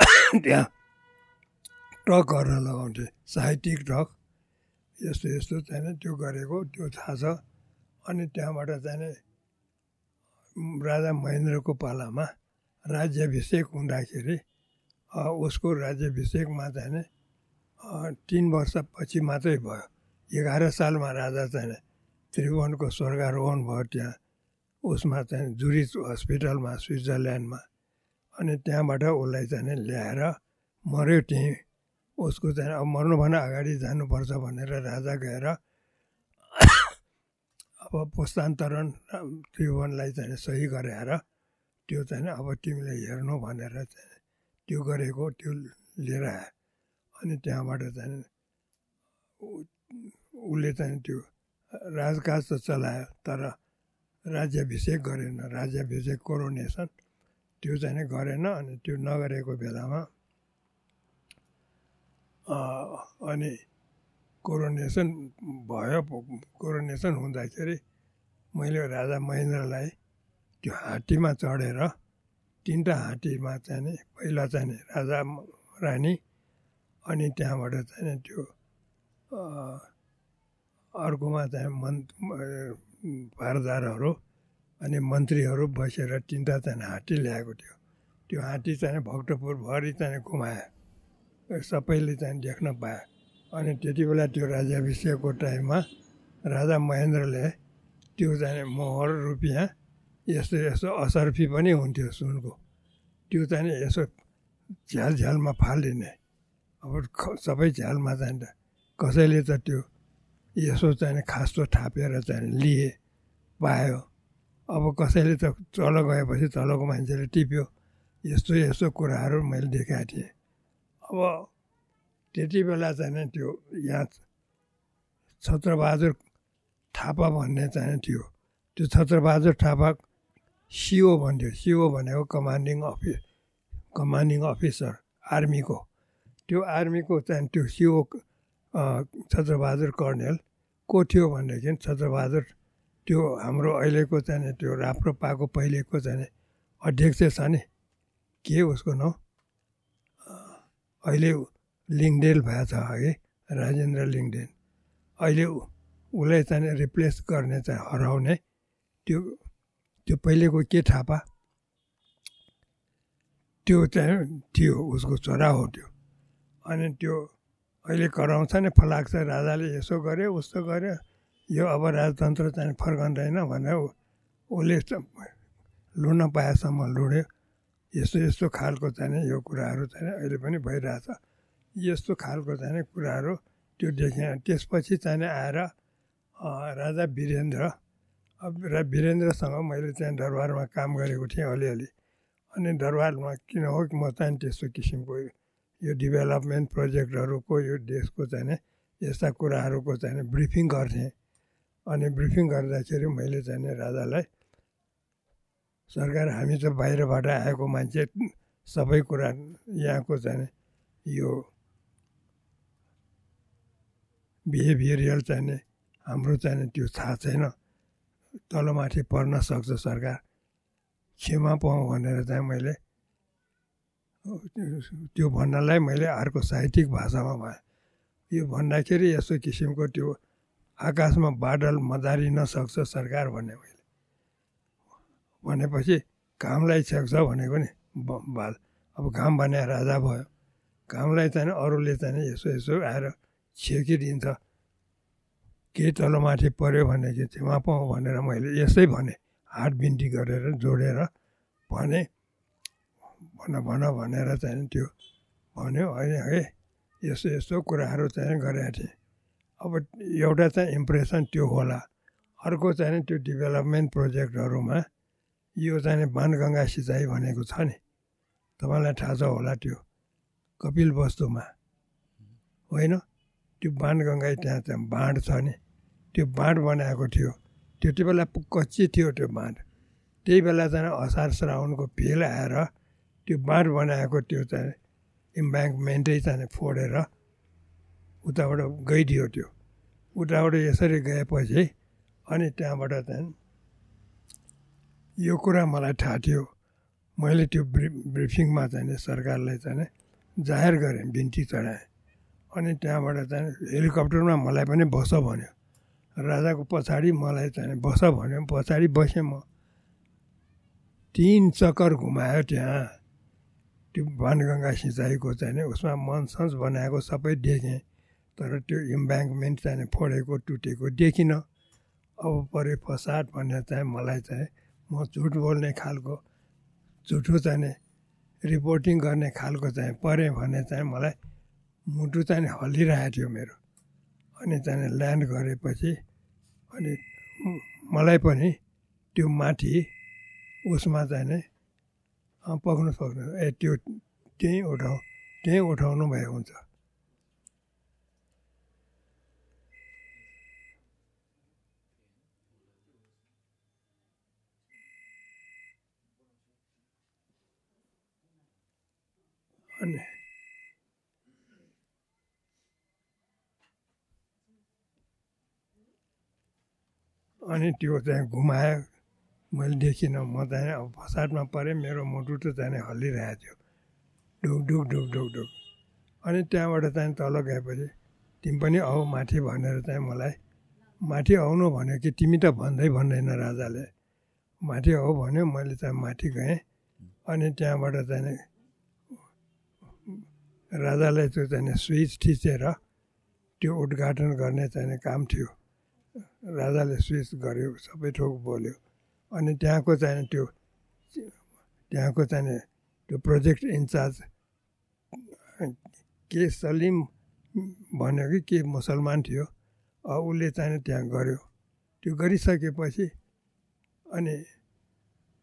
[COUGHS] त्यहाँ टक गर्न लगाउँथे साहित्यिक टक यस्तो यस्तो चाहिँ त्यो गरेको त्यो थाहा छ। अनि त्यहाँबाट चाहिँ राजा महेन्द्रको पालामा राज्याभिषेक हुँदाखेरि उसको राज्याभिषेकमा चाहिँ तिन वर्षपछि मात्रै भयो। एघार सालमा राजा चाहिँ त्रिभुवनको स्वर्गारोहण भयो त्यहाँ। उसमा चाहिँ जुरिच हस्पिटलमा स्विजरल्यान्डमा। अनि त्यहाँबाट उसलाई चाहिँ ल्याएर मऱ्यो त्यहीँ। उसको चाहिँ अब मर्नुभन्दा अगाडि जानुपर्छ भनेर राजा गएर [COUGHS] अब पुस्तान्तरण त्रिभुवनलाई चाहिँ सही गराएर त्यो चाहिँ अब तिमीले हेर्नु भनेर चाहिँ त्यो गरेको त्यो लिएर आयो। अनि त्यहाँबाट चाहिँ उसले चाहिँ त्यो राजकाज त चलायो तर राज्याभिषेक गरेन। राज्याभिषेक कोरोनेसन त्यो चाहिँ गरेन अनि त्यो नगरेको बेलामा अनि कोरोनेसन भयो। कोरोनेसन हुँदाखेरि मैले राजा महेन्द्रलाई त्यो हात्तीमा चढेर तिनवटा हात्तीमा चाहिँ पहिला चाहिँ राजा रानी अनि त्यहाँबाट चाहिँ त्यो अर्कोमा चाहिँ मन् भारदारहरू अनि मन्त्रीहरू बसेर तिनवटा चाहिँ हात्ती ल्याएको थियो। त्यो हात्ती चाहिँ भक्तपुरभरि चाहिँ घुमायो सबैले चाहिँ देख्न पायो अनि त्यति बेला त्यो राजाभिषेकको टाइममा राजा महेन्द्रले त्यो चाहिँ मोहर रुपियाँ यस्तो यस्तो असर्फी पनि हुन्थ्यो सुनको। त्यो चाहिँ यसो झ्याल झ्यालमा फालिदिने अब सबै झ्यालमा चाहिँ कसैले त त्यो यसो चाहिँ खास्तो थापेर चाहिँ लिए पायो। अब कसैले त तल गएपछि तलको मान्छेले टिप्यो। यस्तो यस्तो कुराहरू मैले देखाएको थिएँ। अब त्यति बेला चाहिँ त्यो यहाँ छत्रबहादुर थापा भन्ने चाहिँ थियो। त्यो छत्रबहादुर थापा सिओ भन्थ्यो। सिओ भनेको कमान्डिङ अफिस कमान्डिङ अफिसर आर्मीको। त्यो आर्मीको चाहिँ त्यो सिओ छत्रबहादुर कर्णेल को थियो भनेदेखि छत्रबहादुर त्यो हाम्रो अहिलेको चाहिँ त्यो राप्रपाको पहिलेको चाहिँ अध्यक्ष छ नि। के उसको नाउँ? अहिले लिङ्गडेल भएछ है राजेन्द्र लिङ्गडेन अहिले उसलाई चाहिँ रिप्लेस गर्ने चाहिँ हराउने त्यो त्यो पहिलेको के थापा? त्यो चाहिँ थियो उसको छोरा हो त्यो। अनि त्यो अहिले कराउँछ नि फलाक्छ राजाले यसो गर्यो उस्तो गर्यो। यो अब राजतन्त्र चाहिँ फर्कँदैन भनेर उसले लुड्न पाएसम्म लुड्यो यस्तो यस्तो खालको चाहिँ यो कुराहरू चाहिँ अहिले पनि भइरहेछ। यस्तो खालको चाहिँ कुराहरू त्यो देखेँ त्यसपछि चाहिँ आएर राजा वीरेन्द्र अब र वीरेन्द्रसँग मैले चाहिँ दरबारमा काम गरेको थिएँ अलिअलि। अनि दरबारमा किन हो कि म चाहिँ त्यस्तो किसिमको यो डेभलपमेन्ट प्रोजेक्टहरूको यो देशको चाहिँ यस्ता कुराहरूको चाहिँ ब्रिफिङ गर्थेँ। अनि ब्रिफिङ गर्दाखेरि मैले चाहिँ राजालाई सरकार हामी त बाहिरबाट आएको मान्छे सबै कुरा यहाँको चाहिँ यो बिहेभियरल चाहिने हाम्रो चाहिँ त्यो थाहा छैन। तलमाथि पर्न सक्छ सरकार। क्षमा पाउँ भनेर चाहिँ मैले त्यो भन्नलाई मैले अर्को साहित्यिक भाषामा भए। यो भन्दाखेरि यस्तो किसिमको त्यो आकाशमा बादल मदारिन सक्छ सरकार भन्ने मैले। भनेपछि घामलाई छेक्छ भनेको नि बाल। अब घाम भने राजा भयो। घामलाई चाहिँ अरूले चाहिँ यसो यसो आएर छेकिदिन्छ। केही तलमाथि पऱ्यो भने चाहिँ क्षमा पाउँ भनेर मैले यसै भने हात बिन्ती गरेर जोडेर भने भन भन भनेर चाहिँ त्यो भन्यो। होइन है यस्तो यस्तो कुराहरू चाहिँ गरेका थिएँ। अब एउटा चाहिँ इम्प्रेसन त्यो होला। अर्को चाहिँ त्यो डेभलपमेन्ट प्रोजेक्टहरूमा यो चाहिँ बाणगङ्गा सिँचाइ भनेको छ नि। तपाईँलाई थाहा छ होला त्यो कपिल वस्तुमा। होइन त्यो बाणगङ्गा त्यहाँ चाहिँ बाँड छ नि। त्यो बाँड बनाएको थियो। त्यति बेला कच्ची थियो त्यो बाँड। त्यही बेला चाहिँ असार श्रावणको भेल आएर त्यो बाँड बनाएको त्यो चाहिँ इम्ब्याङ्कमेन्टै चाहिँ फोडेर उताबाट गइदियो त्यो। उताबाट यसरी गएपछि अनि त्यहाँबाट चाहिँ यो कुरा मलाई थाहा थियो। मैले त्यो ब्रि ब्रिफिङमा चाहिँ सरकारलाई चाहिँ जाहेर गरेँ बिन्ती चढाएँ। अनि त्यहाँबाट चाहिँ हेलिकप्टरमा मलाई पनि बस भन्यो। राजाको पछाडि मलाई चाहिँ बस भन्यो। पछाडि बसेँ म। तिन चक्कर घुमायो त्यहाँ। त्यो वानगङ्गा सिँचाइको चाहिँ उसमा मनसन्स बनाएको सबै देखेँ तर त्यो इम्ब्याङ्कमेन्ट चाहिँ फोडेको टुटेको देखिनँ। अब परे फसाद भन्ने चाहिँ मलाई चाहिँ म झुट बोल्ने खालको झुठो चाहिँ रिपोर्टिङ गर्ने खालको चाहिँ परेँ भने चाहिँ मलाई मुटु चाहिँ हल्लिरहेको थियो मेरो। अनि चाहिँ ल्यान्ड गरेपछि अनि मलाई पनि त्यो माथि उसमा चाहिँ पक्नु सक्नु ए त्यो त्यहीँ उठाउ त्यहीँ उठाउनु भए हुन्छ। अनि अनि त्यो चाहिँ घुमायो। मैले देखिनँ म चाहिँ अब फसादमा परेँ मेरो मुटु त चाहिँ हल्लिरहेको थियो। ढुक ढुक ढुक ढुक ढुक अनि त्यहाँबाट चाहिँ तल गएपछि तिमी पनि आऊ माथि भनेर चाहिँ मलाई माथि आउनु भन्यो कि तिमी त भन्दै भन्दैन राजाले। माथि आऊ भन्यो मैले चाहिँ माथि गएँ। अनि त्यहाँबाट चाहिँ राजालाई त्यो चाहिँ स्विच थिचेर त्यो उद्घाटन गर्ने चाहिँ काम थियो। राजाले स्विच गर्यो सबै थोक बोल्यो। अनि त्यहाँको चाहिँ त्यो त्यहाँको चाहिँ त्यो प्रोजेक्ट इन्चार्ज के सलिम भन्यो कि के मुसलमान थियो उसले चाहिँ त्यहाँ गऱ्यो त्यो गरिसकेपछि अनि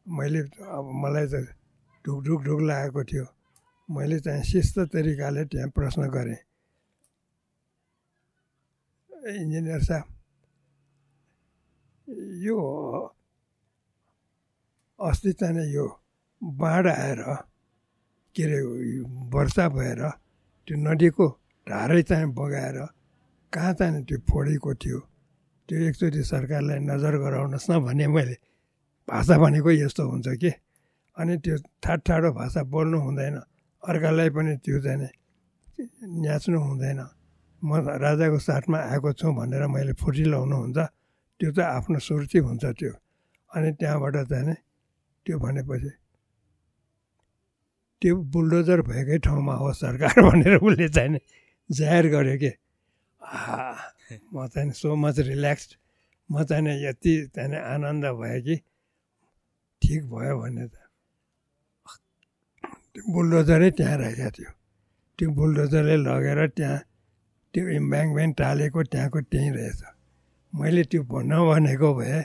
मैले अब मलाई त ढुक ढुक ढुक लागेको थियो। मैले चाहिँ शिस्त तरिकाले त्यहाँ प्रश्न गरेँ। इन्जिनियर साहब यो अस्ति चाहिँ यो बाढ आएर के अरे वर्षा भएर त्यो नदीको ढाडै चाहिँ बगाएर कहाँ चाहिँ त्यो फोडेको थियो त्यो एकचोटि सरकारलाई नजर गराउनुहोस् न भने मैले भाषा भनेको यस्तो हुन्छ कि? अनि त्यो ठाड ठाडो भाषा बोल्नु हुँदैन अर्कालाई पनि त्यो चाहिँ न्याच्नु हुँदैन। म राजाको साथमा आएको छु भनेर मैले फुटिलाउनु हुन्छ त्यो त आफ्नो सुर्ती हुन्छ त्यो। अनि त्यहाँबाट चाहिँ त्यो भनेपछि त्यो बुलडोजर भएकै ठाउँमा हो सरकार [LAUGHS] भनेर उसले चाहिँ जाहेर गर्यो कि? म चाहिँ सो मच रिल्याक्स्ड म चाहिँ यति चाहिँ आनन्द भयो कि ठिक भयो भने त। त्यो बुलडोजरै त्यहाँ राखेको थियो त्यो बुलडोजरले लगेर त्यहाँ त्यो इम्ब्याङ्कमेन्ट टालेको त्यहाँको त्यहीँ रहेछ। मैले त्यो नभनेको भए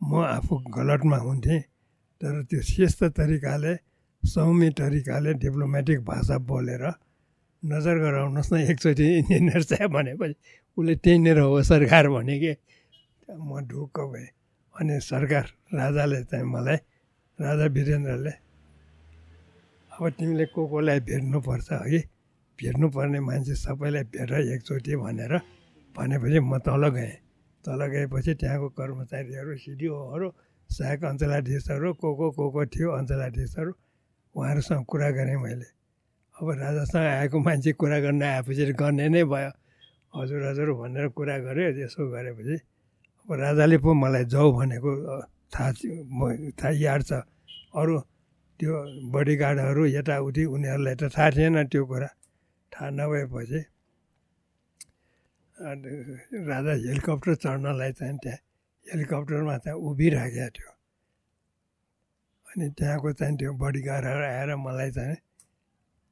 म आफू गलतमा हुन्थेँ। तर त्यो शिस्त तरिकाले सौम्य तरिकाले डिप्लोमेटिक भाषा बोलेर नजर गराउनुहोस् न एकचोटि इन्जिनियर साहब भनेपछि उसले त्यहीँनिर हो सरकार भने कि? म ढुक्क भएँ। अनि सरकार राजाले चाहिँ मलाई राजा वीरेन्द्रले अब तिमीले को कोलाई भेट्नुपर्छ है? भेट्नुपर्ने मान्छे सबैलाई भेट एकचोटि भनेर भनेपछि म तल गएँ। तल गएपछि त्यहाँको कर्मचारीहरू सिडिओहरू सहायक अञ्चलाधीशहरू को को को को थियो अञ्चलाधीशहरू उहाँहरूसँग कुरा गरेँ मैले। अब राजासँग आएको मान्छे कुरा गर्न आएपछि गर्ने नै भयो। हजुर हजुर भनेर कुरा गऱ्यो यसो गरेपछि। अब राजाले पो मलाई जाऊ भनेको थाहा थाहा याद छ। अरू त्यो बडीगार्डहरू यताउति उनीहरूलाई त थाहा थिएन त्यो कुरा। थाहा नभएपछि राजा हेलिकप्टर चढ्नलाई चाहिँ त्यहाँ हेलिकप्टरमा चाहिँ उभिराखेको थियो। अनि त्यहाँको चाहिँ त्यो बडीगार्डहरू आएर मलाई चाहिँ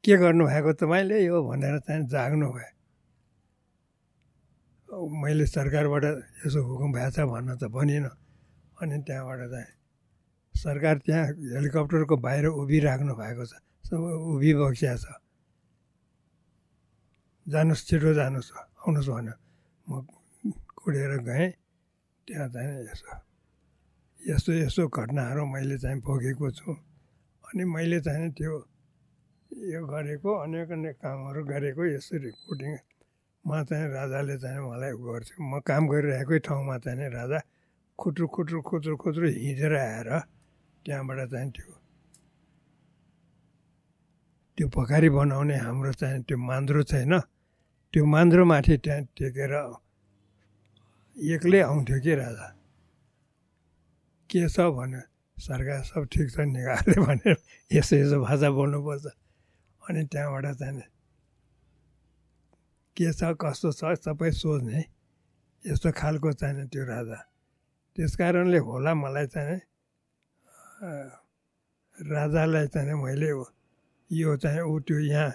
के गर्नुभएको तपाईँले यो? भनेर चाहिँ जाग्नु भयो। मैले सरकारबाट यसो हुकुम भएको छ भन्न त भनिनँ। अनि त्यहाँबाट चाहिँ सरकार त्यहाँ हेलिकप्टरको बाहिर उभिराख्नु भएको छ। उभिबक्सिया छ। जानुहोस् छिटो जानुहोस् आउनुहोस् भन्यो। म कुडेर गएँ। त्यहाँ चाहिँ यसो यस्तो यस्तो घटनाहरू मैले चाहिँ भोगेको छु। अनि मैले चाहिँ त्यो यो गरेको अनेक अनेक कामहरू गरेको यसरी रिपोर्टिङ म चाहिँ राजाले चाहिँ मलाई गर्छु। म काम गरिरहेकै ठाउँमा चाहिँ राजा खुट्रु खुट्रु खुट्रु खुट्रु हिँडेर आएर त्यहाँबाट चाहिँ त्यो त्यो पखारी बनाउने हाम्रो चाहिँ त्यो मान्द्रो छैन। त्यो मान्द्रोमाथि त्यहाँ टेकेर एक्लै आउँथ्यो कि राजा? के छ भन्यो? सरकार सब ठिक छ निकाल्यो भनेर यसो यसो भाषा बोल्नुपर्छ। अनि त्यहाँबाट चाहिँ के छ कस्तो छ सबै सोध्ने। यस्तो खालको चाहिँ त्यो राजा। त्यस कारणले होला मलाई चाहिँ राजालाई चाहिँ मैले यो चाहिँ ऊ त्यो यहाँ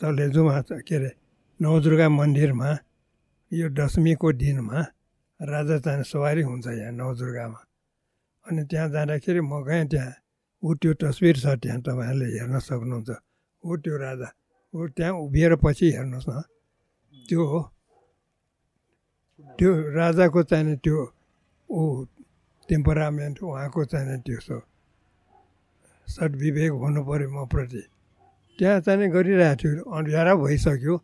तलेजुमा के अरे नवदुर्गा मन्दिरमा यो दशमीको दिनमा राजा चाहिँ सवारी हुन्छ यहाँ नवदुर्गामा। अनि त्यहाँ जाँदाखेरि म गएँ त्यहाँ ऊ त्यो तस्बिर छ त्यहाँ तपाईँहरूले हेर्न सक्नुहुन्छ। ऊ त्यो राजा ऊ त्यहाँ उभिएर पछि हेर्नुहोस् न। त्यो हो। त्यो राजाको चाहिँ त्यो ऊ टेम्परामेन्ट उहाँको चाहिँ त्यो सो सद्विवेक हुनु पऱ्यो म प्रति त्यहाँ चाहिँ गरिरहेको थियो। अँध्यारा भइसक्यो।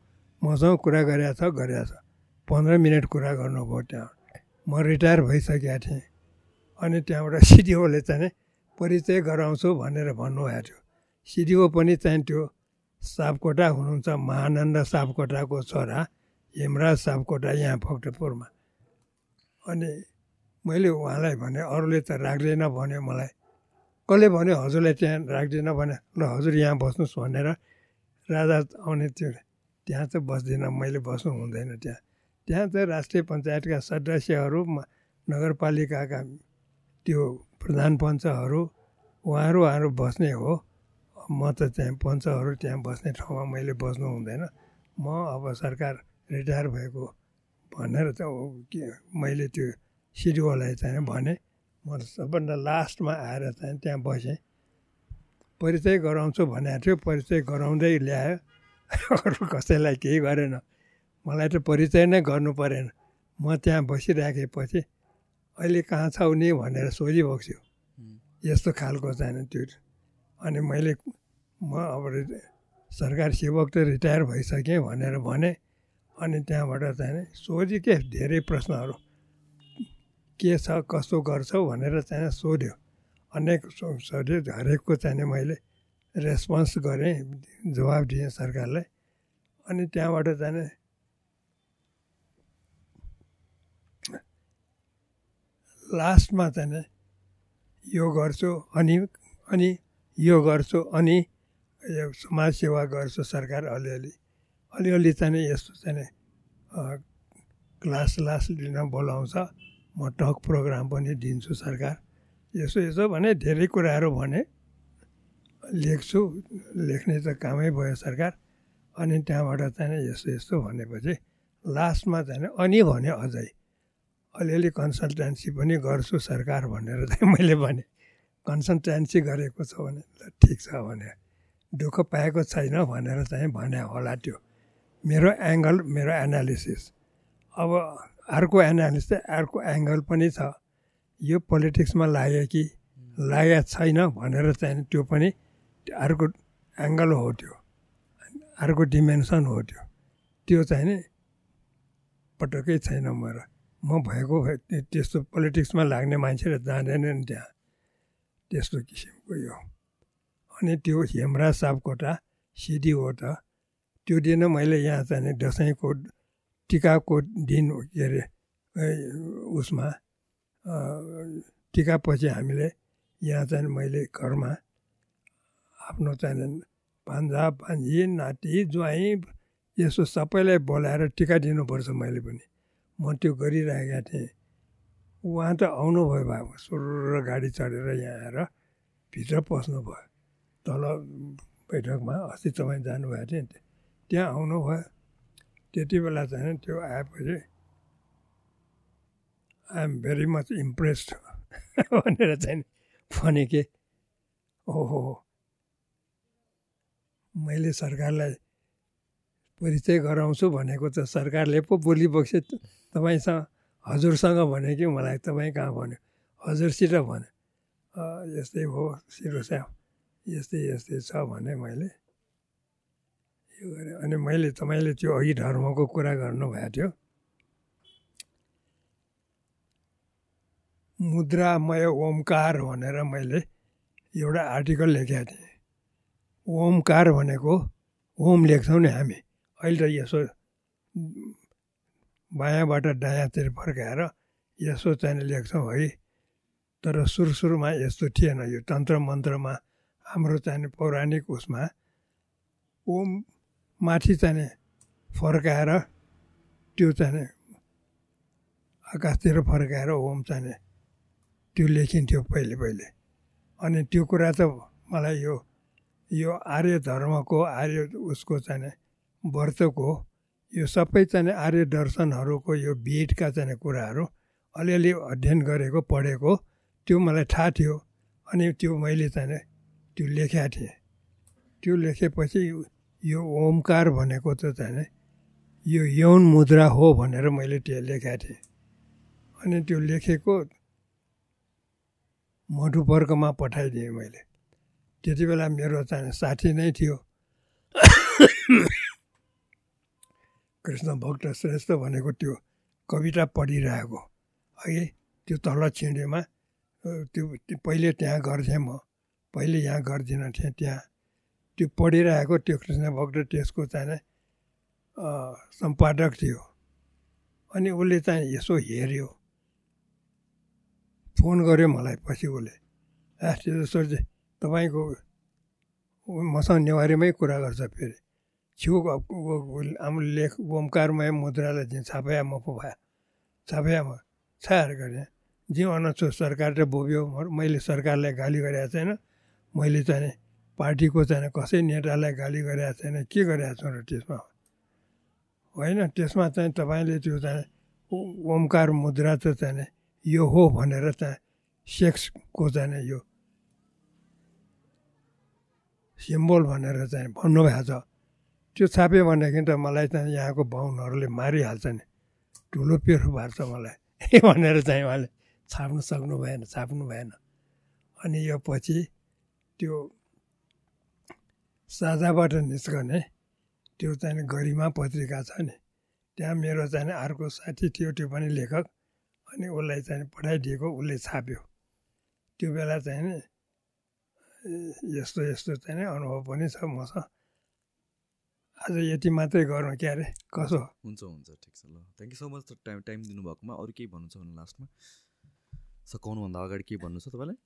मसँग कुरा गरेको छ गरेको छ। पन्ध्र मिनट कुरा गर्नुभयो त्यहाँ। म रिटायर भइसकेको थिएँ अनि त्यहाँबाट [LAUGHS] सिडिओले चाहिँ परिचय गराउँछु भनेर भन्नुभएको थियो। सिडिओ पनि चाहिँ त्यो सापकोटा हुनुहुन्छ महानन्द सापकोटाको छोरा हेमराज सापकोटा यहाँ भक्तपुरमा अनि मैले उहाँलाई भने अरूले त राख्दैन भन्यो मलाई। कसले भन्यो? हजुरलाई त्यहाँ राख्दिनँ भने ल हजुर यहाँ बस्नुहोस् भनेर राजा आउने त्यो त्यहाँ चाहिँ बस्दिनँ मैले बस्नु हुँदैन त्यहाँ। त्यहाँ चाहिँ राष्ट्रिय पञ्चायतका सदस्यहरू नगरपालिकाका त्यो प्रधान पञ्चहरू उहाँहरू उहाँहरू बस्ने हो। म त त्यहाँ पञ्चहरू त्यहाँ बस्ने ठाउँमा मैले बस्नु हुँदैन। म अब सरकार रिटायर भएको भनेर त मैले त्यो सिडिओलाई चाहिँ भने म सबभन्दा लास्टमा आएर चाहिँ त्यहाँ बसेँ। परिचय गराउँछु भनेको थियो परिचय गराउँदै ल्यायो। [LAUGHS] अरू कसैलाई केही गरेन। मलाई त परिचय नै गर्नु परेन। म त्यहाँ बसिराखेपछि अहिले कहाँ छौ नि? भनेर सोधिबक्स्यो यस्तो खालको चाहिँ त्यो। अनि मैले म अब सरकारी सेवक त रिटायर भइसकेँ भनेर भने अनि त्यहाँबाट चाहिँ सोध्यो के धेरै प्रश्नहरू के छ कस्तो गर्छौ? भनेर चाहिँ सोध्यो। अनेक सोध्यो हरेकको चाहिँ मैले रेस्पोन्स गरेँ जवाब दिएँ सरकारलाई। अनि त्यहाँबाट चाहिँ लास्टमा चाहिँ यो गर्छु अनि अनि यो गर्छु अनि यो समाजसेवा गर्छु सरकार अलिअलि। अलिअलि चाहिँ यस्तो चाहिँ क्लास क्लास लिन बोलाउँछ। म टक प्रोग्राम पनि दिन्छु सरकार। यसो यसो भने धेरै कुराहरू भने लेख्छु। लेख्ने त कामै भयो सरकार। अनि त्यहाँबाट चाहिँ यस्तो यस्तो भनेपछि लास्टमा चाहिँ अनि भन्यो अझै। अलिअलि कन्सल्टेन्सी पनि गर्छु सरकार भनेर चाहिँ मैले भने। कन्सल्टेन्सी गरेको छ भने ल ठिक छ भने दुःख पाएको छैन भनेर चाहिँ भने होला त्यो। मेरो एङ्गल मेरो एनालिसिस। अब अर्को एनालिसिस अर्को एङ्गल पनि छ। यो पोलिटिक्समा लाग्यो कि लागेको छैन भनेर चाहिँ त्यो पनि अर्को एङ्गल हो त्यो अर्को डिमेन्सन हो त्यो। त्यो चाहिँ नि पटक्कै छैन मेरो। म भएको त्यस्तो पोलिटिक्समा लाग्ने मान्छेहरू जाँदैनन् त्यहाँ। त्यस्तो किसिमको यो। अनि त्यो हेमराज सापकोटा सिडी हो त त्यो दिन मैले यहाँ चाहिँ दसैँको टिकाको दिन के अरे उसमा टिकापछि हामीले यहाँ चाहिँ मैले घरमा आफ्नो चाहिँ भान्जा भान्जी नाति ज्वाइँ यसो सबैलाई बोलाएर टिका दिनुपर्छ मैले पनि। म त्यो गरिरहेका थिएँ। उहाँ त आउनुभयो भए सुर गाडी चढेर यहाँ आएर भित्र पस्नुभयो। तल बैठकमा अस्ति तपाईँ जानुभएको थियो नि त्यहाँ आउनुभयो। त्यति बेला चाहिँ त्यो आएपछि आइएम भेरी मच इम्प्रेस्ड भनेर चाहिँ भने के ओहो मैले सरकारलाई परिचय गराउँछु भनेको त सरकारले पो बोलिबक्स्यो तपाईँसँग हजुरसँग भने कि मलाई? तपाईँ कहाँ भन्यो? हजुरसित भन्यो। यस्तै हो सिरो साहब यस्तै यस्तै छ भने मैले। यो गरेँ अनि मैले तपाईँले त्यो अघि धर्मको कुरा गर्नुभएको थियो। मुद्रामय ओमकार भनेर मैले एउटा आर्टिकल लेखेको थिएँ। ओमकार भनेको ओम लेख्छौँ नि हामी। अहिले त यसो बायाँबाट दायाँतिर फर्काएर यसो चाहिँ लेख्छौँ है। तर सुरु सुरुमा यस्तो थिएन यो तन्त्र मन्त्रमा हाम्रो चाहिँ पौराणिक उसमा। ओम माथि चाहिँ फर्काएर त्यो चाहिँ आकाशतिर फर्काएर ओम चाहिँ त्यो लेखिन्थ्यो पहिले पहिले। अनि त्यो कुरा त मलाई यो यो आर्य धर्मको आर्य उसको चाहिँ व्रतको यो सबै चाहिँ आर्य दर्शनहरूको यो बिटका चाहिँ कुराहरू अलिअलि अध्ययन गरेको पढेको त्यो मलाई थाहा थियो अनि त्यो मैले चाहिँ त्यो लेखेको थिएँ। त्यो लेखेपछि यो ओमकार भनेको त चाहिँ यो यौन मुद्रा हो भनेर मैले त्यो लेखेको थिएँ। अनि त्यो लेखेको मधुपर्कमा पठाइदिएँ मैले। त्यति बेला मेरो चाहिँ साथी नै थियो। कृष्ण भक्त श्रेष्ठ भनेको त्यो कविता पढिरहेको। है त्यो तल छिँडेमा त्यो पहिले त्यहाँ गर्थेँ म पहिले यहाँ गर्दिनँ थिएँ त्यहाँ। त्यो पढिरहेको त्यो कृष्ण भक्त त्यसको चाहिँ सम्पादक थियो। अनि उसले चाहिँ यसो हेऱ्यो। फोन गर्यो मलाई पछि उसले त्यो सोचे तपाईँको मसँग नेवारीमै कुरा गर्छ फेरि। छिउ आम लेख ओमकारमय मुद्रालाई चाहिँ छापया म पो भयो छापया म छाएर गरेँ जीवन छु सरकारले बोक्यो मैले सरकारलाई गाली गरेको छैन मैले चाहिँ पार्टीको चाहिँ कसै नेतालाई गाली गरेको छैन के गरेको छु र त्यसमा होइन त्यसमा चाहिँ तपाईँले त्यो चाहिँ ओमकार मुद्रा त चाहिँ यो हो भनेर चाहिँ सेक्सको चाहिँ यो सिम्बल भनेर चाहिँ भन्नुभएको छ त्यो छाप्यो भनेदेखि त मलाई चाहिँ यहाँको बाहुनहरूले मारिहाल्छ नि। ठुलो पेरो पार्छ मलाई। [LAUGHS] भनेर चाहिँ उहाँले छाप्नु सक्नु भएन छाप्नु भएन। अनि यो पछि त्यो साझाबाट निस्कने त्यो चाहिँ गरिमा पत्रिका छ नि। त्यहाँ मेरो चाहिँ अर्को साथी थियो त्यो पनि लेखक। अनि उसलाई चाहिँ पठाइदिएको उसले छाप्यो। त्यो बेला चाहिँ नि यस्तो यस्तो चाहिँ अनुभव पनि छ मसँग। आज यति मात्रै गरौँ क्या अरे? कसो? हुन्छ हुन्छ ठिक छ ल। Thank you so much time time दिनुभएकोमा। अरू केही भन्नु छ भने लास्टमा? सकाउनुभन्दा अगाडि के भन्नु छ तपाईँलाई?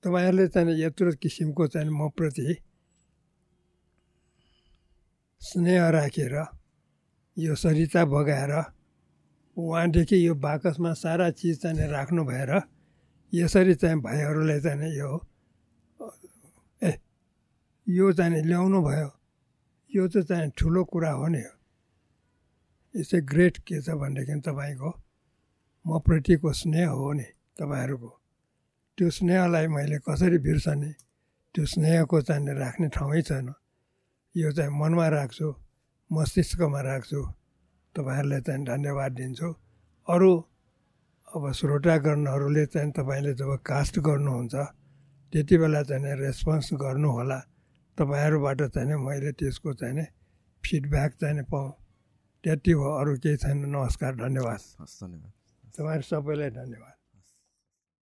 तपाईँहरूले चाहिँ यत्रो किसिमको चाहिँ म प्रति स्नेह राखेर यो सरिता बगाएर उहाँदेखि यो बाकसमा सारा चिज चाहिँ राख्नु भएर यसरी चाहिँ भाइहरूलाई चाहिँ यो ए यो चाहिँ ल्याउनु भयो। यो त चाहिँ ठुलो कुरा हो नि। यसै ग्रेट के छ भनेदेखि तपाईँको म प्रतिको स्नेह हो नि तपाईँहरूको। त्यो स्नेहलाई मैले कसरी बिर्सने त्यो स्नेहको चाहिँ राख्ने ठाउँै छैन। यो चाहिँ मनमा राख्छु मस्तिष्कमा राख्छु। तपाईँहरूलाई चाहिँ धन्यवाद दिन्छु। अरू अब श्रोतागणहरूले चाहिँ तपाईँले जब कास्ट गर्नुहुन्छ त्यति बेला चाहिँ रेस्पोन्स गर्नुहोला। तपाईँहरूबाट चाहिँ मैले त्यसको चाहिँ फिडब्याक चाहिँ पाउँ त्यति हो अरू केही छैन। नमस्कार धन्यवाद। हस् धन्यवाद। तपाईँहरू सबैलाई धन्यवाद।